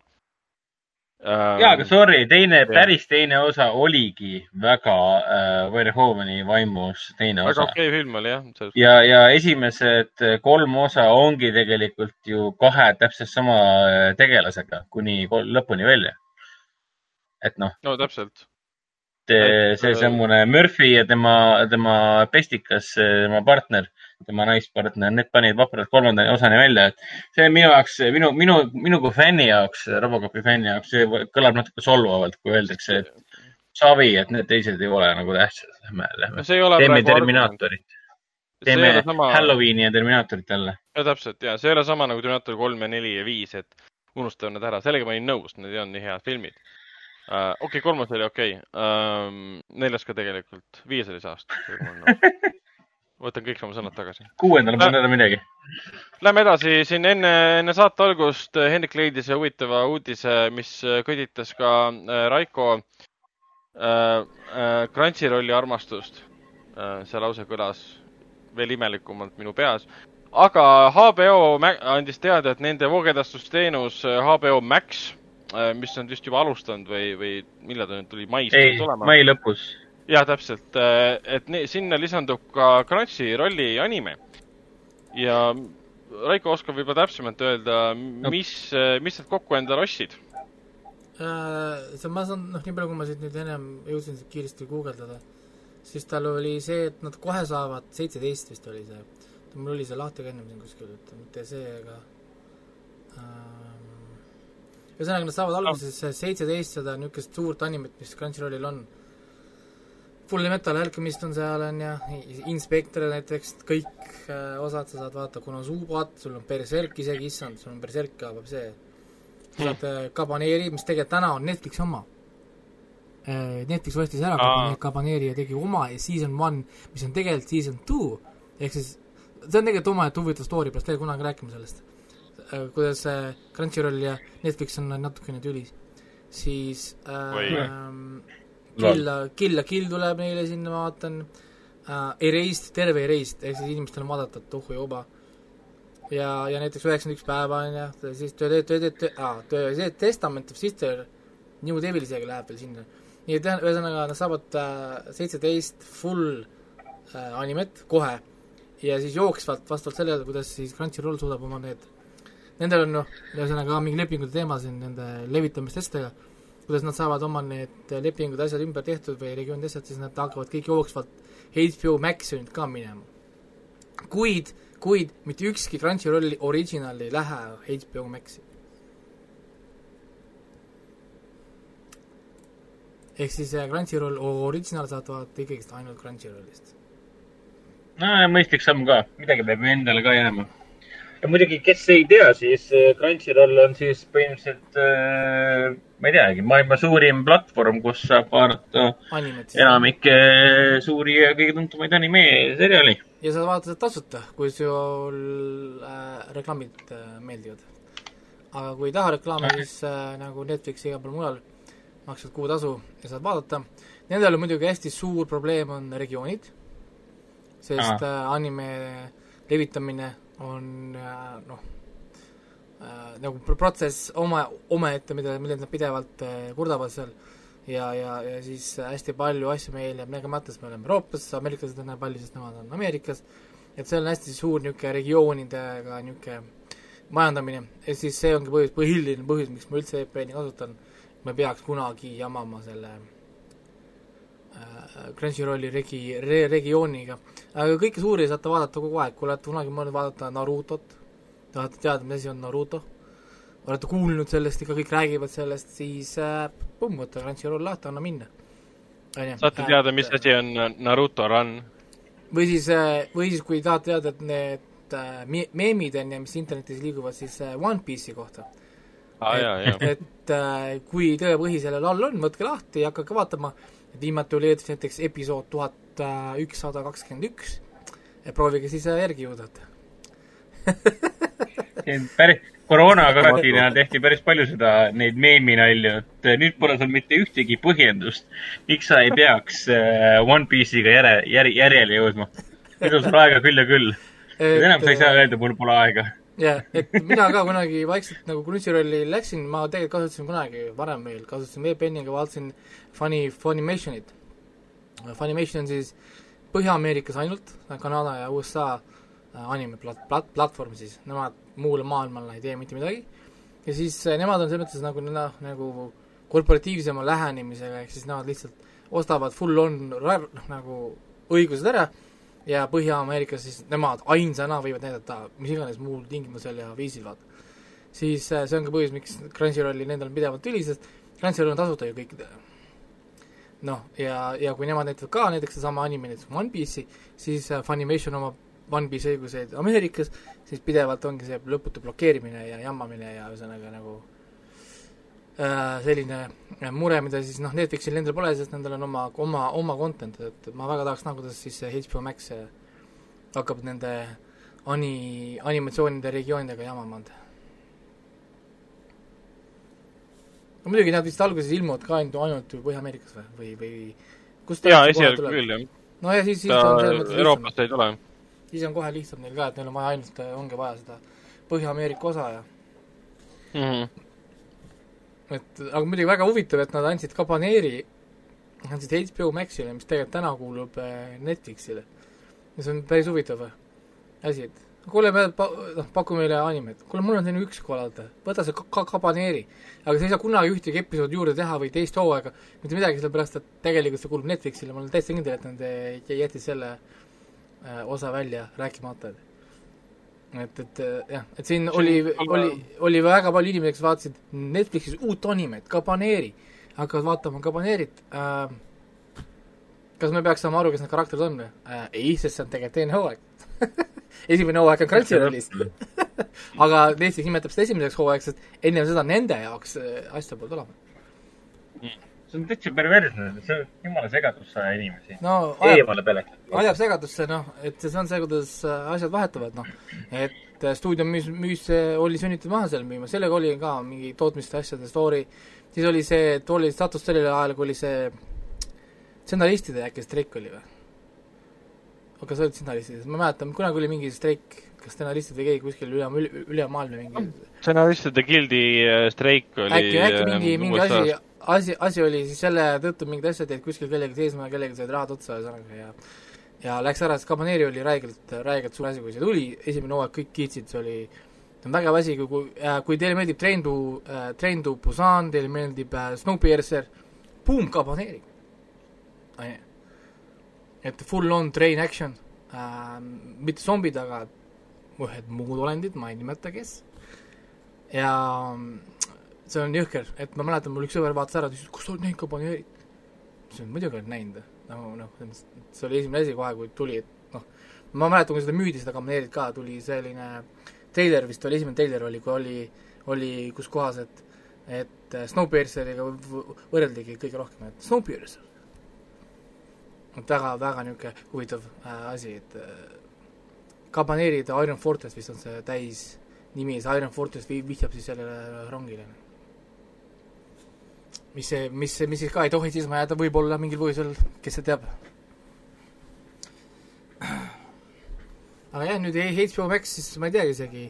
Jaa, aga sorry, teine, päris teine osa oligi väga äh, Verhoveni vaimus teine väga osa. väga okei okay film oli jah. ja, ja esimesed kolm osa ongi tegelikult ju kahe täpselt sama äh, tegelasega kuni lõpuni välja. et noh. no täpselt. see sammune Murphy ja tema, tema pestikas, tema partner tema naispartner, need panid vapralt kolmanda osani välja, et see minu jaoks, minu, minu, minu kui fänni jaoks, Robocopi fänni jaoks, see kõlab natuke solvavalt, kui öeldakse, et savi, et need teised ei ole nagu tähtsad. Lähme, lähme no. teeme Terminaatorit. teeme sama... Halloweeni ja Terminaatorit jälle. ja täpselt ja see ei ole sama nagu Terminaator kolm ja neli ja viis, et unustame need ära, sellega ma olin nõus, need ei olnud nii head filmid uh,. okei okay,, kolmas oli okei okay. uh,, neljas ka tegelikult, viies oli see aasta võtan kõik oma sõnad tagasi. kuuendal pole enam midagi. Lähme edasi, siin enne, enne saate algust Hendrik leidis huvitava uudise, mis kõditas ka äh, Raiko äh, äh, Crunchyrolli armastust äh,. see lause kõlas veel imelikumalt minu peas. aga HBO andis teada, et nende voogedastusteenus HBO Max mis on vist juba alustanud või, või millal ta nüüd tuli, mais ei, mai lõpus. Jaa, täpselt, et ne, sinna lisandub ka Crunchyrolli anime. ja Raiko oskab võib-olla täpsemalt öelda no., mis, mis nad kokku endale ostsid äh,? see, ma saan, noh, nii palju, kui ma siit nüüd ennem jõudsin kiiresti guugeldada, siis tal oli see, et nad kohe saavad, seitseteist vist oli see, mul oli see lahti ka ennem siin kuskil, et mitte see, aga ähm, ühesõnaga, nad saavad alguses seitseteist seda niisugust suurt animet, mis Crunchyrollil on. Full Metal Alchemist on seal, on ju, Inspector näiteks, kõik äh, osad sa saad vaadata, Konosubat, sul on Berserk isegi, issand, sul on Berserk ka, see saad mm. Cabaneri, mis tegelikult täna on Netflixi oma. Äh, Netflix ostis ära Aa. Cabaneri ja tegi oma season one, mis on tegelikult season two, ehk siis see on tegelikult omaette huvitav story, peaks teile kunagi rääkima sellest. Äh, kuidas Crunchyroll ja Netflix on natukene tülis. siis äh, Kill, Kill la Kill tuleb neile sinna, ma vaatan. Uh,, Erased, terve Erased, ehk siis inimestel on vaadata, et oh juba uh, ja, ja näiteks üheksakümmend üks päeva on ju, siis töö, töö, töö, töö, aa, töö, see Testament of Sister, New Devil isegi läheb veel sinna. nii et ühesõnaga nad saavad äh, seitseteist äh, full äh, animet kohe. Ja siis jooksvalt, vastavalt sellele, kuidas siis Crunchyroll suudab oma need, nendel on noh, ühesõnaga mingi lepingute teema siin nende levitamistestega, kuidas nad saavad oma need lepingud, asjad ümber tehtud või regioonid asjad, siis nad hakkavad kõik jooksvalt HBO Maxi nüüd ka minema. kuid kuid mitte ükski Crunchyrolli original ei lähe HBO Maxi. ehk siis äh, Crunchyroll original saad vaadata ikkagist ainult Crunchyrollist. no mõistlik samm ka, midagi peab ju endale ka jääma. Ja muidugi, kes ei tea, siis äh, Crunchyroll on siis põhimõtteliselt äh, ma ei teagi, maailma suurim platvorm, kus saab vaadata enamikke suuri ja kõige tuntumaid anime seriaali ja sa vaatad tasuta, kui sul äh, reklaamid äh, meeldivad. aga kui ei taha reklaame, siis äh, nagu Netflix ja igal pool mujal, maksad kuutasu ja saad vaadata. Nendel on muidugi hästi suur probleem, on regioonid, sest äh, anime levitamine on äh, noh äh,, nagu protsess oma, omaette, mida, millest nad pidevalt äh, kurdavad seal. Ja, ja, ja siis hästi palju asju meil jääb nägemata, sest me oleme Euroopas, ameeriklased on palju, sest nemad on Ameerikas, et see on hästi suur niisugune regioonidega niisugune majandamine. Ja siis see ongi põhjus, põhiline põhjus, miks ma üldse VPN-i kasutan, ma ei peaks kunagi jamama selle äh, Crunchyrolli regi-, re-, regiooniga. aga kõike suuri saate vaadata kogu aeg, kui olete kunagi mõelnud vaadata Narutot, tahate teada, mis asi on Naruto olete kuulnud sellest, ikka kõik räägivad sellest, siis äh, pumm, võta Crunchyroll lahti, anna minna. saate teada, mis asi on Naruto Run? või siis, äh, või siis kui tahate teada, et need äh, meemid on ju, mis internetis liiguvad, siis äh, One Piece'i kohta ah,. et, et äh, kui tõepõhi sellel all on, võtke lahti ja hakake vaatama, et viimati oli näiteks episood tuhat ükssada kakskümmend üks, proovige siis äh, järgi jõuda päris, koroona karantiinina tehti päris palju seda, neid meeminalju, et nüüd pole sul mitte ühtegi põhjendust, miks sa ei peaks One Piece'iga järe, järe, järjele jõudma. nüüd on sul aega küll ja küll. enam sa ei saa öelda, mul pole aega. Jah, et mina ka kunagi vaikselt nagu Cruncyrolli läksin, ma tegelikult kasutasin kunagi varem veel, kasutasin VPN-iga, vaatasin Funny, Funimationit. Funimation on siis Põhja-Ameerikas ainult, Kanada ja USA äh, anime plat-, plat-, platvorm siis, nemad muule maailmale ei tee mitte midagi, ja siis eh, nemad on selles mõttes nagu noh, nagu korporatiivsema lähenemisega, ehk siis nemad lihtsalt ostavad full on noh, nagu õigused ära ja Põhja-Ameerikas siis nemad ainsana võivad näidata mis iganes muul tingimusel ja viisil, vaata. siis eh, see on ka põhjus, miks Crunchyrolli nendel on pidevalt tüli, sest Crunchyroll on tasuta ju kõikidele. noh, ja, ja kui nemad näitavad ka näiteks sedasama anime, näiteks One Piece'i, siis eh, Funimation omab One Piece õiguseid Ameerikas, siis pidevalt ongi see lõputu blokeerimine ja jammamine ja ühesõnaga nagu äh, selline mure, mida siis noh, Netflixil endal pole, sest nendel on oma, oma, oma content, et ma väga tahaks näha, kuidas siis HBO Max hakkab nende ani-, animatsioonide regioonidega jamama anda. no muidugi nad vist alguses ilmuvad ka ainult, ainult ju Põhja-Ameerikas või, või, või kust jaa, esialgu küll, jah. no ja siis, siis on selles mõttes Euroopast ei tule siis on kohe lihtsam neil ka, et neil on vaja ainult, ongi vaja seda Põhja-Ameerika osa ja mm. -hmm. Et aga muidugi väga huvitav, et nad andsid Cabaneeri, andsid HBO Maxile, mis tegelikult täna kuulub äh, Netflixile. ja see on päris huvitav asi, et kuule, me pa-, noh, paku meile animet, kuule, mul on selline üks korraldaja, võta see ka-, Cabaneeri. aga sa ei saa kunagi ühtegi episoodi juurde teha või teist hooaega, mitte midagi, sellepärast et tegelikult see kuulub Netflixile, ma olen täiesti kindel, et nad jätsid selle äh, osa välja rääkimata, et et, jah, et siin oli, oli, oli väga palju inimesi, kes vaatasid Netflixis uut animet, Cabaneri, hakkavad vaatama Cabanerit äh,. kas me peaks saama aru, kes need karakterid on või äh,? ei, sest see on tegelikult teine hooaeg esimene hooaeg on Crunchyrollis aga Netflix nimetab seda esimeseks hooaegs, sest ennem seda nende jaoks äh, asja polnud olema mm see on täitsa perversne, see on jumala segadusse aja inimesi no,. eemale pelekad. ajab segadusse, noh, et see on see, kuidas äh, asjad vahetuvad, noh. et äh, stuudio müüs, müüs, oli sunnitud maha seal müüma, sellega oli ka mingi tootmiste asjade story, siis oli see, et oli status sellel ajal, kui oli see stsenaristide äkki streik oli või? aga sa olid stsenaristid, ma mäletan, kunagi oli mingi streik, kas stsenaristid või keegi kuskil üle, üle, ülemaailmne mingi stsenaristide gildi äh, streik oli äkki, äkki mingi, mingi asi, asi, asi oli siis selle tõttu mingid asjad jäid kuskil kellegi seisma ja kellelgi said rahad otsa ühesõnaga ja ja läks ära, sest Cabaneri oli räigelt, räigelt suur asi, kui see tuli, esimene hooaeg kõik kiitsid, see oli see on vägev asi, kui, kui, äh, kui teile meeldib Train to äh,, Train to Busan, teile meeldib äh, Snowpiercer, boom, Cabaneri. et full on train action äh,, mitte zombid, aga ühed muud olendid, ma ei nimeta, kes. ja see on jõhker, et ma mäletan, mul üks sõber vaatas ära, ta ütles, kas sa oled näinud Cabanerit? ma ütlesin, muidugi olen näinud, nagu noh, see oli esimene asi kohe, kui tuli, et noh, ma mäletan, kui seda müüdi, seda Cabanerit ka, tuli selline treiler vist oli, esimene treiler oli, kui oli, oli kus kohas, et et Snowpierceriga võrreldigi kõige rohkem, et Snowpiercer. et väga, väga niisugune huvitav äh, asi, et äh, Cabanerid Iron Fortress vist on see täis nimi, see Iron Fortress vihjab siis sellele rongile mis mis, mis siis ka ei tohi seisma jääda, võib-olla mingil põhjusel, kes see teab. aga jah, nüüd HBO Max, siis ma ei teagi isegi,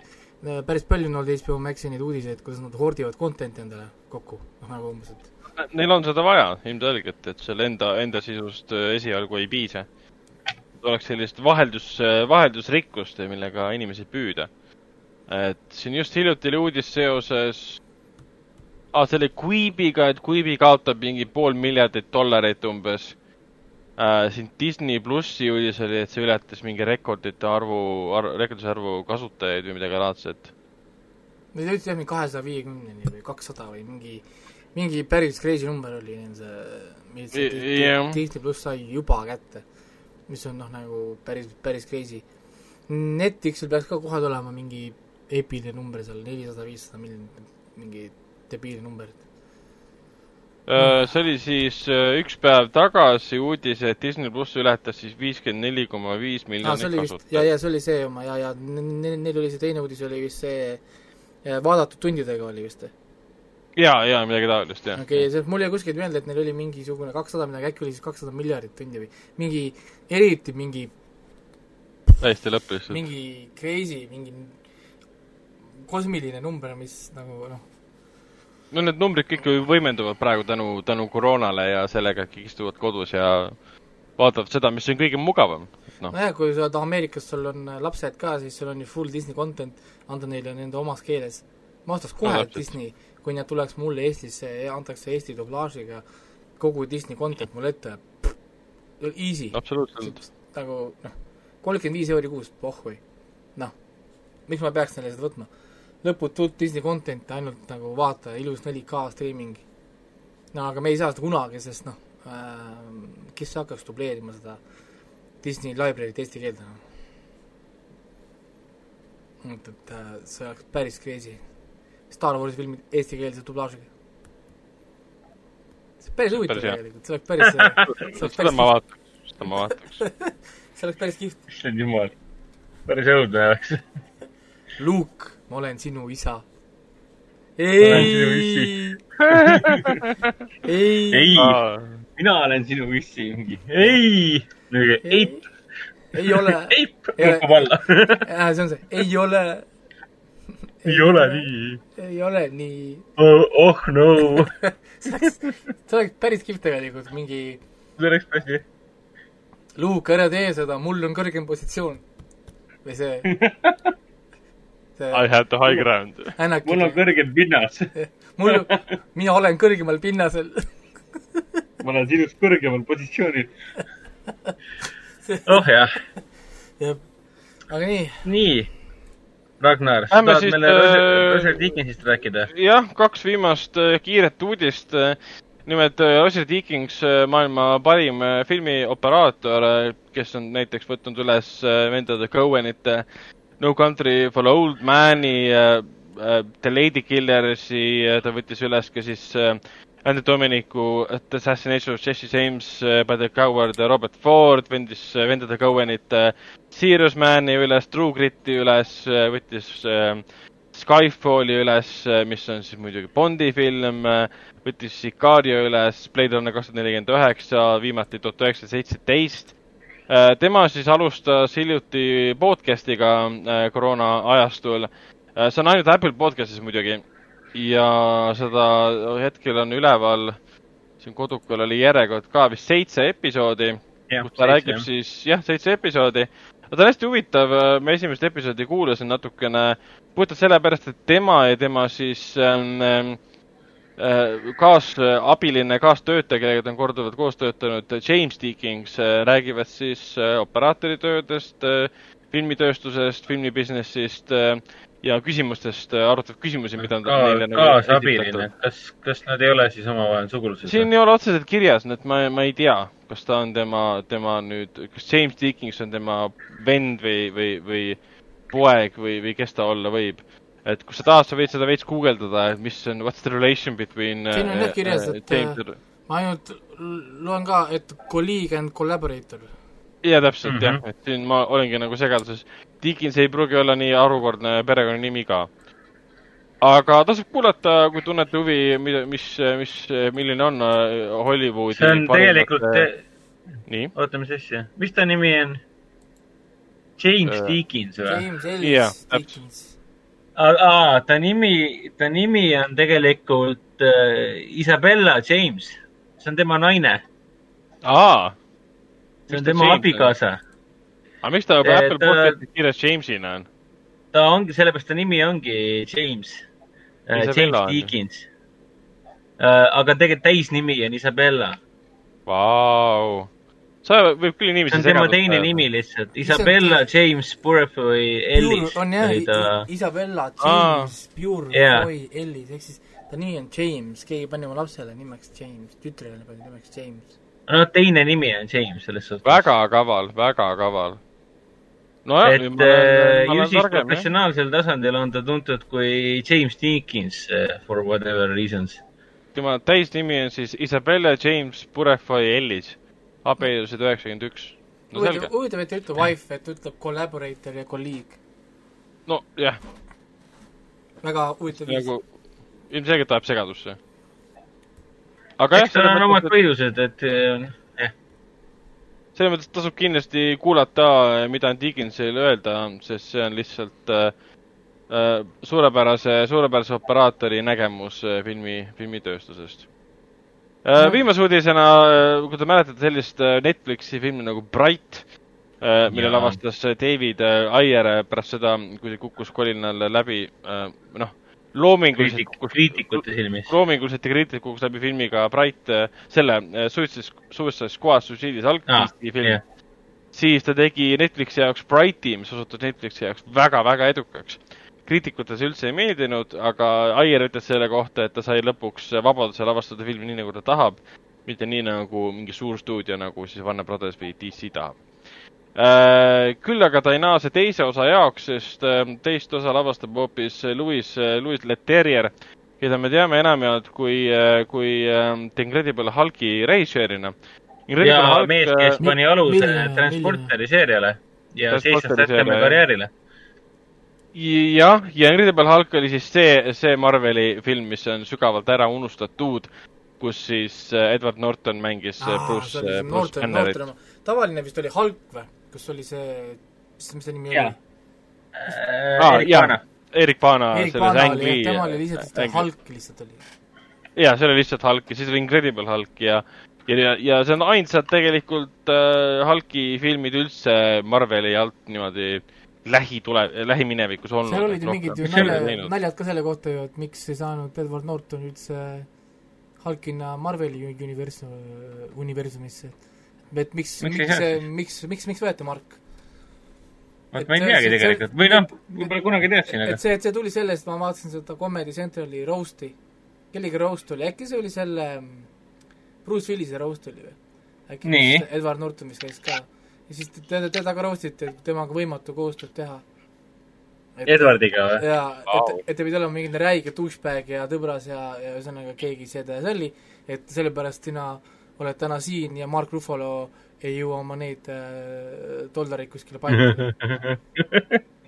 päris palju on olnud HBO Maxi neid uudiseid, kuidas nad hordivad content'i endale kokku, noh nagu umbes, et Neil on seda vaja ilmselgelt, et selle enda, enda sisust äh, esialgu ei piisa. oleks sellist vaheldus, äh, vaheldusrikkust, millega inimesi püüda. et siin just hiljuti oli uudis seoses aa, selle Quibiga, et Quibi kaotab mingi pool miljardit dollarit umbes äh,. siin Disney plussi uudis oli, et see ületas mingi rekordite arvu ar,, rekordise arvu kasutajaid või midagi laadset. Nad jõudsid jah mingi kahesaja viiekümneni või kakssada või mingi, mingi päris crazy number oli nende, mis yeah. Disney pluss sai juba kätte. mis on noh, nagu päris, päris crazy. Netflixil peaks ka kohe tulema mingi epiline number seal, nelisada, viissada miljonit, mingi debiili numbrit. Äh, see oli siis äh, üks päev tagasi uudis, et Disney pluss ületas siis viiskümmend neli koma viis miljonit kasutajat. ja, ja see oli see oma ja, ja neil oli see teine uudis oli vist see vaadatud tundidega oli vist. ja, ja midagi taolist, jah. okei okay,, see, mul jäi kuskilt meelde, et neil oli mingisugune kakssada midagi, äkki oli siis kakssada miljardit tundi või mingi, eriti mingi täiesti lõpp lihtsalt. mingi crazy, mingi kosmiline number, mis nagu noh, no need numbrid kõik võimenduvad praegu tänu, tänu koroonale ja sellega, et kõik istuvad kodus ja vaatavad seda, mis on kõige mugavam no.. nojah, kui sa oled Ameerikas, sul on lapsed ka, siis sul on ju full Disney content, anda neile nende omas keeles. ma ostaks kohe no, Disney, kui nad tuleks mulle Eestisse ja antakse Eesti dublaažiga kogu Disney content mulle ette, easy. absoluutselt. nagu noh, kolmkümmend viis euri kuus, pohh või. noh, miks ma peaks neile seda võtma lõputult Disney content'i ainult nagu vaata, ilus 4K streaming. no aga me ei saa seda kunagi, sest noh äh,, kes hakkaks dubleerima seda Disney library't eesti keelde, noh. et, et äh, see oleks päris crazy. Star Warsi filmid eestikeelse dublaažiga. see on päris huvitav tegelikult, see oleks päris seda ma vaataks, seda ma vaataks see oleks päris kihvt. issand jumal, päris õudne oleks Luke ma olen sinu isa. ei, ei, ei, mina olen sinu issi, mingi ei, eip. ei ole. eip kukub alla. see on see, ei ole. ei ole nii. ei ole nii oh,. oh no see oleks, see oleks päris kihvt tegelikult, mingi see oleks päris kihvt. Luuk, ära tee seda, mul on kõrgem positsioon. või see, see I had the high ground. mul on kõrgem pinnas mul, mina olen kõrgemal pinnasel ma olen sinust kõrgemal positsioonil oh jah. jah, aga nii. nii Ragnar, sa tahad meile äh, Roger Dickinsist rääkida? jah, kaks viimast äh, kiiret uudist. nimelt äh, Roger Dickens, maailma parim filmioperaator, kes on näiteks võtnud üles vendade Cohenite No Country for Old Man'i, The Lady Killersi, ta võttis üles ka siis Andy Dominicu The Assassination of Jesse James by the Coward Robert Ford, vendis vendade Cohenit Serious Mani üles, True Griti üles, võttis äh, Skyfalli üles, mis on siis muidugi Bondi film, võttis Sicario üles, Blade Runner kaks tuhat nelikümmend üheksa, viimati tuhat üheksasada seitseteist. Äh, tema siis alustas hiljuti podcast'iga äh, koroona ajastul. see on ainult Apple podcast'is muidugi ja seda hetkel on üleval, siin kodukul oli järjekord ka vist seitse episoodi, kus ta seitse, räägib jah. siis, jah, seitse episoodi. no ta on hästi huvitav, ma esimest episoodi kuulasin natukene puhtalt sellepärast, et tema ja tema siis ähm, äh, kaasabiline, kaastöötaja, kellega ta on korduvalt koos töötanud, James Deakings, äh, räägivad siis äh, operaatoritöödest, filmitööstusest, filmibusinessist ja küsimustest äh, arutavad küsimusi, mida nad Ka, neile nagu kaasabiline, kas, kas nad ei ole siis omavahel sugulased? siin ei ole otseselt kirjas, nii et ma, ma ei tea, kas ta on tema, tema nüüd, kas James Deakins on tema vend või, või, või poeg või, või kes ta olla võib. Et kui sa tahad, sa võid seda veits guugeldada, et mis on, what's the relation between siin on jah kirjas, äh, et James... ma ainult loen ka, et colleague and collaborator ja täpselt mm -hmm. jah, mhm. et siin ma olengi nagu segaduses. Dickens ei pruugi olla nii harukordne perekonnanimi ka. aga tasub kuulata, kui tunnete huvi, mida, mis, mis, milline on äh, Hollywoodi see on tegelikult te... nii? oota, mis asja, mis ta nimi on? James uh, Dickens või? James Ellis yeah, Dickens. Aa, ta nimi, ta nimi on tegelikult äh, Isabella James, see on tema naine. aa see on tema abikaasa. aga miks ta juba Apple podcast'is kirjas Jamesina on? ta ongi, sellepärast ta nimi ongi James uh,, James Deakins uh,. aga tegelikult täisnimi on Isabella. Vau. Sa, võib küll see on tema teine nimi lihtsalt, Isabella on... James Purefoy Ellis. on jah ta... Isabella James. Purefoy yeah. Ellis, ehk siis ta nimi on James, keegi pani oma lapsele nimeks James, tütrele pani nimeks James no teine nimi on James selles suhtes. väga kaval, väga kaval. nojah, et äh, ju siis professionaalsel tasandil on ta tuntud kui James Dinkins uh, for whatever reasons. tema täisnimi on siis Isabella James Purefoy Ellis, abiellusid üheksakümmend üks. no selge. huvitav, et ei ütle wife, et ütleb collaborator ja colleague. no jah. väga huvitav viis nagu,. ilmselgelt ajab segadusse aga eks seal on omad põhjused, et jah. selles mõttes tasub kindlasti kuulata, mida on Dickinsil öelda, sest see on lihtsalt äh, suurepärase, suurepärase operaatori nägemus filmi, filmitööstusest. Viimase uudisena, äh, kui te mäletate sellist äh, Netflixi filmi nagu Bright, mille ja. lavastas David Ayer pärast seda, kui see kukkus kolinal läbi, noh loominguliselt Kriitik, kriitikute silmis. loominguliselt ja kriitiliselt kukkus läbi filmiga Bright, äh, selle äh, Suicide, Suicide Squad, Suicide'is algtisti ah, film yeah.. siis ta tegi Netflixi jaoks Brighti, mis osutus Netflixi jaoks väga-väga edukaks. Kriitikutele see üldse ei meeldinud, aga Aier ütles selle kohta, et ta sai lõpuks vabaduse lavastada filmi nii, nagu ta tahab, mitte nii, nagu mingi suur stuudio, nagu siis Warner Brothers või DC tahab. Äh, küll aga ta ei naase teise osa jaoks, sest ähm, teist osa lavastab hoopis Louis, äh, Louis Leterrier, keda me teame enamjaolt kui, äh, kui ähm, The Incredible Hulki režissöörina. ja Hulk, mees, kes pani aluse Transporteri seeriale ja seisnes tema karjäärile jah, ja Incredible Hulk oli siis see, see Marveli film, mis on sügavalt ära unustatud, kus siis Edward Norton mängis Aa, Bruce, Bruce Bannerit. tavaline vist oli Hulk või? kas oli see, mis, mis see nimi oli? Äh, Eric Bana. Erik Bana. Erik Bana oli, tema oli lihtsalt Hulk lihtsalt oli. jaa, see oli lihtsalt Hulk ja siis oli Incredible Hulk ja ja, ja see on ainsad tegelikult äh, Hulki filmid üldse Marveli alt niimoodi lähitule-, lähiminevikus olnud. seal olid ju mingid ju nalja, naljad ka selle kohta ju, et miks ei saanud Edward Norton üldse Hulkina Marveli universum, universumisse. et miks, miks, miks, miks, miks, miks võeti Mark? ma ei teagi tegelikult, või noh, võib-olla kunagi teadsin, aga et see, et see tuli sellest, ma vaatasin seda Comedy Centrali roast'i, kellegi roast oli, äkki see oli selle Bruce Willise roast oli või? äkki. Edward Norton, mis käis ka. Ja siis teda, teda ka roast iti, et temaga võimatu koostööd teha. Edwardiga või? jaa, et, et ta pidi olema mingi räige douchebag ja tõbras ja, ja ühesõnaga keegi seda ja salli, et sellepärast sina oled täna siin ja Mark Ruffalo ei jõua oma neid äh, dollareid kuskile paigutada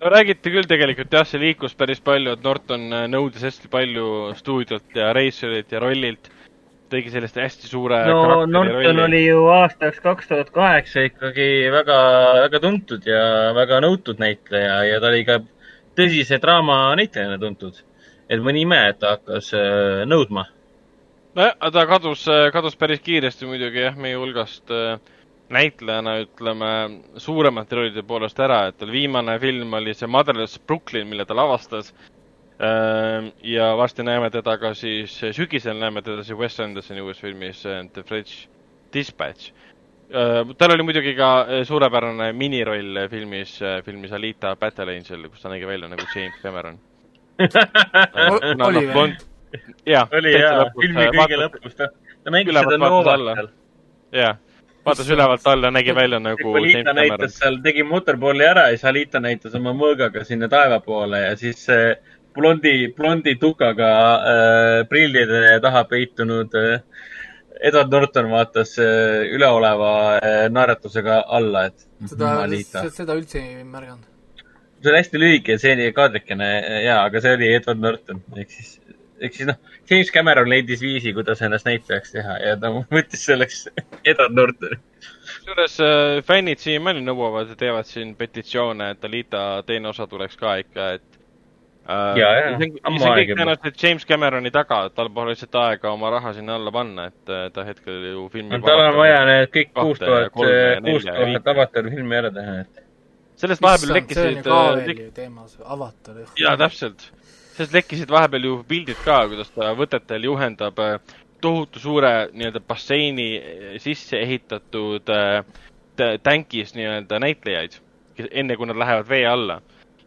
no räägiti küll tegelikult jah, see liikus päris palju, et Norton äh, nõudis hästi palju stuudiolt ja reisijalt ja rollilt. Tegi sellest hästi suure no Norton oli ju aastaks kaks tuhat kaheksa ikkagi väga, väga tuntud ja väga nõutud näitleja ja ta oli ka tõsise draama näitlejana tuntud. et mõni ime, et ta hakkas äh, nõudma nojah, ta kadus, kadus päris kiiresti muidugi jah, meie hulgast äh, näitlejana, ütleme, suuremate rollide poolest ära, et tal viimane film oli see Motherless Brooklyn, mille ta lavastas. Äh, ja varsti näeme teda ka siis, sügisel näeme teda siis Wes Andersoni uues filmis äh, The French Dispatch. tal oli muidugi ka suurepärane miniroll filmis, filmis Alita Battle Angel, kus ta nägi välja nagu James Cameron oli või? oli jaa, filmi kõige lõpus, ta, ta mängis seda Novat seal. jah, vaatas ülevalt alla, nägi välja nagu Alita näitas seal, tegi motorpooli ära ja siis Alita näitas oma mõõgaga sinna taeva poole ja siis see blondi, blondi tukaga äh, prillide taha peitunud äh, Edward Norton vaatas äh, üleoleva äh, naeratusega alla, et seda, seda üldse ei märganud. see on hästi lühike seeni kaadrikene jaa, aga see oli Edward Norton, ehk siis ehk siis noh, James Cameron leidis viisi, kuidas ennast näitlejaks teha ja ta võttis selleks Edward Nortoni. kusjuures äh, fännid siiamaani nõuavad ja teevad siin petitsioone, et Alita teine osa tuleks ka ikka, et äh, ja, ja, see on kõik tõenäoliselt James Cameroni taga, et tal pole lihtsalt aega oma raha sinna alla panna, et äh, ta hetkel ju filmi no, tal on vaja need kõik kuus tuhat, kuus tuhat avatari filmi ära teha, et sellest vahepeal lekkisid see on ju ka veel ju teemas, avatar. jaa, täpselt sellest lekkisid vahepeal ju pildid ka, kuidas ta võtetel juhendab äh, tohutu suure nii-öelda basseini äh, sisse ehitatud äh, tänkis nii-öelda näitlejaid, enne kui nad lähevad vee alla.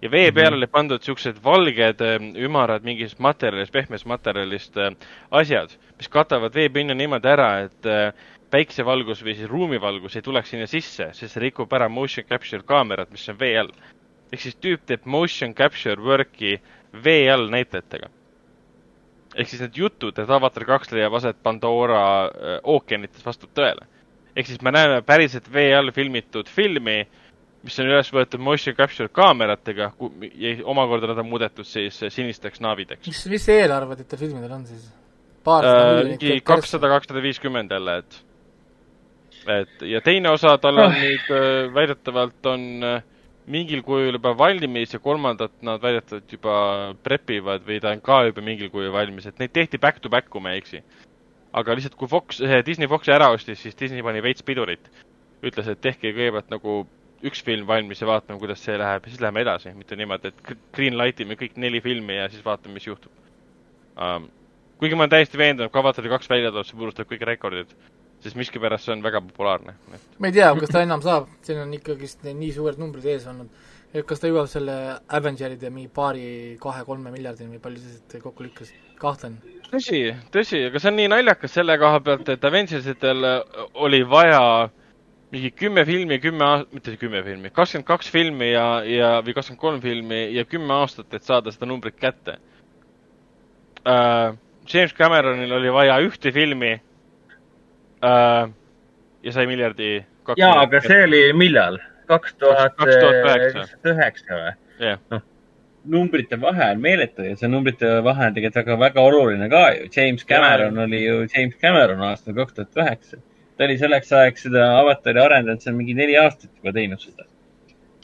Ja vee peale mm -hmm. oli pandud siuksed valged ümarad mingist materjalist, pehmest materjalist asjad, mis katavad veepinna niimoodi ära, et päiksevalgus või siis ruumivalgus ei tuleks sinna sisse, sest see rikub ära motion capture kaamerat, mis on vee all. ehk siis tüüp teeb motion capture work'i vee all näitlejatega. ehk siis need jutud, et Avatar kaks leiab aset Pandora äh, ookeanites, vastab tõele. ehk siis me näeme päriselt vee all filmitud filmi, mis on üles võetud motion capture kaameratega ja omakorda nad on muudetud siis sinisteks naavideks. mis, mis eelarvad, et filmidel on siis? mingi kakssada, kakssada viiskümmend jälle, et et ja teine osa tal on nüüd äh, väidetavalt on äh, mingil kujul juba valmis ja kolmandat nad väidetavalt juba prep ivad või ta on ka juba mingil kujul valmis, et neid tehti back to back, kui ma ei eksi. aga lihtsalt, kui Fox, Disney Foxi ära ostis, siis Disney pani veits pidurit. ütles, et tehke kõigepealt nagu üks film valmis ja vaatame, kuidas see läheb ja siis läheme edasi, mitte niimoodi, et green light ime kõik neli filmi ja siis vaatame, mis juhtub um,. kuigi ma olen täiesti veendunud, kui Avatari kaks välja tuleb, see purustab kõik rekordid sest miskipärast see on väga populaarne. ma ei tea, kas ta enam saab, siin on ikkagist nii suured numbrid ees olnud, et kas ta jõuab selle Avengeride mingi paari, kahe-kolme miljardini või palju see kokku lükkas, kahtlen. tõsi, tõsi, aga see on nii naljakas selle koha pealt, et Avengersitel oli vaja mingi kümme filmi, kümme aastat, mitte kümme filmi, kakskümmend kaks filmi ja, ja, või kakskümmend kolm filmi ja kümme aastat, et saada seda numbrit kätte uh,. James Cameronil oli vaja ühte filmi äh, ja sai miljardi. jaa, aga see oli millal? kaks tuhat üheksa või? noh, numbrite vahe on meeletu ja see numbrite vahe on tegelikult väga, väga oluline ka ju. James Cameron ja. oli ju James Cameron aastal kaks tuhat üheksa. Ta oli selleks ajaks seda avatari arendanud, see on mingi neli aastat juba teinud seda.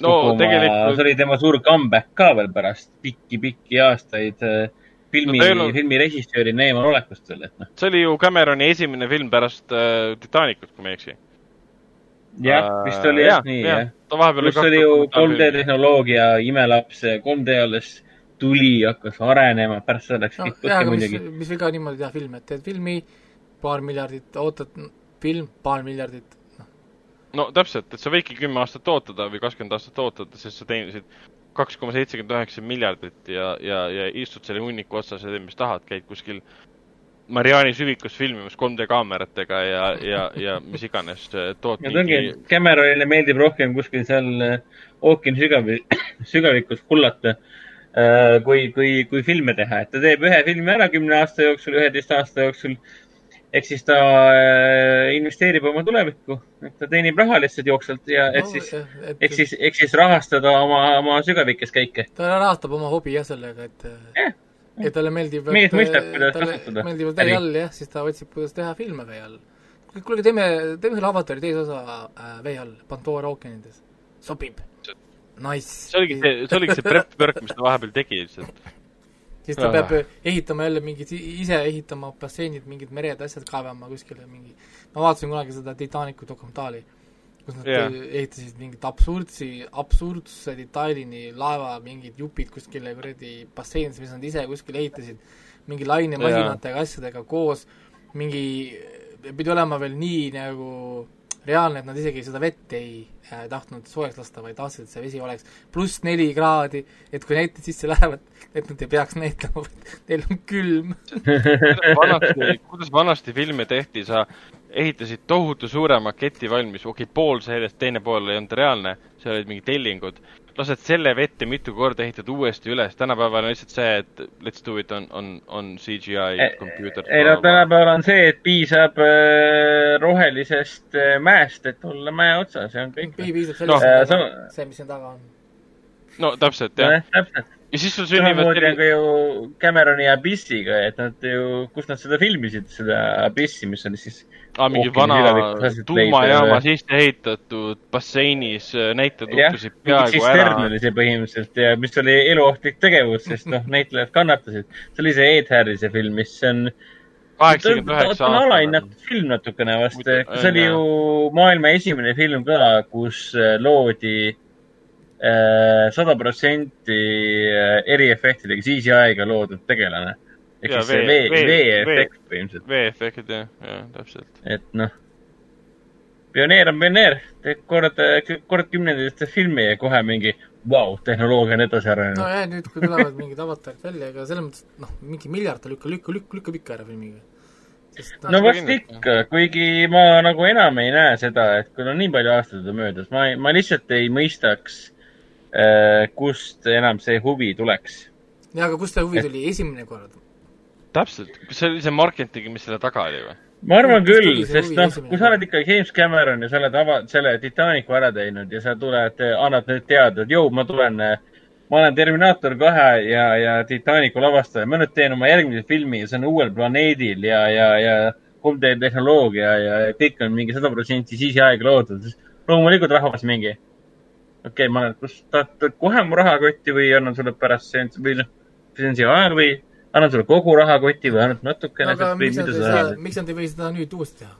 no tegelikult. see oli tema suur comeback ka veel pärast pikki-pikki aastaid äh, filmi no,, olnud... filmi režissööri eemalolekust veel, et noh. see oli ju Cameroni esimene film pärast äh, Titanicut, kui ma ei eksi. jah uh,, vist oli jah, nii jah. pluss oli ju 3D tehnoloogia, imelaps, 3D alles tuli, hakkas arenema, pärast seda läks no, kõik põhja muidugi. mis viga niimoodi teha filmi, et teed filmi, paar miljardit, ootad film, paar miljardit, noh. no täpselt, et sa võidki kümme aastat ootada või kakskümmend aastat ootada, sest sa teenisid kaks koma seitsekümmend üheksa miljardit ja, ja, ja istud selle hunniku otsas ja teed, mis tahad, käid kuskil Mariani süvikus filmimas 3D kaameratega ja, ja, ja mis iganes tood ja mingi. Cameronile meeldib rohkem kuskil seal äh, ookeani sügavi, sügavikus kullata äh, kui, kui, kui filme teha, et ta teeb ühe filmi ära kümne aasta jooksul, üheteist aasta jooksul ehk siis ta äh, investeerib oma tulevikku, et ta teenib raha lihtsalt jooksvalt ja et no, siis, ehk siis, ehk siis rahastada oma, oma sügavikes käike. ta rahastab oma hobi jah sellega, et yeah., et talle meeldib. mees mõistab, kuidas kasutada. meeldivad vee all jah, siis ta otsib, kuidas teha filme vee all. kuulge, teeme, teeme selle avatari teise osa äh, vee all, Pandora ookeanides. sobib. Nice. see oligi see, see oligi see prep work, mis ta vahepeal tegi lihtsalt siis ta peab ehitama jälle mingid, ise ehitama basseinid, mingid mered, asjad kaevama kuskile mingi, ma vaatasin kunagi seda Titanicu dokumentaali, kus nad yeah. ehitasid mingit absurdsi, absurdse detailini laeva mingid jupid kuskile kuradi basseinidesse, mis nad ise kuskile ehitasid, mingi lainemasinatega yeah., asjadega koos, mingi, pidi olema veel nii nagu reaalne, et nad isegi seda vett ei äh, tahtnud soojaks lasta, vaid tahtsid, et see vesi oleks pluss neli kraadi, et kui näitlejad sisse lähevad, et nad ei peaks näitlema, vaid neil on külm. Kuidas vanasti filme tehti, sa ehitasid tohutu suure maketi valmis, okei okay,, pool sellest, teine pool ei olnud reaalne, seal olid mingid tellingud lased selle vette mitu korda, ehitad uuesti üles, tänapäeval on lihtsalt see, et let's do it on, on, on CGI kompuuter. ei no tänapäeval on see, et piisab äh, rohelisest äh, mäest, et olla mäe otsas ja on kõik. piisab sellest no. äh,, see, mis siin taga on. no täpselt, jah no,. täpselt ja siis sul sünnivad samamoodi on ka ju Cameroni Abyssiga, et nad ju, kus nad seda filmisid, seda Abyssi, mis oli siis aa, mingi vana tuumajaama sisse ehitatud basseinis äh, näitlejad uppusid peaaegu ära. oli see põhimõtteliselt ja mis oli eluohtlik tegevus, sest noh, näitlejad kannatasid. see oli see Ed Harrise film, mis on kaheksakümmend üheksa aastat. alahinnatud film natukene vast, see oli ju maailma esimene film ka, kus äh, loodi Äh, sada protsenti äh, eriefektidega CGI-ga loodud tegelane. Ehk siis see vee, vee-efekt põhimõtteliselt. vee-efekt, jah, jah, täpselt. et noh, pioneer on pioneer, teed kord, kord kümnendite filmi ja kohe mingi vau wow,, tehnoloogia on edasi arenenud. nojah, nüüd kui tulevad mingid avatarid välja, ega selles mõttes, noh, mingi miljard ta lükkab, lükkab, lükkab, lükkab ikka ära filmiga. no vast ikka, kuigi ma nagu enam ei näe seda, et kui on nii palju aastaid möödas, ma, ma lihtsalt ei mõistaks Äh, kust enam see huvi tuleks. jaa, aga kust see huvi tuli esimene kord? Täpselt, kas see oli see marketing, mis selle taga oli või? ma arvan küll, sest noh, kui sa oled ikka James Cameron ja sa oled ava-, selle Titanicu ära teinud ja sa tuled, annad nüüd teada, et jõu, ma tulen, ma olen Terminaator kahe ja, ja Titanicu lavastaja, ma nüüd teen oma järgmise filmi ja see on uuel planeedil ja, ja, ja 3D tehnoloogia ja kõik on mingi sada protsenti CGI-ga loodud, siis loomulikult rahvas mingi okei okay,, ma, kas tahad kohe mu rahakotti või annan sulle pärast seansi või noh, seansi ajal või annan sulle kogu rahakoti või ainult natukene aga miks nad, seda, miks nad ei või seda nüüd uuesti teha?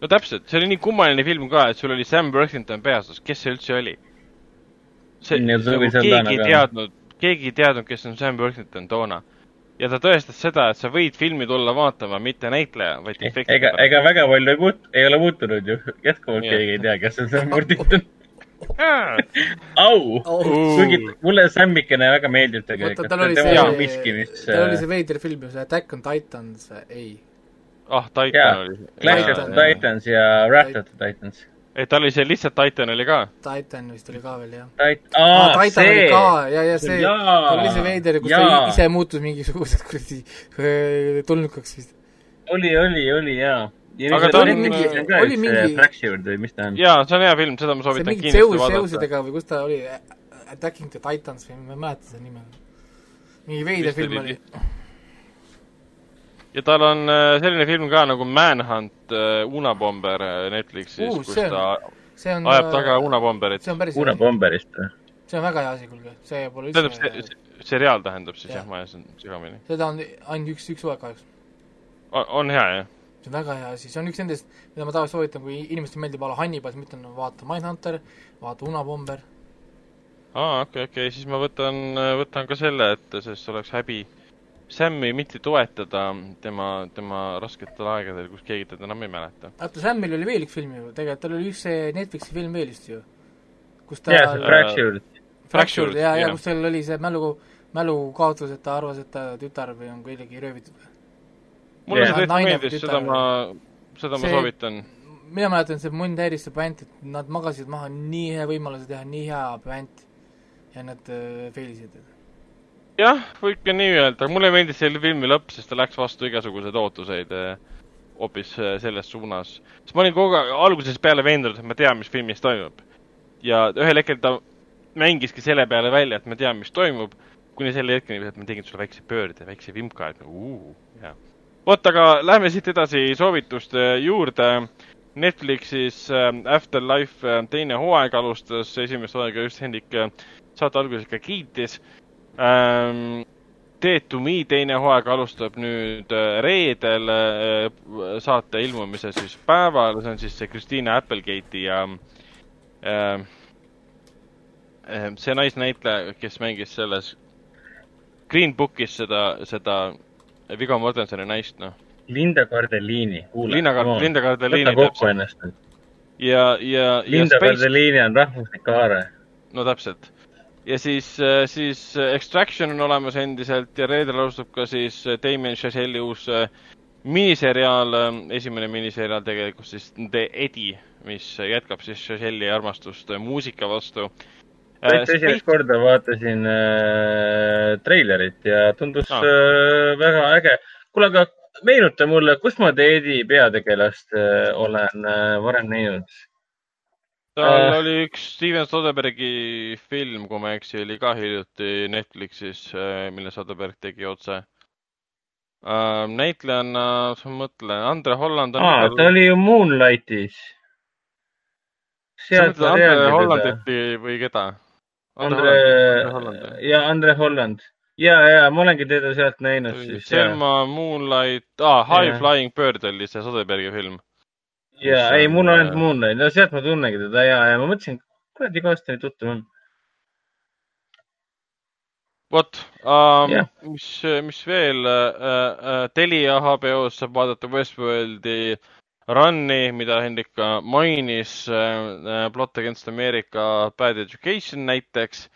no täpselt, see oli nii kummaline film ka, et sul oli Sam Worthington peaosas, kes see üldse oli? see, nagu keegi ei teadnud, keegi ei teadnud, kes on Sam Worthington toona. ja ta tõestas seda, et sa võid filmi tulla vaatama, mitte näitleja, vaid efekti ega, ega väga palju ei muut-, ei ole muutunud ju, jätkuvalt keegi ei tea, kes on Sam Worthington au oh., kuigi mulle Sammikene väga meeldib tegelikult. tal oli see, miski, mis tal oli see veider film ju, see Attack on Titans, ei. ah, Titan oli. Clash of the Titans ja Wrath of the Titans. ei, tal oli see lihtsalt Titan oli ka. Titan vist oli ka veel, jah. aa, Titan see. oli ka, ja, ja see, tal oli see veider, kus ta ise muutus mingisuguseks kuradi äh, tulnukaks vist. oli, oli, oli, jaa aga ta oli mingi, oli mingi. Fractured või mis ta on? jaa, see on hea film, seda ma soovitan kindlasti seus, vaadata. seosidega või kus ta oli, Attacking the Titans või ma ei mäleta seda nime. mingi veider film oli. ja tal on äh, selline film ka nagu Manhunt uh, Unabomber äh, Netflixis uh,, kus ta ajab taga Unabomberit. see on päris Unabomberist või? see on väga hea asi, kuulge, see pole üldse tähendab, see seriaal tähendab siis jah ja,, ma ajasin segamini. seda on ainult üks, üks hooaeg kahjuks. on hea, jah? See on väga hea asi, see on üks nendest, mida ma tavaliselt soovitan, kui inimestele meeldib olla Hannibal, siis ma ütlen, vaata Mindhunter, vaata Unabomber. aa, okei okay,, okei okay., siis ma võtan, võtan ka selle ette, sest oleks häbi Sam'i mitte toetada tema, tema rasketel aegadel, kus keegi teda enam ei mäleta. oota, Sam'il oli veel üks film ju, tegelikult tal oli üks see Netflixi film veel vist ju. kus ta jah, see Fractured. Fractured ja, ja kus tal oli see mälu, mälukaotus, et ta arvas, et ta tütar või on kuidagi röövitud. Mulle see tõesti meeldis, seda ma, seda see, ma soovitan. mina mäletan, see mind häiris see puänt, et nad magasid maha nii hea võimaluse teha nii hea puänt ja nad äh, fail isid jah, võib ka nii öelda, mulle meeldis selle filmi lõpp, sest ta läks vastu igasuguseid ootuseid eh, hoopis eh, selles suunas. sest ma olin kogu aeg algusest peale veendunud, et ma tean, mis filmis toimub. ja ühel hetkel ta mängiski selle peale välja, et ma tean, mis toimub, kuni selle hetkeni, et ma tegin sulle väikse pöörde, väikse vimka, et uu, jah. Vot, aga lähme siit edasi soovituste juurde. Netflixis äh, Afterlife äh, teine hooaeg alustas, esimest hooaega just Hendrik äh, saate alguses ka kiitis ähm,. Dead to me teine hooaeg alustab nüüd reedel saate ilmumise siis päeval, see on siis see Christina Applegate'i ja äh, see naisnäitleja, kes mängis selles Green Bookis seda, seda Viggo Mortensoni naist, noh. Linda Cardellini, kuule. Linda, Linda Cardellini. võta kokku ennast nüüd. ja, ja. Linda Space... Cardellini on rahvuslik haare. no täpselt ja siis, äh, siis äh, Extraction on olemas endiselt ja reedel alustab ka siis äh, Damien Chazelle uus miniseriaal, esimene miniseriaal tegelikult siis The Eddie, mis jätkab siis Chazelle'i armastust muusika vastu. Esimest korda vaatasin äh, treilerit ja tundus ah. äh, väga äge. kuule, aga meenuta mulle, kus ma The Eddie peategelast äh, olen äh, varem näinud? tal äh, oli üks Steven Soderberghi film, kui ma ei eksi, oli ka hiljuti Netflixis, äh, mille Soderberg tegi otse äh,. näitlejana, ma mõtlen, Andre Holland on aa, ta oli ju Moonlightis. sa mõtled Andre Hollandit või keda? Andre, ja Andre Holland. ja, ja ma olengi teda sealt näinud siis. Selma, Moonlight ah,, High ja. Flying Bird oli see Soderberghi film ja ei, mul on ainult äh, Moonlight, no sealt ma tunnengi teda ja, ja ma mõtlesin, kuradi neid tuttav on. vot um,, mis, mis veel uh,, uh, Telia HBO-s saab vaadata Westworldi Run'i, mida Hendrik ka mainis uh,, Plot Against America, Bad Education näiteks.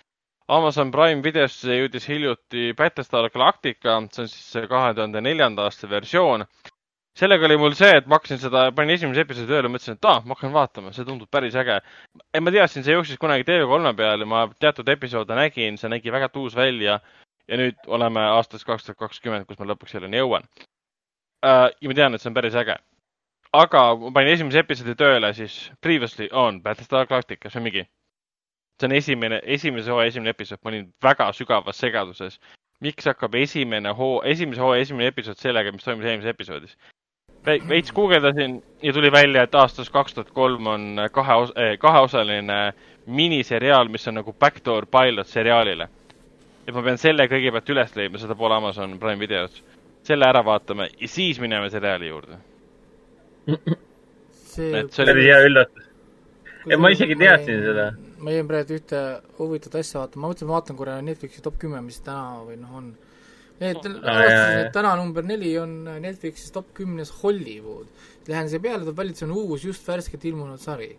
Amazon Prime videosse jõudis hiljuti Battlestar Galactica, see on siis see kahe tuhande neljanda aasta versioon sellega oli mul see, et ma hakkasin seda, panin esimese episoodi tööle, mõtlesin, et aa, ma hakkan vaatama, see tundub päris äge. ma teadsin, see jooksis kunagi TV3 peal ja ma teatud episoode nägin, see nägi väga tuus välja. ja nüüd oleme aastas kaks tuhat kakskümmend, kus ma lõpuks selleni jõuan uh,. ja ma tean, et see on päris äge. Aga ma panin esimese episoodi tööle, siis previously on Battlestar Galactica, see on mingi. see on esimene, esimese hooaja esimene episood, ma olin väga sügavas segaduses miks hakkab esimene hoo, esimese hooaja esimene episood sellega, mis toimus eelmises episoodis veits guugeldasin ja tuli välja, et aastast kaks tuhat kolm on kahe, eh, kaheosaline miniseriaal, mis on nagu backdoor pilot seriaalile. et ma pean selle kõigepealt üles leidma, seda pole Amazon Prime videos. selle ära vaatame ja siis mineme seriaali juurde. See, see oli hea üllatus. ja ma isegi teadsin seda. ma jäin praegu ühte huvitavat asja vaatama, ma mõtlesin, ma vaatan korra Netflixi top kümme, mis täna või noh, on et avastasin, et täna number neli on Netflixis top kümnes Hollywood. Lähen siia peale, tuleb välja, et see on uus, just värskelt ilmunud sari.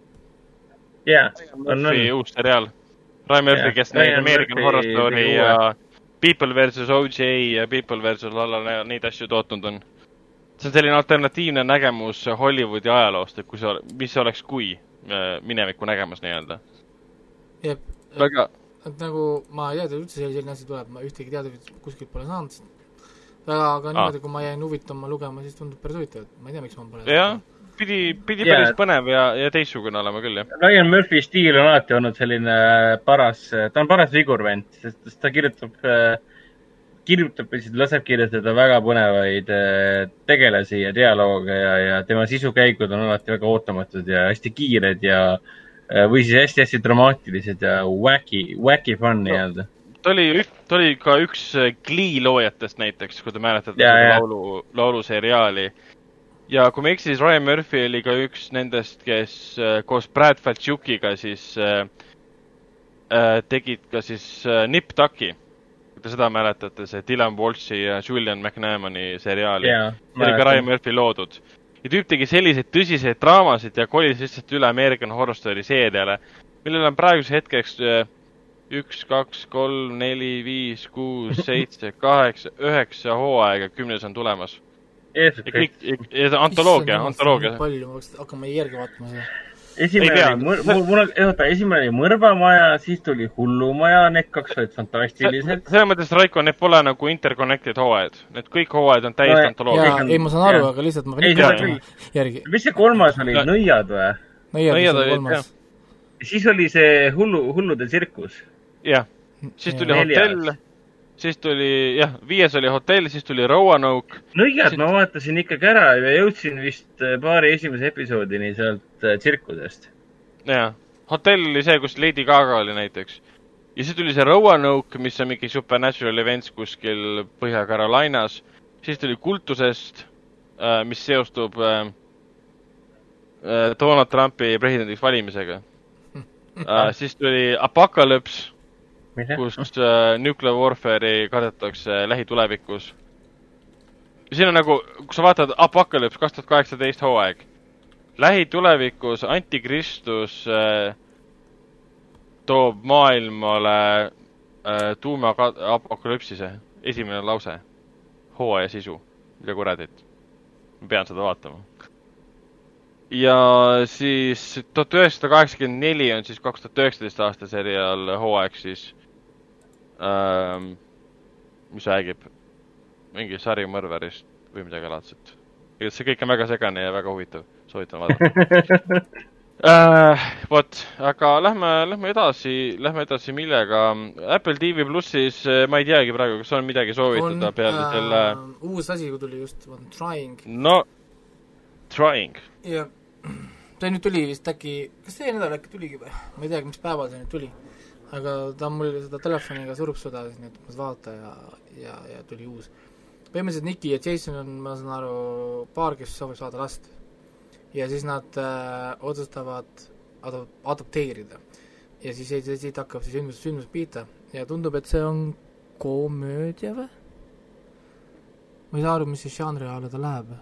jaa, on, on. uus seriaal. Ryan Murphy, kes näib American Horror Story ja People versus OJ ja People versus la-la-la, neid asju tootnud on. See on selline alternatiivne nägemus Hollywoodi ajaloost, et kui see, mis oleks, kui äh, mineviku nägemus nii-öelda. väga et nagu ma ei teadnud üldse selline asi tuleb, ma ühtegi teadmist kuskilt pole saanud, väga, aga niimoodi, kui ma jäin huvitama lugema, siis tundub päris huvitav, et ma ei tea, miks ma pole jah, pidi, pidi yeah. päris põnev ja, ja teistsugune olema küll, jah. Ryan Murphy stiil on alati olnud selline paras, ta on paras vigurvend, sest ta kirjutab äh, kirjutab, laseb kirjutada väga põnevaid äh, tegelasi ja dialoog ja, ja tema sisukäigud on alati väga ootamatud ja hästi kiired ja või siis hästi-hästi dramaatilised ja wacky, wacky fun nii-öelda. no ta oli, ta oli ka üks Glee loojatest näiteks, kui te mäletate seda laulu, lauluseriaali. Ja kui ma ei eksi, siis Ryan Murphy oli ka üks nendest, kes äh, koos Brad Faltšukiga siis äh, äh, tegid ka siis äh, Nip Tucki. Kui te seda mäletate, see Dylan Walshi ja Julian McNamani seriaali yeah,. see oli ka Ryan Murphy loodud. ja tüüp tegi selliseid tõsiseid draamasid ja kolis lihtsalt üle American Horror Story seeriale, millel on praeguse hetkeks äh, üks, kaks, kolm, neli, viis, kuus, seitse, kaheksa, üheksa hooaega, kümnes on tulemas kõik, antoloogia, antoloogia. palju, ma peaks hakkama järgi vaatama seda. Esimene oli mõr-, mul, mul on, oota, esimene oli Mõrvamaja, siis tuli Hullumaja, need kaks olid fantastilised. selles mõttes, Raiko, need pole nagu interconnected hooajad, need kõik hooajad on täiesti no, antoloogia. ei, ma saan aru, aga lihtsalt ma pean ikka järgi. mis see kolmas oli, Nõiad või? nõiad oli kolmas. siis oli see hullu, hullude tsirkus. jah, siis tuli hotell siis tuli jah, viies oli hotell, siis tuli Roanoke. nõiad siis... ma vaatasin ikkagi ära ja jõudsin vist äh, paari esimese episoodini sealt äh, tsirkusest. jah, hotell oli see, kus Lady Gaga oli näiteks. ja siis tuli see Roanoke, mis on mingi supernatural events kuskil Põhja-Carolinas. siis tuli kultusest, äh, mis seostub Donald Trumpi presidendiks valimisega. siis tuli Apocalypse kus äh, nuclear warfare'i kardetakse lähitulevikus. siin on nagu, kui sa vaatad Apocalypse kaks tuhat kaheksateist hooaeg, lähitulevikus antikristus äh, toob maailmale äh, tuumaapokalüpsise, esimene lause, hooaja sisu, mida kuradit. ma pean seda vaatama. Ja siis tuhat üheksasada kaheksakümmend neli on siis kaks tuhat üheksateist aasta seriaal hooaeg siis ähm,, mis räägib mingi sarimõrvarist või midagi laadset. see kõik on väga segane ja väga huvitav, soovitan vaadata äh,. vot, aga lähme, lähme edasi, lähme edasi millega. Apple TV plussis äh, ma ei teagi praegu, kas on midagi soovitada on, peale äh, selle. uus asi tuli just, on Trying. no, Trying. jah, ta nüüd tuli vist äkki, kas see nädal äkki tuligi või? ma ei teagi, mis päeval see nüüd tuli aga ta mul seda telefoniga surub seda, nii et ma vaata ja, ja, ja tuli uus. põhimõtteliselt Nicky ja Jason on, ma saan aru, paar, kes soovivad saada last. ja siis nad äh, otsustavad ado-, adopteerida. ja siis siit hakkab see sündmus, sündmus pihta ja tundub, et see on komöödia või? ma ei saa aru, mis siis žanri alla ta läheb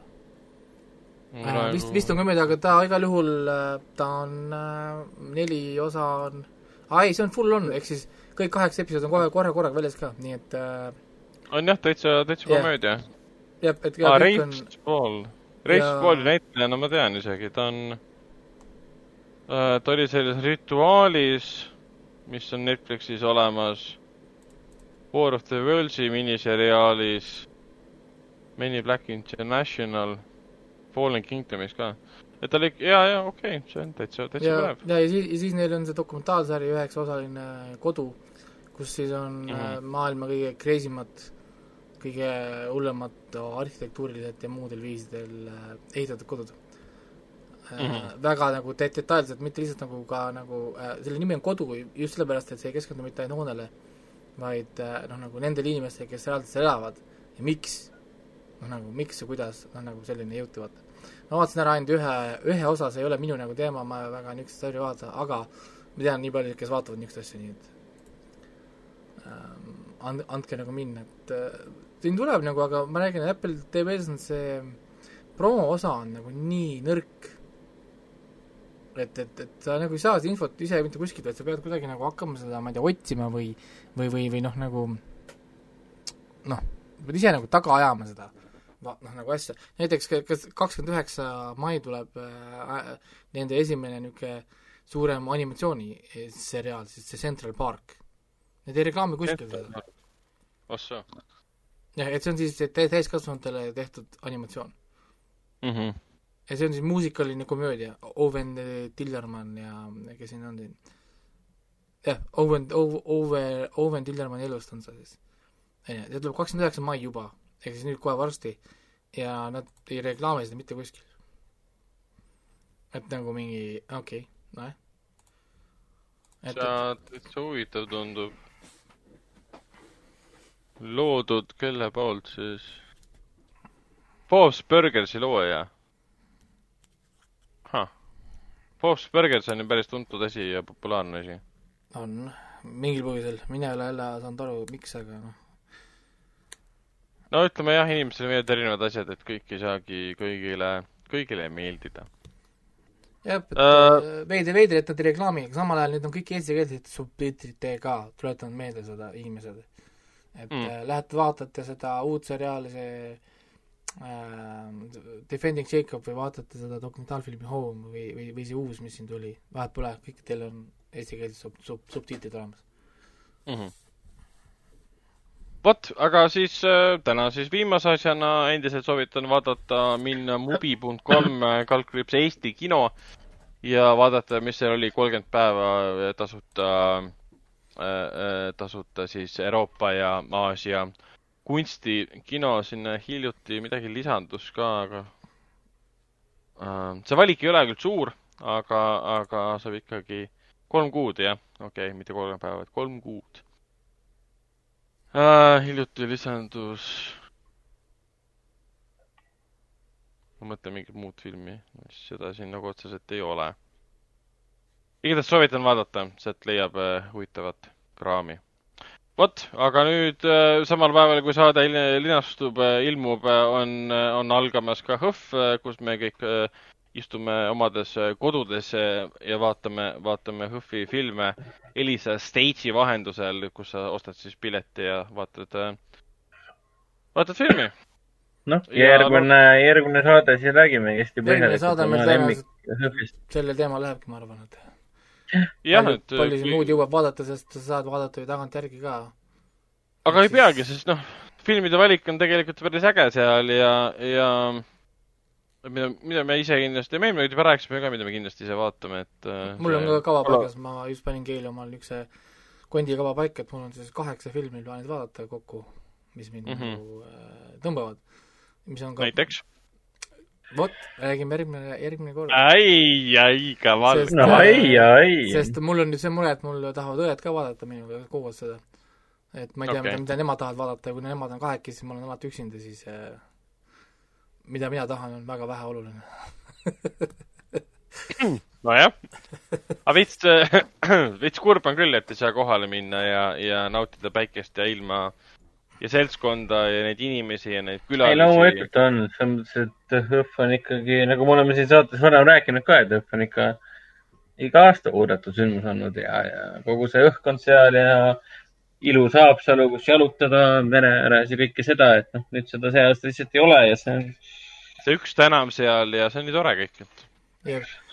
äh,. vist, vist on komöödia, aga ta igal juhul, äh, ta on äh, neli osa on aa ei, see on full on, ehk siis kõik kaheksa episoodi on kohe korra korraga väljas ka, nii et äh, on jah, täitsa, täitsa yeah. komöödia. jah, et aa, Reif on... Paul, Reif ja... Pauli näitlejana ma tean isegi, ta on äh,, ta oli selles Rituaalis, mis on Netflixis olemas, War of the Worlds'i miniseriaalis, Men in Black International, Fallen Kingdomis ka et ta oli, jaa, jaa, okei okay,, see on täitsa, täitsa põnev. ja, ja siis, ja siis neil on see dokumentaalsari üheksaosaline Kodu, kus siis on mm -hmm. maailma kõige crazy mad, kõige hullemad arhitektuuriliselt ja muudel viisidel äh, ehitatud kodud mm. -hmm. väga nagu de-, detailselt, mitte lihtsalt nagu ka nagu äh,, selle nimi on Kodu just sellepärast, et see ei keskendu mitte ainult hoonele, vaid äh, noh, nagu nendele inimestele, kes reaalselt seal elavad ja miks, noh nagu miks ja kuidas, noh nagu selline jutt, vaata ma vaatasin ära ainult ühe, ühe osa, see ei ole minu nagu teema, ma väga niisugust sarja vaata, aga ma tean nii palju, kes vaatavad niisugust asja, nii et ähm, and-, andke nagu minna, et äh, siin tuleb nagu, aga ma räägin, Apple TV-s on see promo osa on nagu nii nõrk, et, et, et sa nagu ei saa seda infot ise mitte kuskilt, vaid sa pead kuidagi nagu hakkama seda, ma ei tea, otsima või või, või, või noh, nagu noh, pead ise nagu taga ajama seda noh, nagu asja, näiteks kas kakskümmend üheksa mai tuleb äh, nende esimene niisugune suurem animatsiooniseriaal, siis see Central Park. Need ei reklaami kuskil seda. ossa. jah, et see on siis täiskasvanutele tehtud animatsioon mm. -hmm. ja see on siis muusikaline komöödia, Owen Tillermann ja kes siin on siin? jah, Owen, Owen, Owen Tillermanni elust on see siis. see tuleb kakskümmend üheksa mai juba ehk siis nüüd kohe varsti, ja nad ei reklaami seda mitte kuskil. et nagu mingi, okei okay,, nojah. täitsa, täitsa huvitav tundub. loodud kelle poolt siis? Bob's Burgersi looja huh.. Bob's Burgers on ju päris tuntud asi ja populaarne asi. on, mingil põhjusel, mina ei ole jälle saanud aru, miks, aga noh. No ütleme jah, inimestel meeldivad erinevad asjad, et kõik ei saagi kõigile, kõigile meeldida jah, et uh, veidi veidi, et nad ei reklaami, aga samal ajal need on kõik eestikeelsed subtiitritega, tuletan meelde seda inimesed. et mm. äh, lähete vaatate seda uut seriaali, see äh, Defending Jacob või vaatate seda dokumentaalfilmi Home või, või, või see uus, mis siin tuli, vahet pole, kõik teil on eestikeelsed sub-, sub-, subtiitrid olemas mm. -hmm vot, aga siis äh, täna siis viimase asjana endiselt soovitan vaadata, minna mubi.com äh, kaldkriips Eesti kino ja vaadata, mis seal oli, kolmkümmend päeva tasuta äh,, tasuta siis Euroopa ja Aasia kunstikino, sinna hiljuti midagi lisandus ka, aga see valik ei ole küll suur, aga, aga saab ikkagi kolm kuud, jah, okei okay,, mitte kolmkümmend päeva, vaid kolm kuud äh,. hiljuti lisandus. ma mõtlen mingit muud filmi, seda siin nagu otseselt ei ole. igatahes soovitan vaadata, sealt leiab äh, huvitavat kraami. vot, aga nüüd äh, samal päeval, kui saade linastub äh,, ilmub, on, on algamas ka HÖFF, kus me kõik istume omades kodudes ja vaatame, vaatame HÖFFi filme Elisa Stage'i vahendusel, kus sa ostad siis pileti ja vaatad, vaatad filmi. noh, järgmine no,, järgmine saade siis räägimegi hästi põhjalikult oma lemmik-HÖFFist. selle teema lähebki, ma arvan, et jah, et palju siin muud jõuab vaadata, sest sa saad vaadata ju tagantjärgi ka. aga ei peagi, sest noh, filmide valik on tegelikult päris äge seal ja, ja mida, mida me ise kindlasti, me eelmine kord juba rääkisime ka, mida me kindlasti ise vaatame, et äh, mul on ka kava paigas, ma just panin keeli omal niisuguse kondikava paika, et mul on siis kaheksa filmi plaanis vaadata kokku, mis mind mm -hmm. nagu äh, tõmbavad. mis on ka näiteks? vot, räägime järgmine, järgmine kord. ai, ai, kaval. no ai, ai. sest mul on nüüd see mure, et mul tahavad õed ka vaadata minuga koos seda. et ma ei tea okay., mida, mida nemad tahavad vaadata ja kui nemad on kahekesi, siis ma olen alati üksinda, siis äh, mida mina tahan, on väga vähe oluline. Nojah, aga veits, veits kurb on küll, et ei saa kohale minna ja, ja nautida päikest ja ilma ja seltskonda ja neid inimesi ja neid külalisi. ei, loomulikult on, selles mõttes, et HÖFF on ikkagi, nagu me oleme siin saates varem rääkinud ka, et HÖFF on ikka iga aasta oodatud sündmus olnud ja, ja kogu see õhkkond seal ja ilus Haapsalu, kus jalutada mere ääres ja kõike seda, et noh, nüüd seda see aasta lihtsalt ei ole ja see on see üks tänav seal ja see on nii tore kõik, et.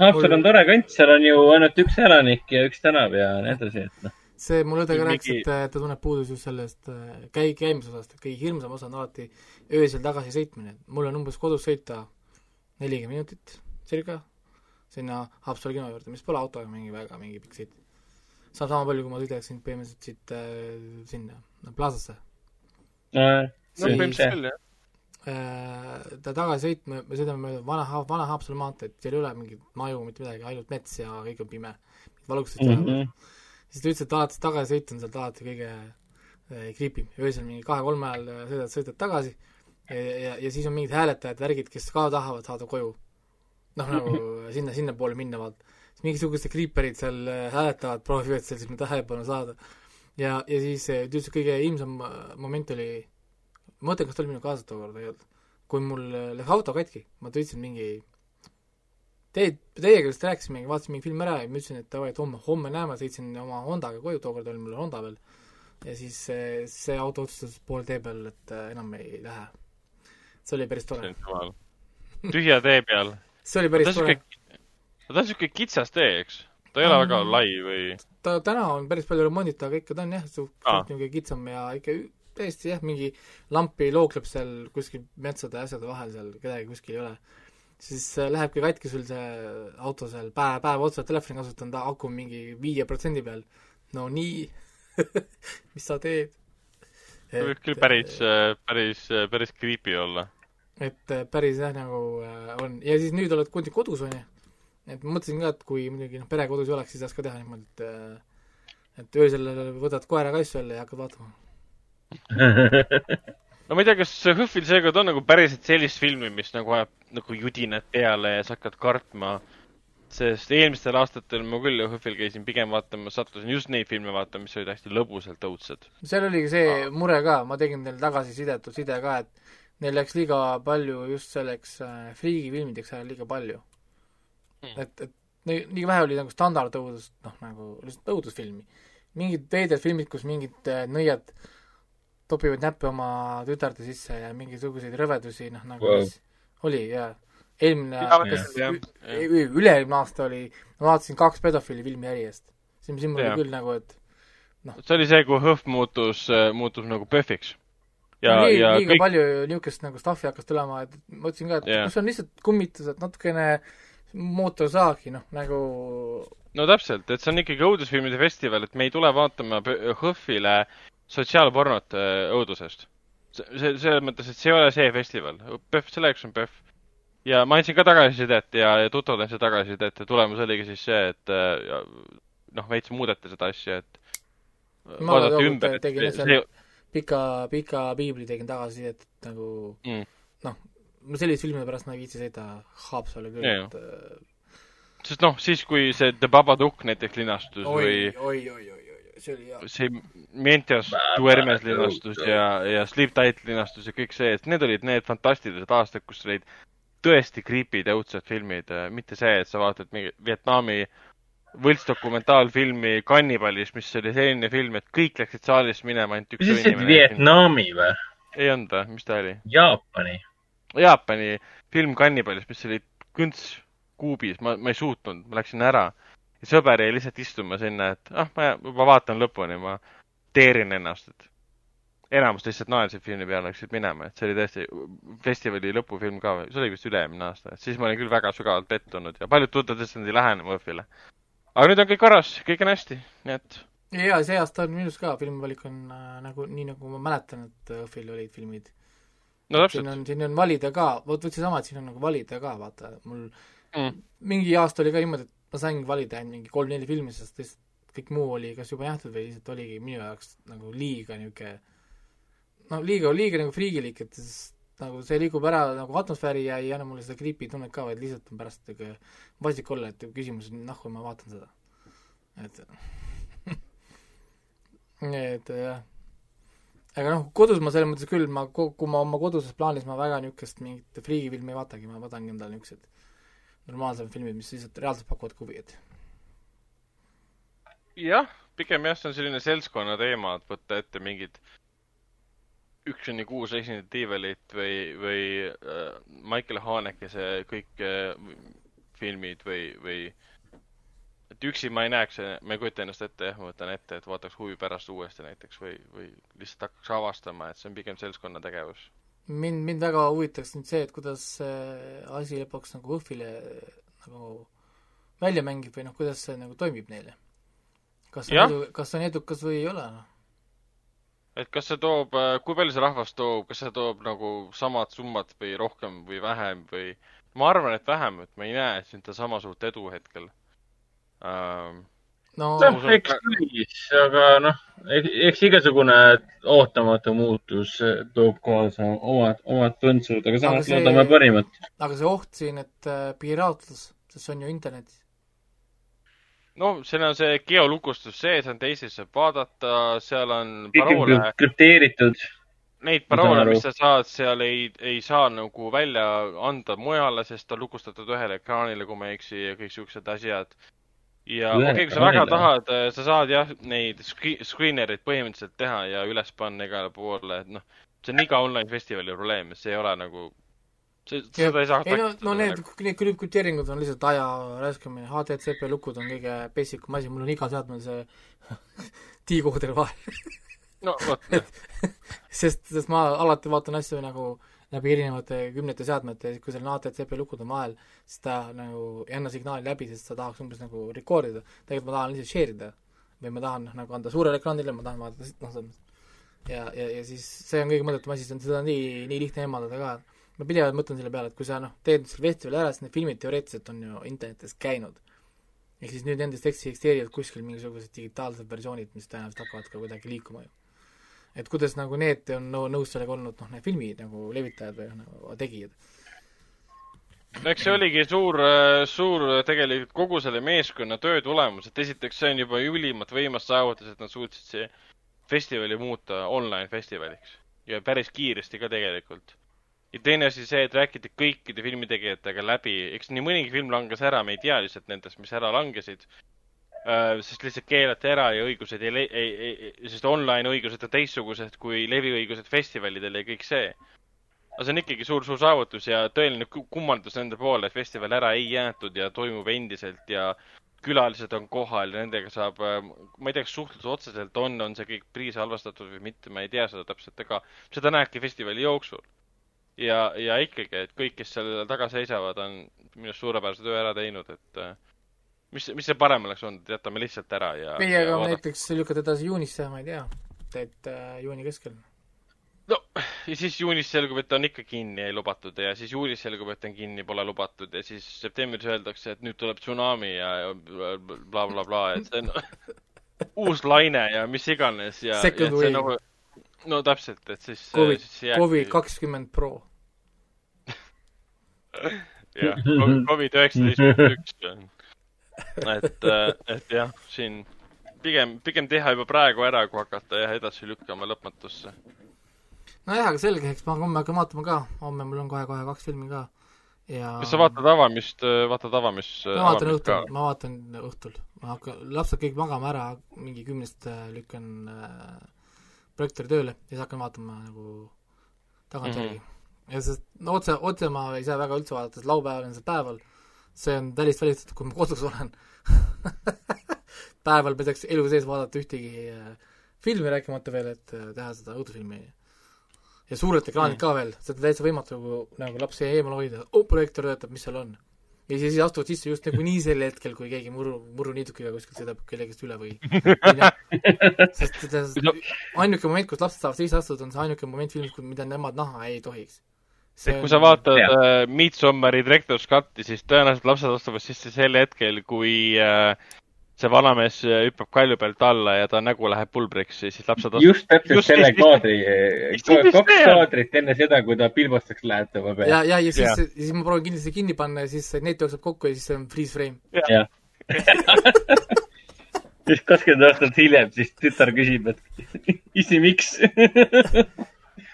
Haapsalu on tore kant, seal on ju ainult üks elanik ja üks tänav ja nii edasi, et noh. see, mul õde ka rääkis, et ta tunneb puudust just sellest äh, käi-, käimisosast, et kõige hirmsam osa on alati öösel tagasi sõitmine. mul on umbes kodus sõita nelikümmend minutit, circa, sinna Haapsalu kino juurde, mis pole autoga mingi väga mingi pikk sõit. saab sama palju, kui ma sõidaksin põhimõtteliselt siit äh, sinna, Plazasse. nojah, no põhimõtteliselt küll, jah Äh, ta tagasi sõitma, me sõidame mööda vana, vana Haapsalu maanteed, seal ei ole mingit maju, mitte midagi, ainult mets ja kõik on pime. valgustust ei ole. siis ta ütles, et alati tagasi sõit on sealt alati kõige äh, kriipim. öösel mingi kahe-kolme ajal äh, sõidad, sõidad tagasi ja, ja, ja siis on mingid hääletajad, värgid, kes ka tahavad saada koju. noh, nagu sinna, sinnapoole minna, vaata. siis mingisugused kriiperid seal äh, hääletavad, proovivad seal sinna tähelepanu saada. ja, ja siis ta ütles, et kõige ilmsem moment oli ma mõtlen, kas ta oli minu kaasas tookord olnud. kui mul läks auto katki, ma sõitsin mingi Teie, teiega vist rääkisime, vaatasime mingi filmi ära ja ma ütlesin, et davai, et homme, homme näeme, sõitsin oma Hondaga koju, tookord oli mul Honda veel. ja siis see, see auto otsustas pool tee peal, et äh, enam ei lähe. see oli päris tore. tühja tee peal see oli päris tore. ta on niisugune kitsas tee, eks? ta ei ole väga lai või? ta täna on päris palju remonditud, aga ikka ta on jah, suhteliselt niisugune kitsam ja ikka täiesti jah, mingi lampi lookleb seal kuskil metsade ja asjade vahel seal, kedagi kuskil ei ole. siis äh, lähebki katki sul see auto seal päev, päev otsa telefoni kasutanud, aku mingi viie protsendi peal. no nii mis sa teed? see võib küll päris, äh, päris, äh, päris creepy olla. et päris jah, nagu on. ja siis nüüd oled kodus, on ju. et mõtlesin ka, et kui muidugi noh, pere kodus ei oleks, siis saaks ka teha niimoodi, et et öösel võtad koera kassi alla ja hakkad vaatama no ma ei tea, kas HÖFFil seekord on nagu päriselt sellist filmi, mis nagu ajab nagu judinad peale ja sa hakkad kartma. sest eelmistel aastatel ma küll HÖFFil käisin pigem vaatamas, sattusin just neid filme vaatama, mis olid hästi lõbusalt õudsed. seal oligi see mure ka, ma tegin neile tagasisidet, side ka, et neil läks liiga palju just selleks äh, friigifilmideks ära liiga palju mm.. et, et liiga vähe oli nagu standardõudust, noh nagu lihtsalt õudusfilmi. mingid veidrad filmid, kus mingid äh, nõiad topivad näppe oma tütarde sisse ja mingisuguseid rõvedusi, noh nagu wow. oli ja eelmine, kas üle-eelmine aasta oli, ma vaatasin kaks pedofiili filmi järjest. siin, siin mul oli küll nagu, et noh. see oli see, kui HÖFF muutus, muutus nagu PÖFFiks ja, ja liiga kõik... palju niisugust nagu stuff'i hakkas tulema, et ma mõtlesin ka, et yeah. kus on lihtsalt kummitused, natukene mootorsaagi, noh, nagu no täpselt, et see on ikkagi õudusfilmide festival, et me ei tule vaatama HÖFFile sotsiaalpornot äh, õudusest. see, selles mõttes, et see ei ole see festival. PÖFF, selle jaoks on PÖFF. ja ma andsin ka tagasisidet ja, ja tuttavad andsid tagasisidet ja tulemus oligi siis see, et äh, noh, veits muudeti seda asja, et ma vaadati ümber, et see, pika, pika piibli tegin tagasisidet, et nagu mm. noh, sellise filmide pärast ma ei viitsi sõita Haapsallu küll, et äh, sest noh, siis kui see The Babadook näiteks linastus oi, või oi, oi, oi, oi, see oli hea. see Mentias Duermes linastus ja, ja Sleep Tight linastus ja kõik see, et need olid need fantastilised aastad, kus olid tõesti creepy'd ja õudsed filmid, mitte see, et sa vaatad mingi Vietnami võltsdokumentaalfilmi Kannibalis, mis oli selline film, et kõik läksid saalist minema, ainult üks oli, Vietnami või? ei olnud või, mis ta oli? Jaapani. Jaapani film Kannibalis, mis oli künts kuubis, ma, ma ei suutnud, ma läksin ära. Ja sõber jäi lihtsalt istuma sinna, et ah, ma juba vaatan lõpuni, ma teerin ennast, et enamus lihtsalt naersid filmi peale, läksid minema, et see oli tõesti festivali lõpufilm ka, see oli vist üle-eelmine aasta, et siis ma olin küll väga sügavalt pettunud ja paljud tuttavad nad ei lähene Murphy'le aga nüüd on kõik korras, kõik on hästi, nii et jaa, see aasta on minus ka, filmivalik on äh, nagu, nii nagu ma mäletan, et õhtul olid filmid. no täpselt. siin on, siin on valida ka, vot, vot seesama, et siin on nagu valida ka, vaata, mul mm. mingi aasta oli ka niimoodi, et ma saingi valida ainult mingi kolm-neli filmi, sest lihtsalt kõik muu oli kas juba nähtud või lihtsalt oligi minu jaoks nagu liiga niisugune no liiga, liiga nagu friigilik, et siis nagu see liigub ära nagu atmosfääri ja ei anna mulle seda creepy tunnet ka, vaid lihtsalt on pärast nagu vastik olla, et küsimus on, nahku ma vaatan seda. et et jah. aga noh, kodus ma selles mõttes küll, ma, kui ma oma koduses plaanis ma väga niisugust mingit friigifilmi ei vaatagi, ma vaatangi endale niisugused normaalsemad filmid, mis lihtsalt reaalselt pakuvad huvi, et jah, pigem jah, see on selline seltskonna teema, et võtta ette mingid üks kuni kuus Resident Evilit või, või äh, Michael Hanekese kõik äh, filmid või, või et üksi ma ei näeks, ma ei kujuta ennast ette, jah, ma võtan ette, et vaataks huvi pärast uuesti näiteks või, või lihtsalt hakkaks avastama, et see on pigem seltskonna tegevus. Mind, mind väga huvitaks nüüd see, et kuidas see asi lõpuks nagu Õhvile nagu välja mängib või noh, kuidas see nagu toimib neile. kas see on edu, kas see on edukas või ei ole, noh et kas see toob, kui palju see rahvast toob, kas see toob nagu samad summad või rohkem või vähem või? ma arvan, et vähem, et ma ei näe siin sama suurt edu hetkel ähm,. No, no eks küll, aga noh, eks igasugune ootamatu muutus toob kaasa omad, omad põntsud, aga samas loodame parimat. aga see oht siin, et äh, piraatlus, sest see on ju internetis no seal on see geolukustus sees, on teised saab vaadata, seal on paroole. krüpteeritud. Neid paroole, mis sa saad, seal ei, ei saa nagu välja anda mujale, sest ta on lukustatud ühele ekraanile, kui ma ei eksi, ja kõik siuksed asjad. Ja okei okay,, kui sa väga tahad, sa saad jah, neid screener'id põhimõtteliselt teha ja üles panna igale poole, et noh, see on iga online festivali probleem, see ei ole nagu see, seda ei saa ei no, no need, need krüpteeringud on lihtsalt aja raiskamine, HDCP lukud on kõige basic asi, mul on iga seadmel see tiikohter vahel no vot sest, sest ma alati vaatan asju nagu läbi erinevate kümnete seadmete, kui seal on ATCP lukud on vahel, siis ta nagu ei anna signaali läbi, sest ta tahaks umbes nagu record ida. tegelikult ma tahan lihtsalt share ida. või ma tahan nagu anda suurele ekraanile, ma tahan vaadata, noh, selles mõttes. ja, ja, ja siis see on kõige mõttetum asi, seda on nii, nii lihtne eemaldada ka ma pidevalt mõtlen selle peale, et kui sa noh, teed selle festivali ära, siis need filmid teoreetiliselt on ju internetis käinud. ehk siis nüüd nendest eksisteerivad kuskil mingisugused digitaalsed versioonid, mis tõenäoliselt hakkavad ka kuidagi liikuma ju. Et kuidas nagu need on nõus sellega olnud, noh, need filmi nagu levitajad või nagu tegijad? No eks see oligi suur, suur tegelikult kogu selle meeskonna töö tulemus, et esiteks see on juba ülimalt võimas saavutus, et nad suutsid see festivali muuta online festivaliks. Ja päris kiiresti ka tegelikult. Ja teine asi see, et räägiti kõikide filmitegijatega läbi, eks nii mõnigi film langes ära, me ei tea lihtsalt nendest, mis ära langesid. Sest lihtsalt keelati ära ja õigused ei, ei, ei, sest online õigused on teistsugused kui leviõigused festivalidel ja kõik see. aga see on ikkagi suur-suur saavutus ja tõeline kummardus nende poole, et festival ära ei jäetud ja toimub endiselt ja külalised on kohal ja nendega saab, äh, ma ei tea, kas suhtlus otseselt on, on see kõik priis halvastatud või mitte, ma ei tea seda täpselt, aga seda näebki festivali jooksul ja, ja ikkagi, et kõik, kes seal taga seisavad, on minu arust suurepärase töö ära teinud, et äh, mis, mis see parem oleks olnud, jätame lihtsalt ära ja meiega näiteks lükata edasi juunisse, ma ei tea, et äh, juuni keskel. no ja siis juunis selgub, et on ikka kinni, ei lubatud ja siis juulis selgub, et on kinni, pole lubatud ja siis septembris öeldakse, et nüüd tuleb tsunami ja, blablabla bla, bla, et see on uus laine ja mis iganes ja, ja see nagu no täpselt, et siis Covid, Covid kakskümmend Pro jah, Covid üheksateist punkt üks. Et, äh, et jah, siin pigem, pigem teha juba praegu ära, kui hakata jah, edasi lükkama lõpmatusse. nojah, aga selge, eks ma homme hakkan vaatama ka, homme mul on kohe-kohe kaks filmi ka ja kas sa vaatad avamist, vaatad avamist? ma vaatan õhtul, ma vaatan õhtul. ma hakkan, lapsed kõik magama ära, mingi kümnest äh, lükkan äh, projektoori tööle ja siis hakkan vaatama nagu tagantjärgi mm. -hmm. ja sest no otse, otse ma ei saa väga üldse vaadata, sest laupäeval on see päeval, see on täiesti välistatud, kui ma kodus olen päeval ma ei saaks elu sees vaadata ühtegi äh, filmi, rääkimata veel, et äh, teha seda õudusfilmi. ja suurelt ekraanilt mm. ka veel, seda täitsa võimatu nagu, lapsi eemal hoida oh,, projektoor töötab, mis seal on ja siis astuvad sisse just nagunii sel hetkel, kui keegi muru, muruniidukiga kuskilt sõidab kellegist üle või sest ainuke moment, kus lapsed saavad sisse astuda, on see ainuke moment filmis, mida nemad näha ei tohiks. Et kui sa vaatad äh, Midsommari Director's Cut'i, siis tõenäoliselt lapsed astuvad sisse sel hetkel, kui äh, see vanamees äh, hüppab kalju pealt alla ja ta nägu läheb pulbriks ja siis lapsed just täpselt just selle kaadri, kaks kaadrit enne seda, kui ta pilbastaks lähetama peab. ja, ja, ja siis, siis ma proovin kindlasti kinni panna ja siis net jookseb kokku ja siis see on freeze frame. jah. siis kakskümmend aastat hiljem, siis tütar küsib, et isi, miks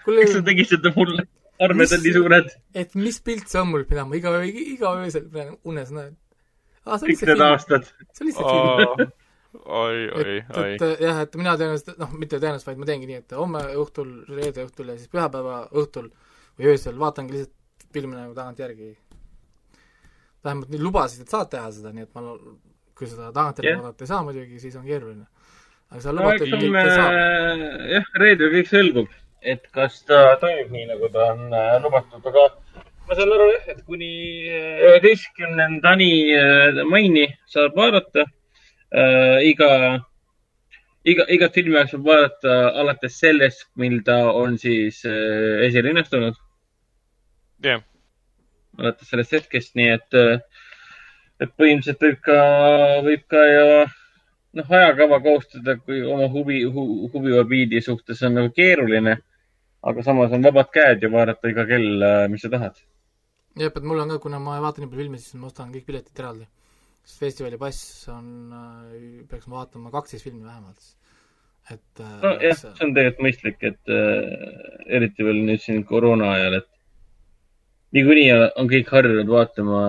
miks sa tegid seda mulle? Armed on nii suured. et mis pilt see on mul, mida ma iga, iga öösel unes näen ah,. kõik need aastad. see on lihtsalt film. oi, oi, oi. et jah, et mina tõenäoliselt, noh, mitte tõenäoliselt, vaid ma teengi nii, et homme õhtul, reede õhtul ja siis pühapäeva õhtul või öösel vaatangi lihtsalt filmi nagu tagantjärgi. vähemalt nii lubasid, et saad teha seda, nii et ma, kui seda tagantjärgi yeah. vaadata ei saa muidugi, siis on keeruline. aga sa lubad, et kõik saab. jah, reedel kõik selgub, et kas ta toimib nii, nagu ta on äh, lubatud, aga ma saan aru jah, et kuni äh, üheteistkümnendani äh, maini saab vaadata. Äh, iga, iga, igat filmi saab vaadata alates sellest, mil ta on siis äh, esilinestunud. jah. Yeah.. alates sellest hetkest, nii et, et põhimõtteliselt võib ka, võib ka ju noh, ajakava koostada, kui oma huvi hu,, huviobiidi suhtes on nagu keeruline aga samas on vabad käed ja vaadata iga kell, mis sa tahad jah, et mul on ka, kuna ma vaatan nii palju filme, siis ma ostan kõik piletid eraldi. sest festivali pass on, äh, peaks ma vaatama kaksteist filmi vähemalt. et äh, nojah, see on tegelikult mõistlik, et äh, eriti veel nüüd siin koroona ajal, et niikuinii on kõik harjunud vaatama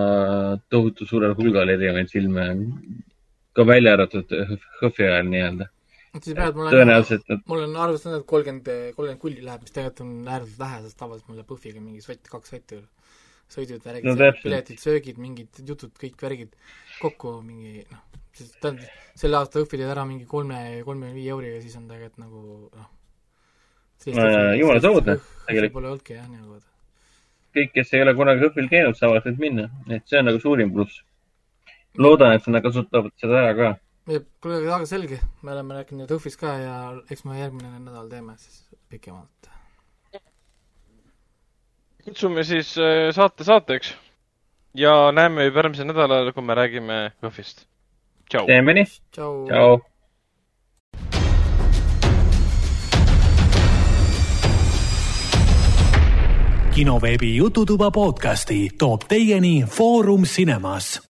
tohutu suurel hulgal erinevaid filme, ka välja arvatud HÖFFi ajal nii-öelda. Siis praegu mul on, tõenäoliselt, et mul on arvestatud, et kolmkümmend, kolmkümmend kulli läheb, mis tegelikult on äärmiselt vähe, sest tavaliselt mul läheb PÖFFiga mingi sott, kaks sotti sõidud, värgid no,, piletid, söögid, mingid jutud, kõik värgid kokku mingi noh, tähendab, selle aasta õhtul jäid ära mingi kolme, kolmekümne viie euriga, siis on tegelikult nagu noh. jumala soodne tegelikult. Pole olnudki jah, nagu. kõik, kes ei ole kunagi õhtul käinud, saavad nüüd minna, et see on nagu suurim pluss. loodan, et nad kasutavad seda ära ka. Kuule, väga selge, me oleme rääkinud õhvis ka ja eks me järgmine nädal teeme siis pikemalt. Kutsume siis äh, saate saateks ja näeme juba järgmisel nädalal, kui me räägime PÖFFist. teeme nii. tšau, tšau.. kinoveebi Jututuba podcasti toob teieni Foorum Cinemas